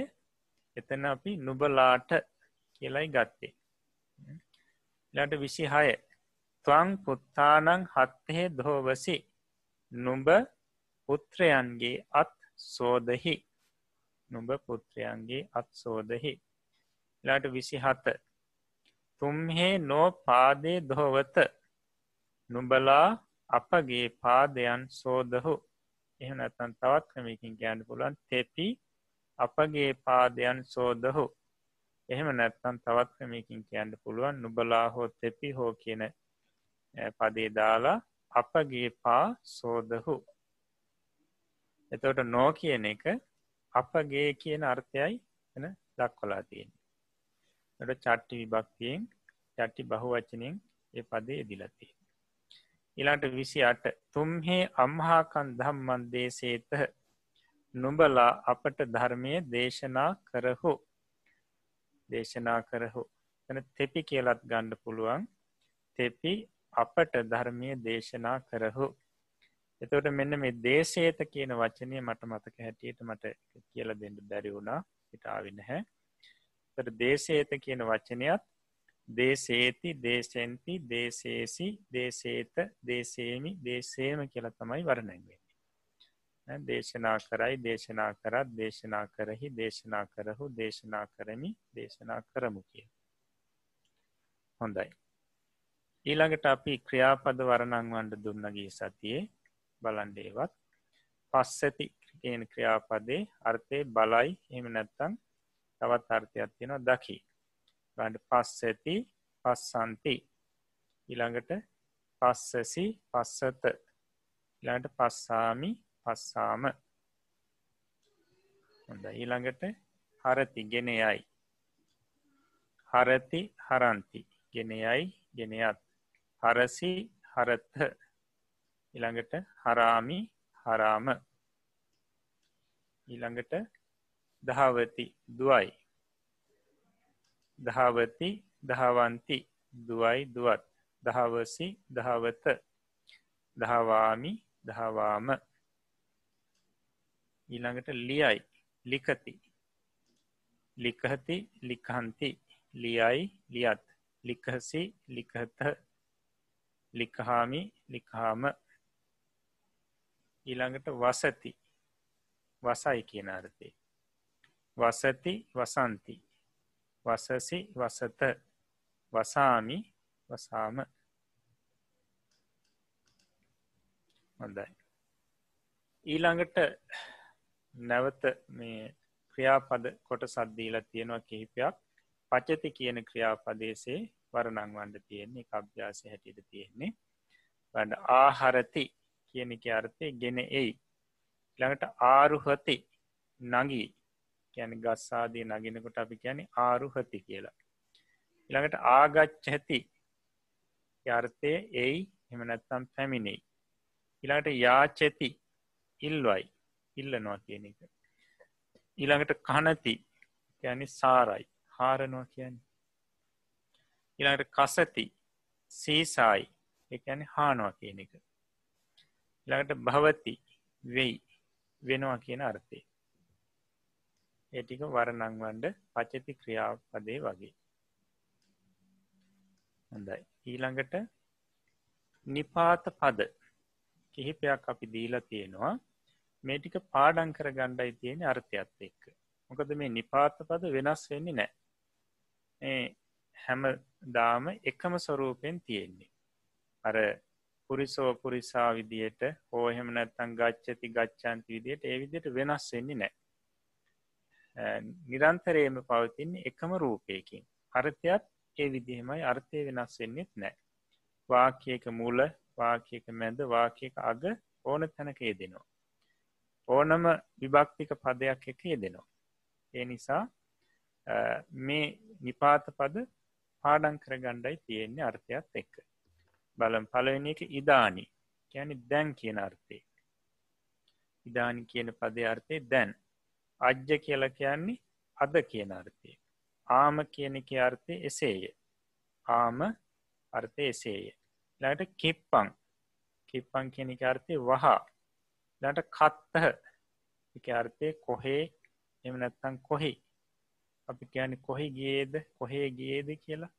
එතන අපි නුබලාට කියලයි ගත්තේ. ලට විසි හය තුවං පුත්තානං හත්තහෙ දහෝවසි නුඹ පුත්‍රයන්ගේ අත් සෝදහි. නුඹ පුත්‍රයන්ගේ අත් සෝදහි. ලාට විසි හත තුම්හේ නෝ පාදේ දොහොවත නුබලා අපගේ පාදයන් සෝදහු. එහෙම නැතන් තවත් ක්‍රමකින් ගෑන්න පුලන් තෙපි අපගේ පාදයන් සෝදහු. එහෙම නැත්තන් තවත් ක්‍රමකින් කියන්න පුළුවන්. නුබලා හෝ තෙපි හෝ කියන පදේ දාලා අපගේ පා සෝදහු. එතවට නෝ කියන එක අපගේ කියන අර්ථයයි එන දක්වලා තියෙන ට චට්ටි විභක්තියෙන් චට්ටි බහු වචනින් ඒ පදේ එදිලතිය ඉලාට විසි අට තුම්හේ අම්හාකන් දම්මන් දේශේත නුඹලා අපට ධර්මය දේශනා කරහු. දේශනා කරහු. තන තෙපි කියලත් ගණ්ඩ පුළුවන්. තෙපි අපට ධර්මය දේශනා කරහු. එතවට මෙන්න මේ දේශේත කියන වචනය මට මතක හැටියට මට කියල දෙන්න බැරි වුණා. හිටාවින හැ තර දේශේත කියන වචනයත් දේශේති දේශෙන්ති දේශේසි දේශේත දේශේමි දේශේම කියල තමයි වරණැන්වෙන්නේ දේශනා කරයි දේශනා කරත් දේශනා කරහි දේශනා කරහු දේශනා කරමි දේශනා කරමු කිය හොඳයි. ඊළඟට අපි ක්‍රියාපද වරණංවන්ට දුන්නගේ සතියේ බලන්ඩේවත් පස්සඇති කියන ක්‍රියාපදේ අර්ථය බලයි. එම නැත්තං තවත් අර්ථයක් තියෙනවා දකි. ගඩ පස් ඇති පස්සන්ති. ඉළඟට පස්සසි පස්සත. ඉළඟට පස්සාමි පස්සාම. හොඳ ඊළඟට හරති ගෙනයයි හරති හරන්ති. ගෙනයයි ගෙනයත් හරසි හරත්හ ඉළඟට හරාමි හරාම. ඊළඟට දහවති දුවයි. දහවති දහවන්ති දුවයි දුවත්. දහවසි දහවත. දහවාමි දහවාම. ඊළඟට ලියයි ලිකති ලිකහති ලිකහන්ති ලියයි ලියත්. ලිකහසි ලිකහත ලිකහාමි ලිකහාම ඊළඟට වසති. වසයි කියන අර්ථය. වසති වසන්ති. වසසි වසත වසාමි වසාම. හොඳයි. ඊළඟට නැවත මේ ක්‍රියාපද කොට සද්දීලා තියෙනවා කිහිපයක්. පචති කියන ක්‍රියාපදේශේ වරනංවන්ඩ තියෙන්නේ අභ්‍යාස හැටියට තියෙන්නේ. වඩ ආහරති කියන එක අර්ථය ගෙන එයි. ළඟට ආරුහති නගී කියන ගස්සාදී නගෙනකොට අපි කියන ආරුහති කියලා. ළඟට ආගච්ච ඇති. අර්ථය එයි එමනැත්තම් පැමිණෙයි. ඉලාට යාචැති ඉල්වයි ඉල්ලනවා කියන එක. ඊළඟට කනති යනි සාරයි. හාරනවා කියන්න. ඉළඟට කසති සීසායි. එකැන හානවා කියන එක. ළඟට භවති වෙයි. වෙනවා කියන අර්ථය. ඒටික වරනංවන්ඩ පචති ක්‍රියාපදේ වගේ. හොඳයි. ඊළඟට නිපාත පද කිහිපයක් අපි දීලා තියෙනවා. මේ ටික පාඩන් කර ගණ්ඩයි තියෙන අර්ථයත් එක්ක. මොකද මේ නිපාත පද වෙනස් වෙන්නේ නෑ. හැම දාම එකම ස්වරූපයෙන් තියෙන්නේ. අර පුරිසෝ පුරිසා විදියට හෝ එහෙම නැත්තං ගච්චති ගච්ඡන්ති විදියට ඒ විදියට වෙනස් වෙන්නේ නෑ. නිරන්තරයම පවතින්නේ එකම රූපයකින්. අර්ථයත් ඒ විදිහෙමයි. අර්ථය වෙනස් වෙන්නෙත් නෑ. වාක්‍යයක මුල වාක්‍යයක මැද වාක්‍යයක අග ඕන තැනක යෙදෙනවා. ඕනම විභක්තික පදයක් එක යෙදෙනවා. ඒ නිසා මේ නිපාත පද පාඩන් කර ගණ්ඩයි තියෙන්නේ අර්ථයත් එක්ක. බලම් පලවෙනි එක ඉදානි. කියැනි දැන් කියන අර්ථය. ඉදානි කියන පදය අර්ථය දැන්. අජ්‍ය කියලා කියන්නේ අද කියන අර්ථය. ආම කියන එක අර්ථය එසේය. ආම අර්ථය එසේය. ලට කිප්පං. කිප්පං කියන එක අර්ථය වහා. ලට කත්තහ. එක අර්ථය කොහේ? එම නැත්තං කොහි? අපි කියන කොහි ගේද කොහේ ගේද කියලා?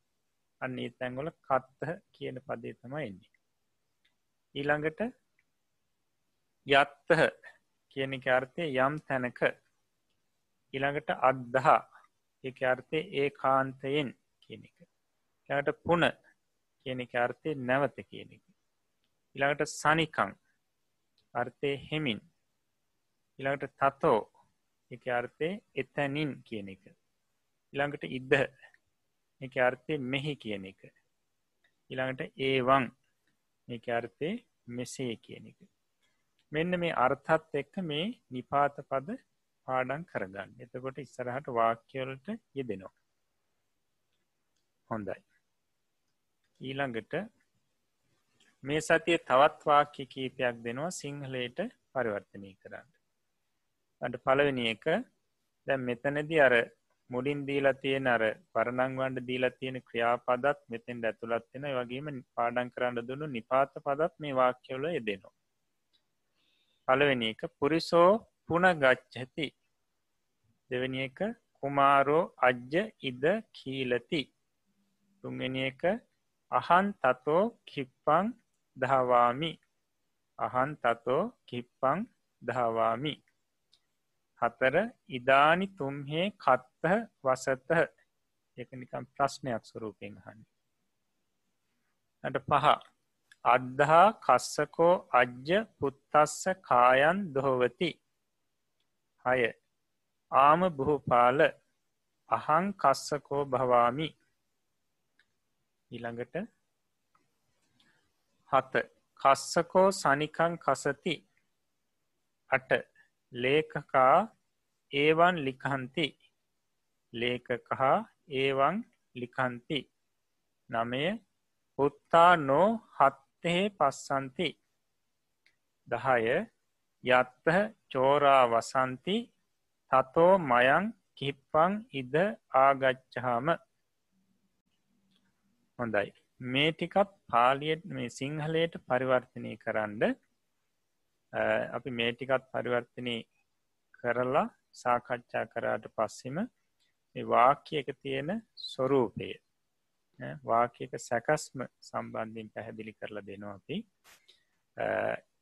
අන්න ඒ තැන්ගොල කත්තහ කියන පදේ තමයි එන්නේ. ඊළඟට යත්තහ කියන එක අර්ථය යම් තැනක ඊළඟට අද්දහා එක අර්ථය ඒ කාන්තයෙන් කියන එක. ළඟට පුන කියන එක අර්ථය නැවත කියන එක. ඉළඟට සනිකං අර්ථය හෙමින්. ඉළඟට තතෝ එක අර්ථය එතැනින් කියන එක. ඉළඟට ඉද්ද එක අර්ථය මෙහි කියන එක. ඉළඟට ඒවන් එක අර්ථය මෙසේ කියන එක. මෙන්න මේ අර්ථත් එක්ක මේ නිපාත පද පාඩන් කරගන්න. එතකොට ඉස්සරහට වාක්‍යවලට යෙදෙනවා. හොඳයි. ඊළඟට මේ සතිය තවත් වාක්‍ය කීපයක් දෙනවා සිංහලයට පරිවර්තනය කරන්න. අට පලවෙනි එක දැ මෙතනදි අර මුඩින් දීලා තියෙන අර පරණංවන්ඩ දීලා තියෙන ක්‍රියාපදත් මෙතෙන් ඇතුළත්වෙන වගේම පාඩන් කරන්න දුන්නු නිපාත පදත් මේ වාක්‍යවල යෙදෙනවා. පළවෙනි එක පුරිසෝ පුන ගච්ඡති දෙවැනි එක කුමාරෝ අජ්‍ය ඉද කීලති. තුන්වෙනි එක අහන් තතෝ කිප්පං දහවාමි. අහන් තතෝ කිප්පං දහවාමි. හතර ඉදානි තුම්හේ කත්තහ වසතහ. එක නිකම් ප්‍රශ්නයක් ස්වරූපයෙන් හන්න ට පහ අද්දහා කස්සකෝ අජ්‍ය පුත්තස්ස කායන් දොහොවති. හය ආම බොහෝපාල අහං කස්සකෝ භවාමි. ඊළඟට හත. කස්සකෝ සනිකං කසති. අට. ලේකකා ඒවන් ලිකහන්ති ලේකකහා ඒවන් ලිකන්ති නමය. පුත්තා නෝ හත්තෙහි පස්සන්ති. දහය. යත්තහ චෝරා වසන්ති තතෝ මයං කිප්පං ඉද ආගච්චහාම හොඳයි. මේ ටිකත් පාලියට මේ සිංහලයට පරිවර්තනය කරන්න අපි මේ ටිකත් පරිවර්තනය කරලා සාකච්ඡා කරාට පස්සෙම වාක්‍ය එක තියෙන ස්වරූපය වාක්‍යක සැකස්ම සම්බන්ධින් පැහැදිලි කරලා දෙනවා අපි.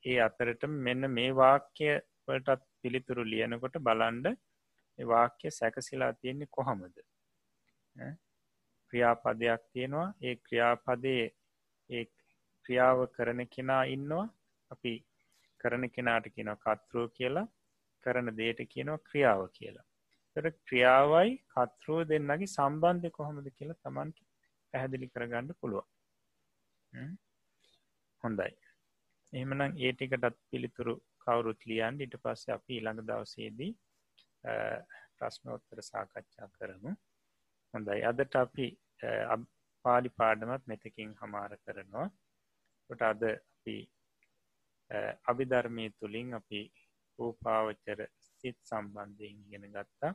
ඒ අතරට මෙන්න මේ වාක්‍ය වලටත් පිළිතුරු ලියනකොට බලන්ඩ වාක්‍ය සැකසිලා තියෙන්නේ කොහොමද? ක්‍රියාපදයක් තියෙනවා. ඒ ක්‍රියාපදයේ ඒ ක්‍රියාව කරන කෙනා ඉන්නවා. අපි කරන කෙනාට කියනවා කත්රුව කියලා. කරන දේට කියනවා ක්‍රියාව කියලා. තර ක්‍රියාවයි කත්රුව දෙන්නගේ සම්බන්ධය කොහොමද කියලා තමන් පැහැදිලි කරගන්න පුළුව හොඳයි. එහෙමනම් ඒටිකටත් පිළිතුරු කවුරුත් ලියන් ඉට පස්සේ අපි ඊළඟ දවසේදී ප්‍රශ්නෝත්තර සාකච්ඡා කරමු. හොඳයි. අදට අපි පාලි පාඩමත් මෙතකින් හමාර කරනවා. ට අද අපි අභිධර්මය තුළින් අපි රූපාවච්චර සිත් සම්බන්ධයෙන් ගෙන ගත්තා.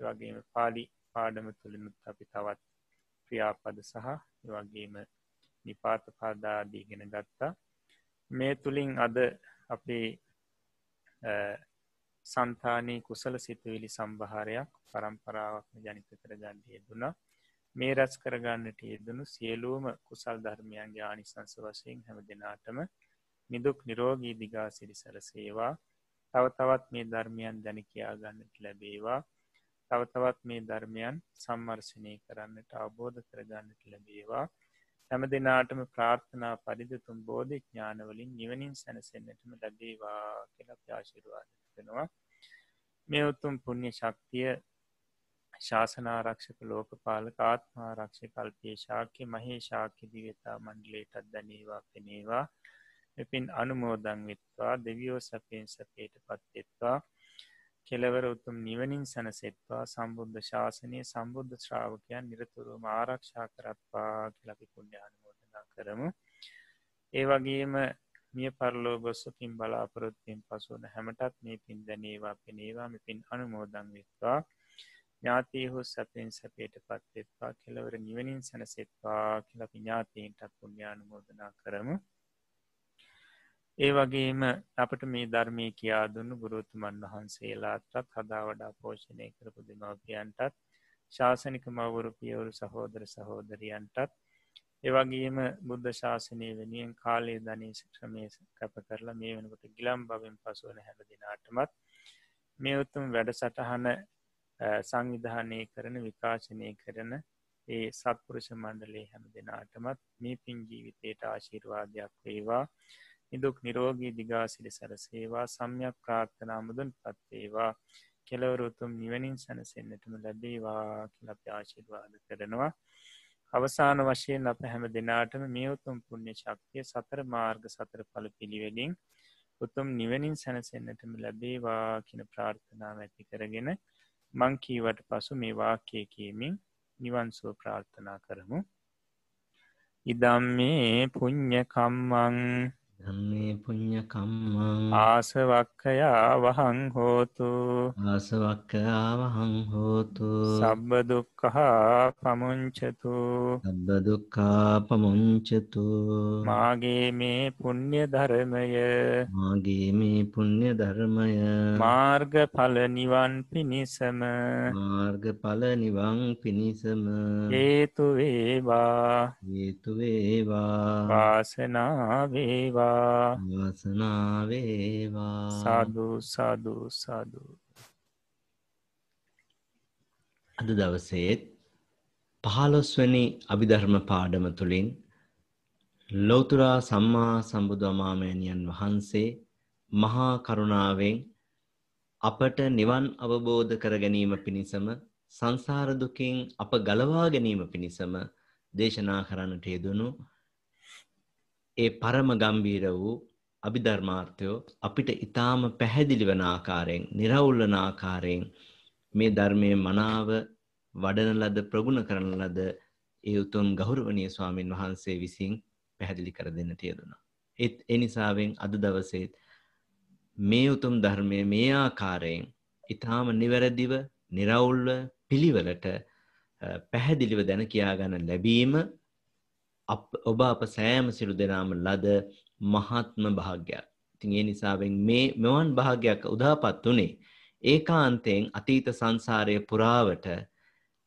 වගේම පාලි පාඩම තුළිනුත් අපි තවත් ක්‍රියාපද සහ වගේම නිපාත පාදාදී ගෙන ගත්තා. මේ තුළින් අද අපේ සන්තානී කුසල සිතුවිලි සම්භාරයක් පරම්පරාවක්ම ජනිත කර ගණ්ඩිය දුනා මේ රැස් කරගන්නට යෙදනු සියලූම කුසල් ධර්මයන්ගේ ආනිසංස වශයෙන් හැම දෙනාටම නිදුක් නිරෝගී දිගා සිරි සැලසේවා තව තවත් මේ ධර්මයන් දැන කියා ගන්නට ලැබේවා. තව තවත් මේ ධර්මයන් සම්මර්ශනය කරන්නට අවබෝධ කරගන්නට ලැබේවා. හැම දෙනාටම ප්‍රාර්ථනා පරිදතුම් බෝධ ඥානවලින් නිවනින් සැනසෙන්න්නටම ලැබේවා කියලා ප්‍යාශිරවාද වෙනවා මේ උත්තුම් පුුණ්්‍ය ශක්තිය ශාසනාරක්ෂක ලෝකපාලක ආත්මාරක්ෂ කල්පයේ ශාක්‍ය මහේ ශාක්‍ය දිවතා මණ්ඩලේටත් දැනේවා පෙනේවා. එපින් අනුමෝදං විත්වා දෙවියෝ සැපයෙන් සැපේට පත්වෙත්වා කෙලවර උතුම් නිවනින් සැනසෙත්වා. සම්බුද්ධ ශාසනය සම්බුද්ධ ශ්‍රාවකයන් නිරතුරුම ආරක්ෂා කරත්වා කියලපි පුුණ්‍යානුමෝදනා කරමු. ඒ වගේම මිය පරලෝ ගොස්සකින් බලාපොරොත්තියෙන් පසුවන හැමටත් මේ පින් දැනේවා පෙනේවා මෙ පින් අනුමෝදං වෙත්වා. ඥාතීහු සැපෙන් සැපේට පත්වෙත්වා කෙලවර නිවනින් සැනසෙත්වා කියලපි ඥාතීන්ටත් පුුණ්‍යානුමෝදනා කරමු. ඒ වගේම අපට මේ ධර්මය කියා දුන්නු ගුරුතුමන් වහන්සේලාටත් හදා වඩා පෝෂණය කරපු දෙමවපියන්ටත් ශාසනික මවුරු පියවරු සහෝදර සහෝදරියන්ටත් ඒවගේම බුද්ධ ශාසනය වෙනුවෙන් කාලේ ධනී ක්‍රමය කැප කරලා මේ වෙනකොට ගිලම් බවෙන් පසුවන හැම දිනාටමත් මේ උත්තුම් වැඩ සටහන සංවිධානය කරන විකාශනය කරන ඒ සත්පුරුෂ මණ්ඩලේ හැම දෙනාටමත් මේ පින් ජීවිතයට ආශිර්වාදයක් වේවා. නිදුක් නිරෝගී දිගාසිරි සැරසේවා. සම්යක් ප්‍රාර්ථනා මුදුන් පත්වේවා. කෙලවරුතුම් නිවනින් සැනසෙන්න්නටම ලැබේවා කියලප ආශිර්වාද කරනවා. අවසාන වශයෙන් අප හැම දෙනාටම මේ උතුම් පුුණ්‍ය ශක්තිය සතර මාර්ග සතර පල පිළිවෙලින් උතුම් නිවනින් සැනසෙන්න්නටම ලැබේවා කියන ප්‍රාර්ථනාව ඇති කරගෙන මංකීවට පසු මේ වාක්‍යය කියමින් නිවන්සුව ප්‍රාර්ථනා කරමු. ඉදම් මේ පුං්ඥකම්මං ධම්මේ පුඤ්ඤ කම්මං ආසවක්ඛයා වහං හෝතු ආසවක්ඛයා වහං හෝතු සබ්බ දුක්ඛා පමුංචතු සබ්බ දුක්ඛා පමුංචතු මාගේ මේ පුණ්‍ය ධර්මය මාගේ මේ පුණ්‍ය ධර්මය මාර්ගඵල නිවන් පිණිසම මාර්ගඵල නිවන් පිණිසම හේතු වේවා හේතු වේවා වාසනාව වේවා වාසනාවේවා. සාධු සාධු සාධු අද දවසේත් පහළොස්වනි අභිධර්ම පාඩම තුළින් ලෝතුරා සම්මා සම්බුදුමාමෑණියන් වහන්සේ මහා කරුණාවෙන් අපට නිවන් අවබෝධ කර ගැනීම පිණිසම සංසාරදුකින් අප ගලවා ගැනීම පිණිසම දේශනා කරන්නට යෙදුණු ඒ පරම ගම්බීර වූ අභිධර්මාර්ථයෝ අපිට ඊටාම පැහැදිලි වන ආකාරයෙන්, निराවුල් වන ආකාරයෙන් මේ ධර්මයේ මනාව වඩන ලද ප්‍රගුණ කරන ලද ඒ උතුම් ගෞරවනීය ස්වාමින් වහන්සේ විසින් පැහැදිලි කර දෙන්නට යෙදුණා. ඒත් ඒ නිසාවෙන් අද දවසේ මේ උතුම් ධර්මයේ මේ ආකාරයෙන් ඊටාම නිවැරදිව, निराවුල්ව පිළිවෙලට පැහැදිලිව දැන කියා ගන්න ලැබීම ඔබ අප සෑම සිරු දෙනාම ලද මහත්ම භාග්‍යයක්. ඉතින් ඒ නිසාවෙන් මේ මෙවන් භාග්‍යයක් උදාපත් උනේ ඒකාන්තයෙන් අතීත සංසාරය පුරාවට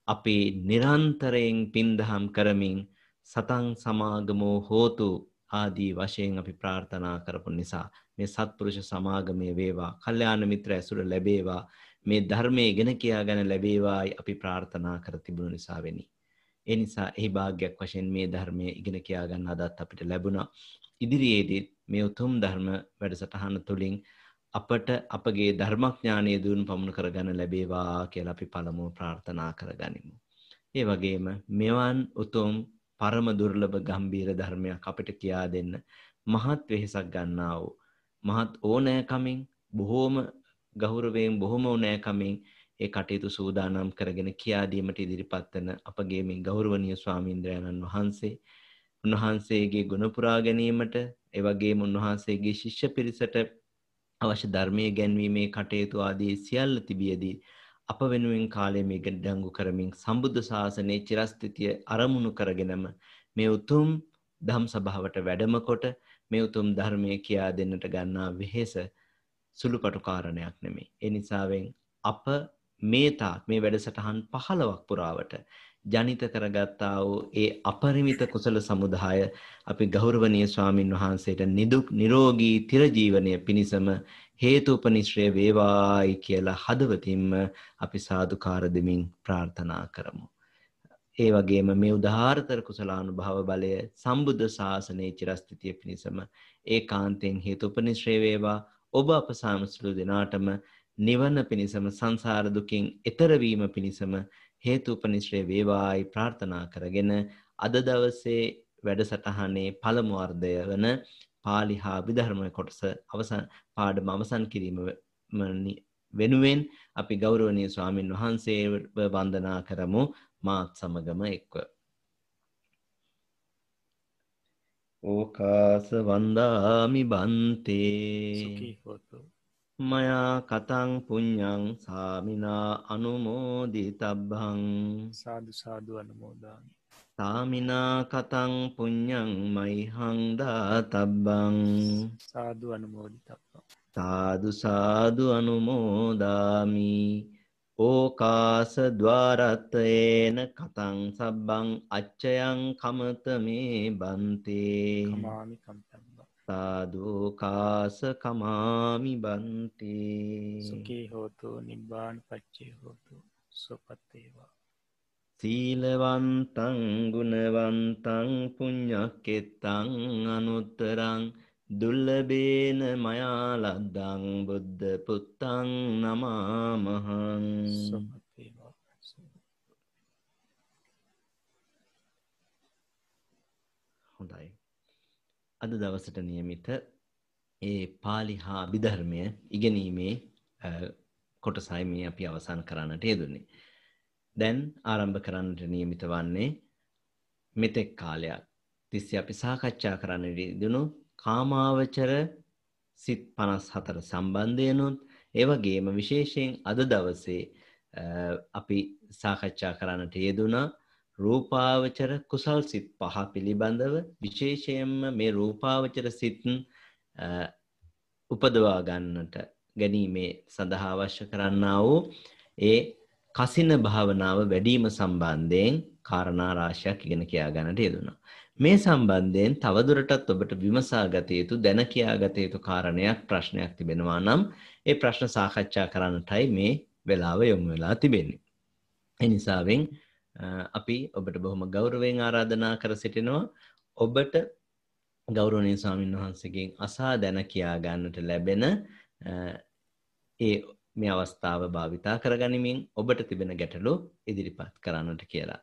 අපි නිරන්තරයෙන් පින්දහම් කරමින් සතන් සමාගමෝ හෝතු ආදී වශයෙන් අපි ප්‍රාර්ථනා කරපු නිසා මේ සත්පුරුෂ සමාගමේ වේවා කල්යාණ මිත්‍ර ඇසුර ලැබේවා මේ ධර්මයේ ඉගෙන කියා ගන්න ලැබේවායි අපි ප්‍රාර්ථනා කර තිබුණු නිසා වෙනි. ඒ නිසා එහි භාග්‍යයක් වශයෙන් මේ ධර්මය ඉගෙන කියා ගන්න අදත් අපිට ලැබුණා. ඉදිරියේදී මේ උතුම් ධර්ම වැඩසටහන තුළින් අපට අපගේ ධර්මඥානය දියුණු පමුණු කරගන්න ලැබේවා කියලා අපි පළමුව ප්‍රාර්ථනා කරගනිමු. ඒ වගේම මෙවන් උතුම් පරම දුර්ලභ ගම්බීර ධර්මයක් අපිට කියා දෙන්න මහත් වෙහෙසක් ගන්නා වූ මහත් ඕනෑකමින් බොහෝම ගෞරවයෙන් බොහොම ඕනෑකමින් ඒ කටයුතු සූදානම් කරගෙන කියාදීමට ඉදිරිපත් වන අපගේ මේ ගෞරවනීය ස්වාමීන්ද්‍රයන්න් වහන්සේ උන්වහන්සේගේ ගුණ පුරා ගැනීමට ඒ වගේම උන්වහන්සේගේ ශිෂ්‍ය පිරිසට අවශ්‍ය ධර්මයේ ගැන්වීමේ කටයුතු ආදී සියල්ල තිබියදී අප වෙනුවෙන් කාලය මේ ගඩංගු කරමින් සම්බුද්ධ ශාසනයේ චිරස්ථිතිය අරමුණු කරගෙනම මේ උතුම් ධම් සභාවට වැඩම කොට මේ උතුම් ධර්මය කියා දෙන්නට ගන්නා වෙහෙස සුළුපටු කාරණයක් නෙමේ. ඒ නිසාවෙන් අප මේ තාක් මේ වැඩසටහන් පහළවක් පුරාවට ජනිත කරගත්තා වූ ඒ අපරිමිත කුසල සමුදාය අපි ගෞරවනීය ස්වාමින් වහන්සේට නිදුක් නිරෝගී තිරජීවනය පිණිසම හේතුපනිශ්‍රය වේවායි කියලා හදවතින්ම අපි සාදුකාර දෙමින් ප්‍රාර්ථනා කරමු. ඒ වගේම මේ උදාාරතර කුසලානුභව බලය සම්බුද්ධ ශාසනයේ චිරස්ථිතිය පිණිසම ඒ කාන්තයෙන් හේතුපනිශ්‍රය වේවා ඔබ අප සාමසුළු දෙනාටම නිවන පිණිසම සංසාර දුකින් එතරවීම පිණිසම හේතුපනිශ්‍රය වේවායි ප්‍රාර්ථනා කරගෙන අද දවසේ වැඩසටහනේ පළමු අර්ධය වන පාලි හා විධර්ම කොටස අවසන් පාඩම අවසන් කිරීම වෙනුවෙන් අපි ගෞරවනීය ස්වාමින් වහන්සේව වන්දනා කරමු. මාත් සමගම එක්ව. ඕකාස වන්දාමි බන්තේ. මයා කතං පුඤ්ඤං සාමිනා අනුමෝදිතබ්බං සාදු සාදු අනුමෝදාමි. සාමිනා කතං පුඤ්ඤං මයිහං දාතබ්බං සාදු අනුමෝදිතබ්බං. සාදු සාදු අනුමෝදාමි. ඕකාස ద్వාරත්තේන කතං සබ්බං අච්චයං කමත මේ බන්තේ. කමාමි කම්තබ්බ සාදුකාස කමාමි බන්තේ. සුඛී හෝතු නිබ්බාන පච්චේ හෝතු සුපත්තේවා සීලවන්තං ගුණවන්තං පුඤ්ඤක්කෙත්තං අනුත්තරං දුල්ලබේන මයා ලද්දං බුද්ධ පුත්තං නමාමහං. සුපත්තේවා හොඳයි අද දවසට නියමිත ඒ පාලි හා අභිධර්මය ඉගෙනීමේ කොටසයි මේ අපි අවසන් කරන්නට යෙදුන්නේ. දැන් ආරම්භ කරන්නට නියමිත වන්නේ මෙතෙක් කාලයක් තිස්සේ අපි සාකච්ඡා කරන්න යෙදුණු කාමාවචර සිත් 54 සම්බන්ධයනොත් ඒ වගේම විශේෂයෙන් අද දවසේ අපි සාකච්ඡා කරන්නට යෙදුණා රූපාවචර කුසල් සිත් පහ පිළිබඳව විශේෂයෙන්ම මේ රූපාවචර සිත් උපදවා ගන්නට ගැනීමේ සඳහා අවශ්‍ය කරන්නා වූ ඒ කසින භාවනාව වැඩිම සම්බන්ධයෙන් කාරණා රාශියක් ඉගෙන කියා ගන්නට යෙදුණා. මේ සම්බන්ධයෙන් තවදුරටත් ඔබට විමසා ගත යුතු දැන කියා ගත යුතු කාරණයක් ප්‍රශ්නයක් තිබෙනවා නම් ඒ ප්‍රශ්න සාකච්ඡා කරන්නටයි මේ වෙලාව යොමු වෙලා තිබෙන්නේ. ඒ නිසාවෙන් අපි ඔබට බොහොම ගෞරවයෙන් ආරාධනා කර සිටිනවා ඔබට ගෞරවනීය ස්වාමීන් වහන්සේගෙන් අසා දැන කියා ගන්නට ලැබෙන ඒ මේ අවස්ථාව භාවිතා කරගනිමින් ඔබට තිබෙන ගැටලු ඉදිරිපත් කරන්නට කියලා.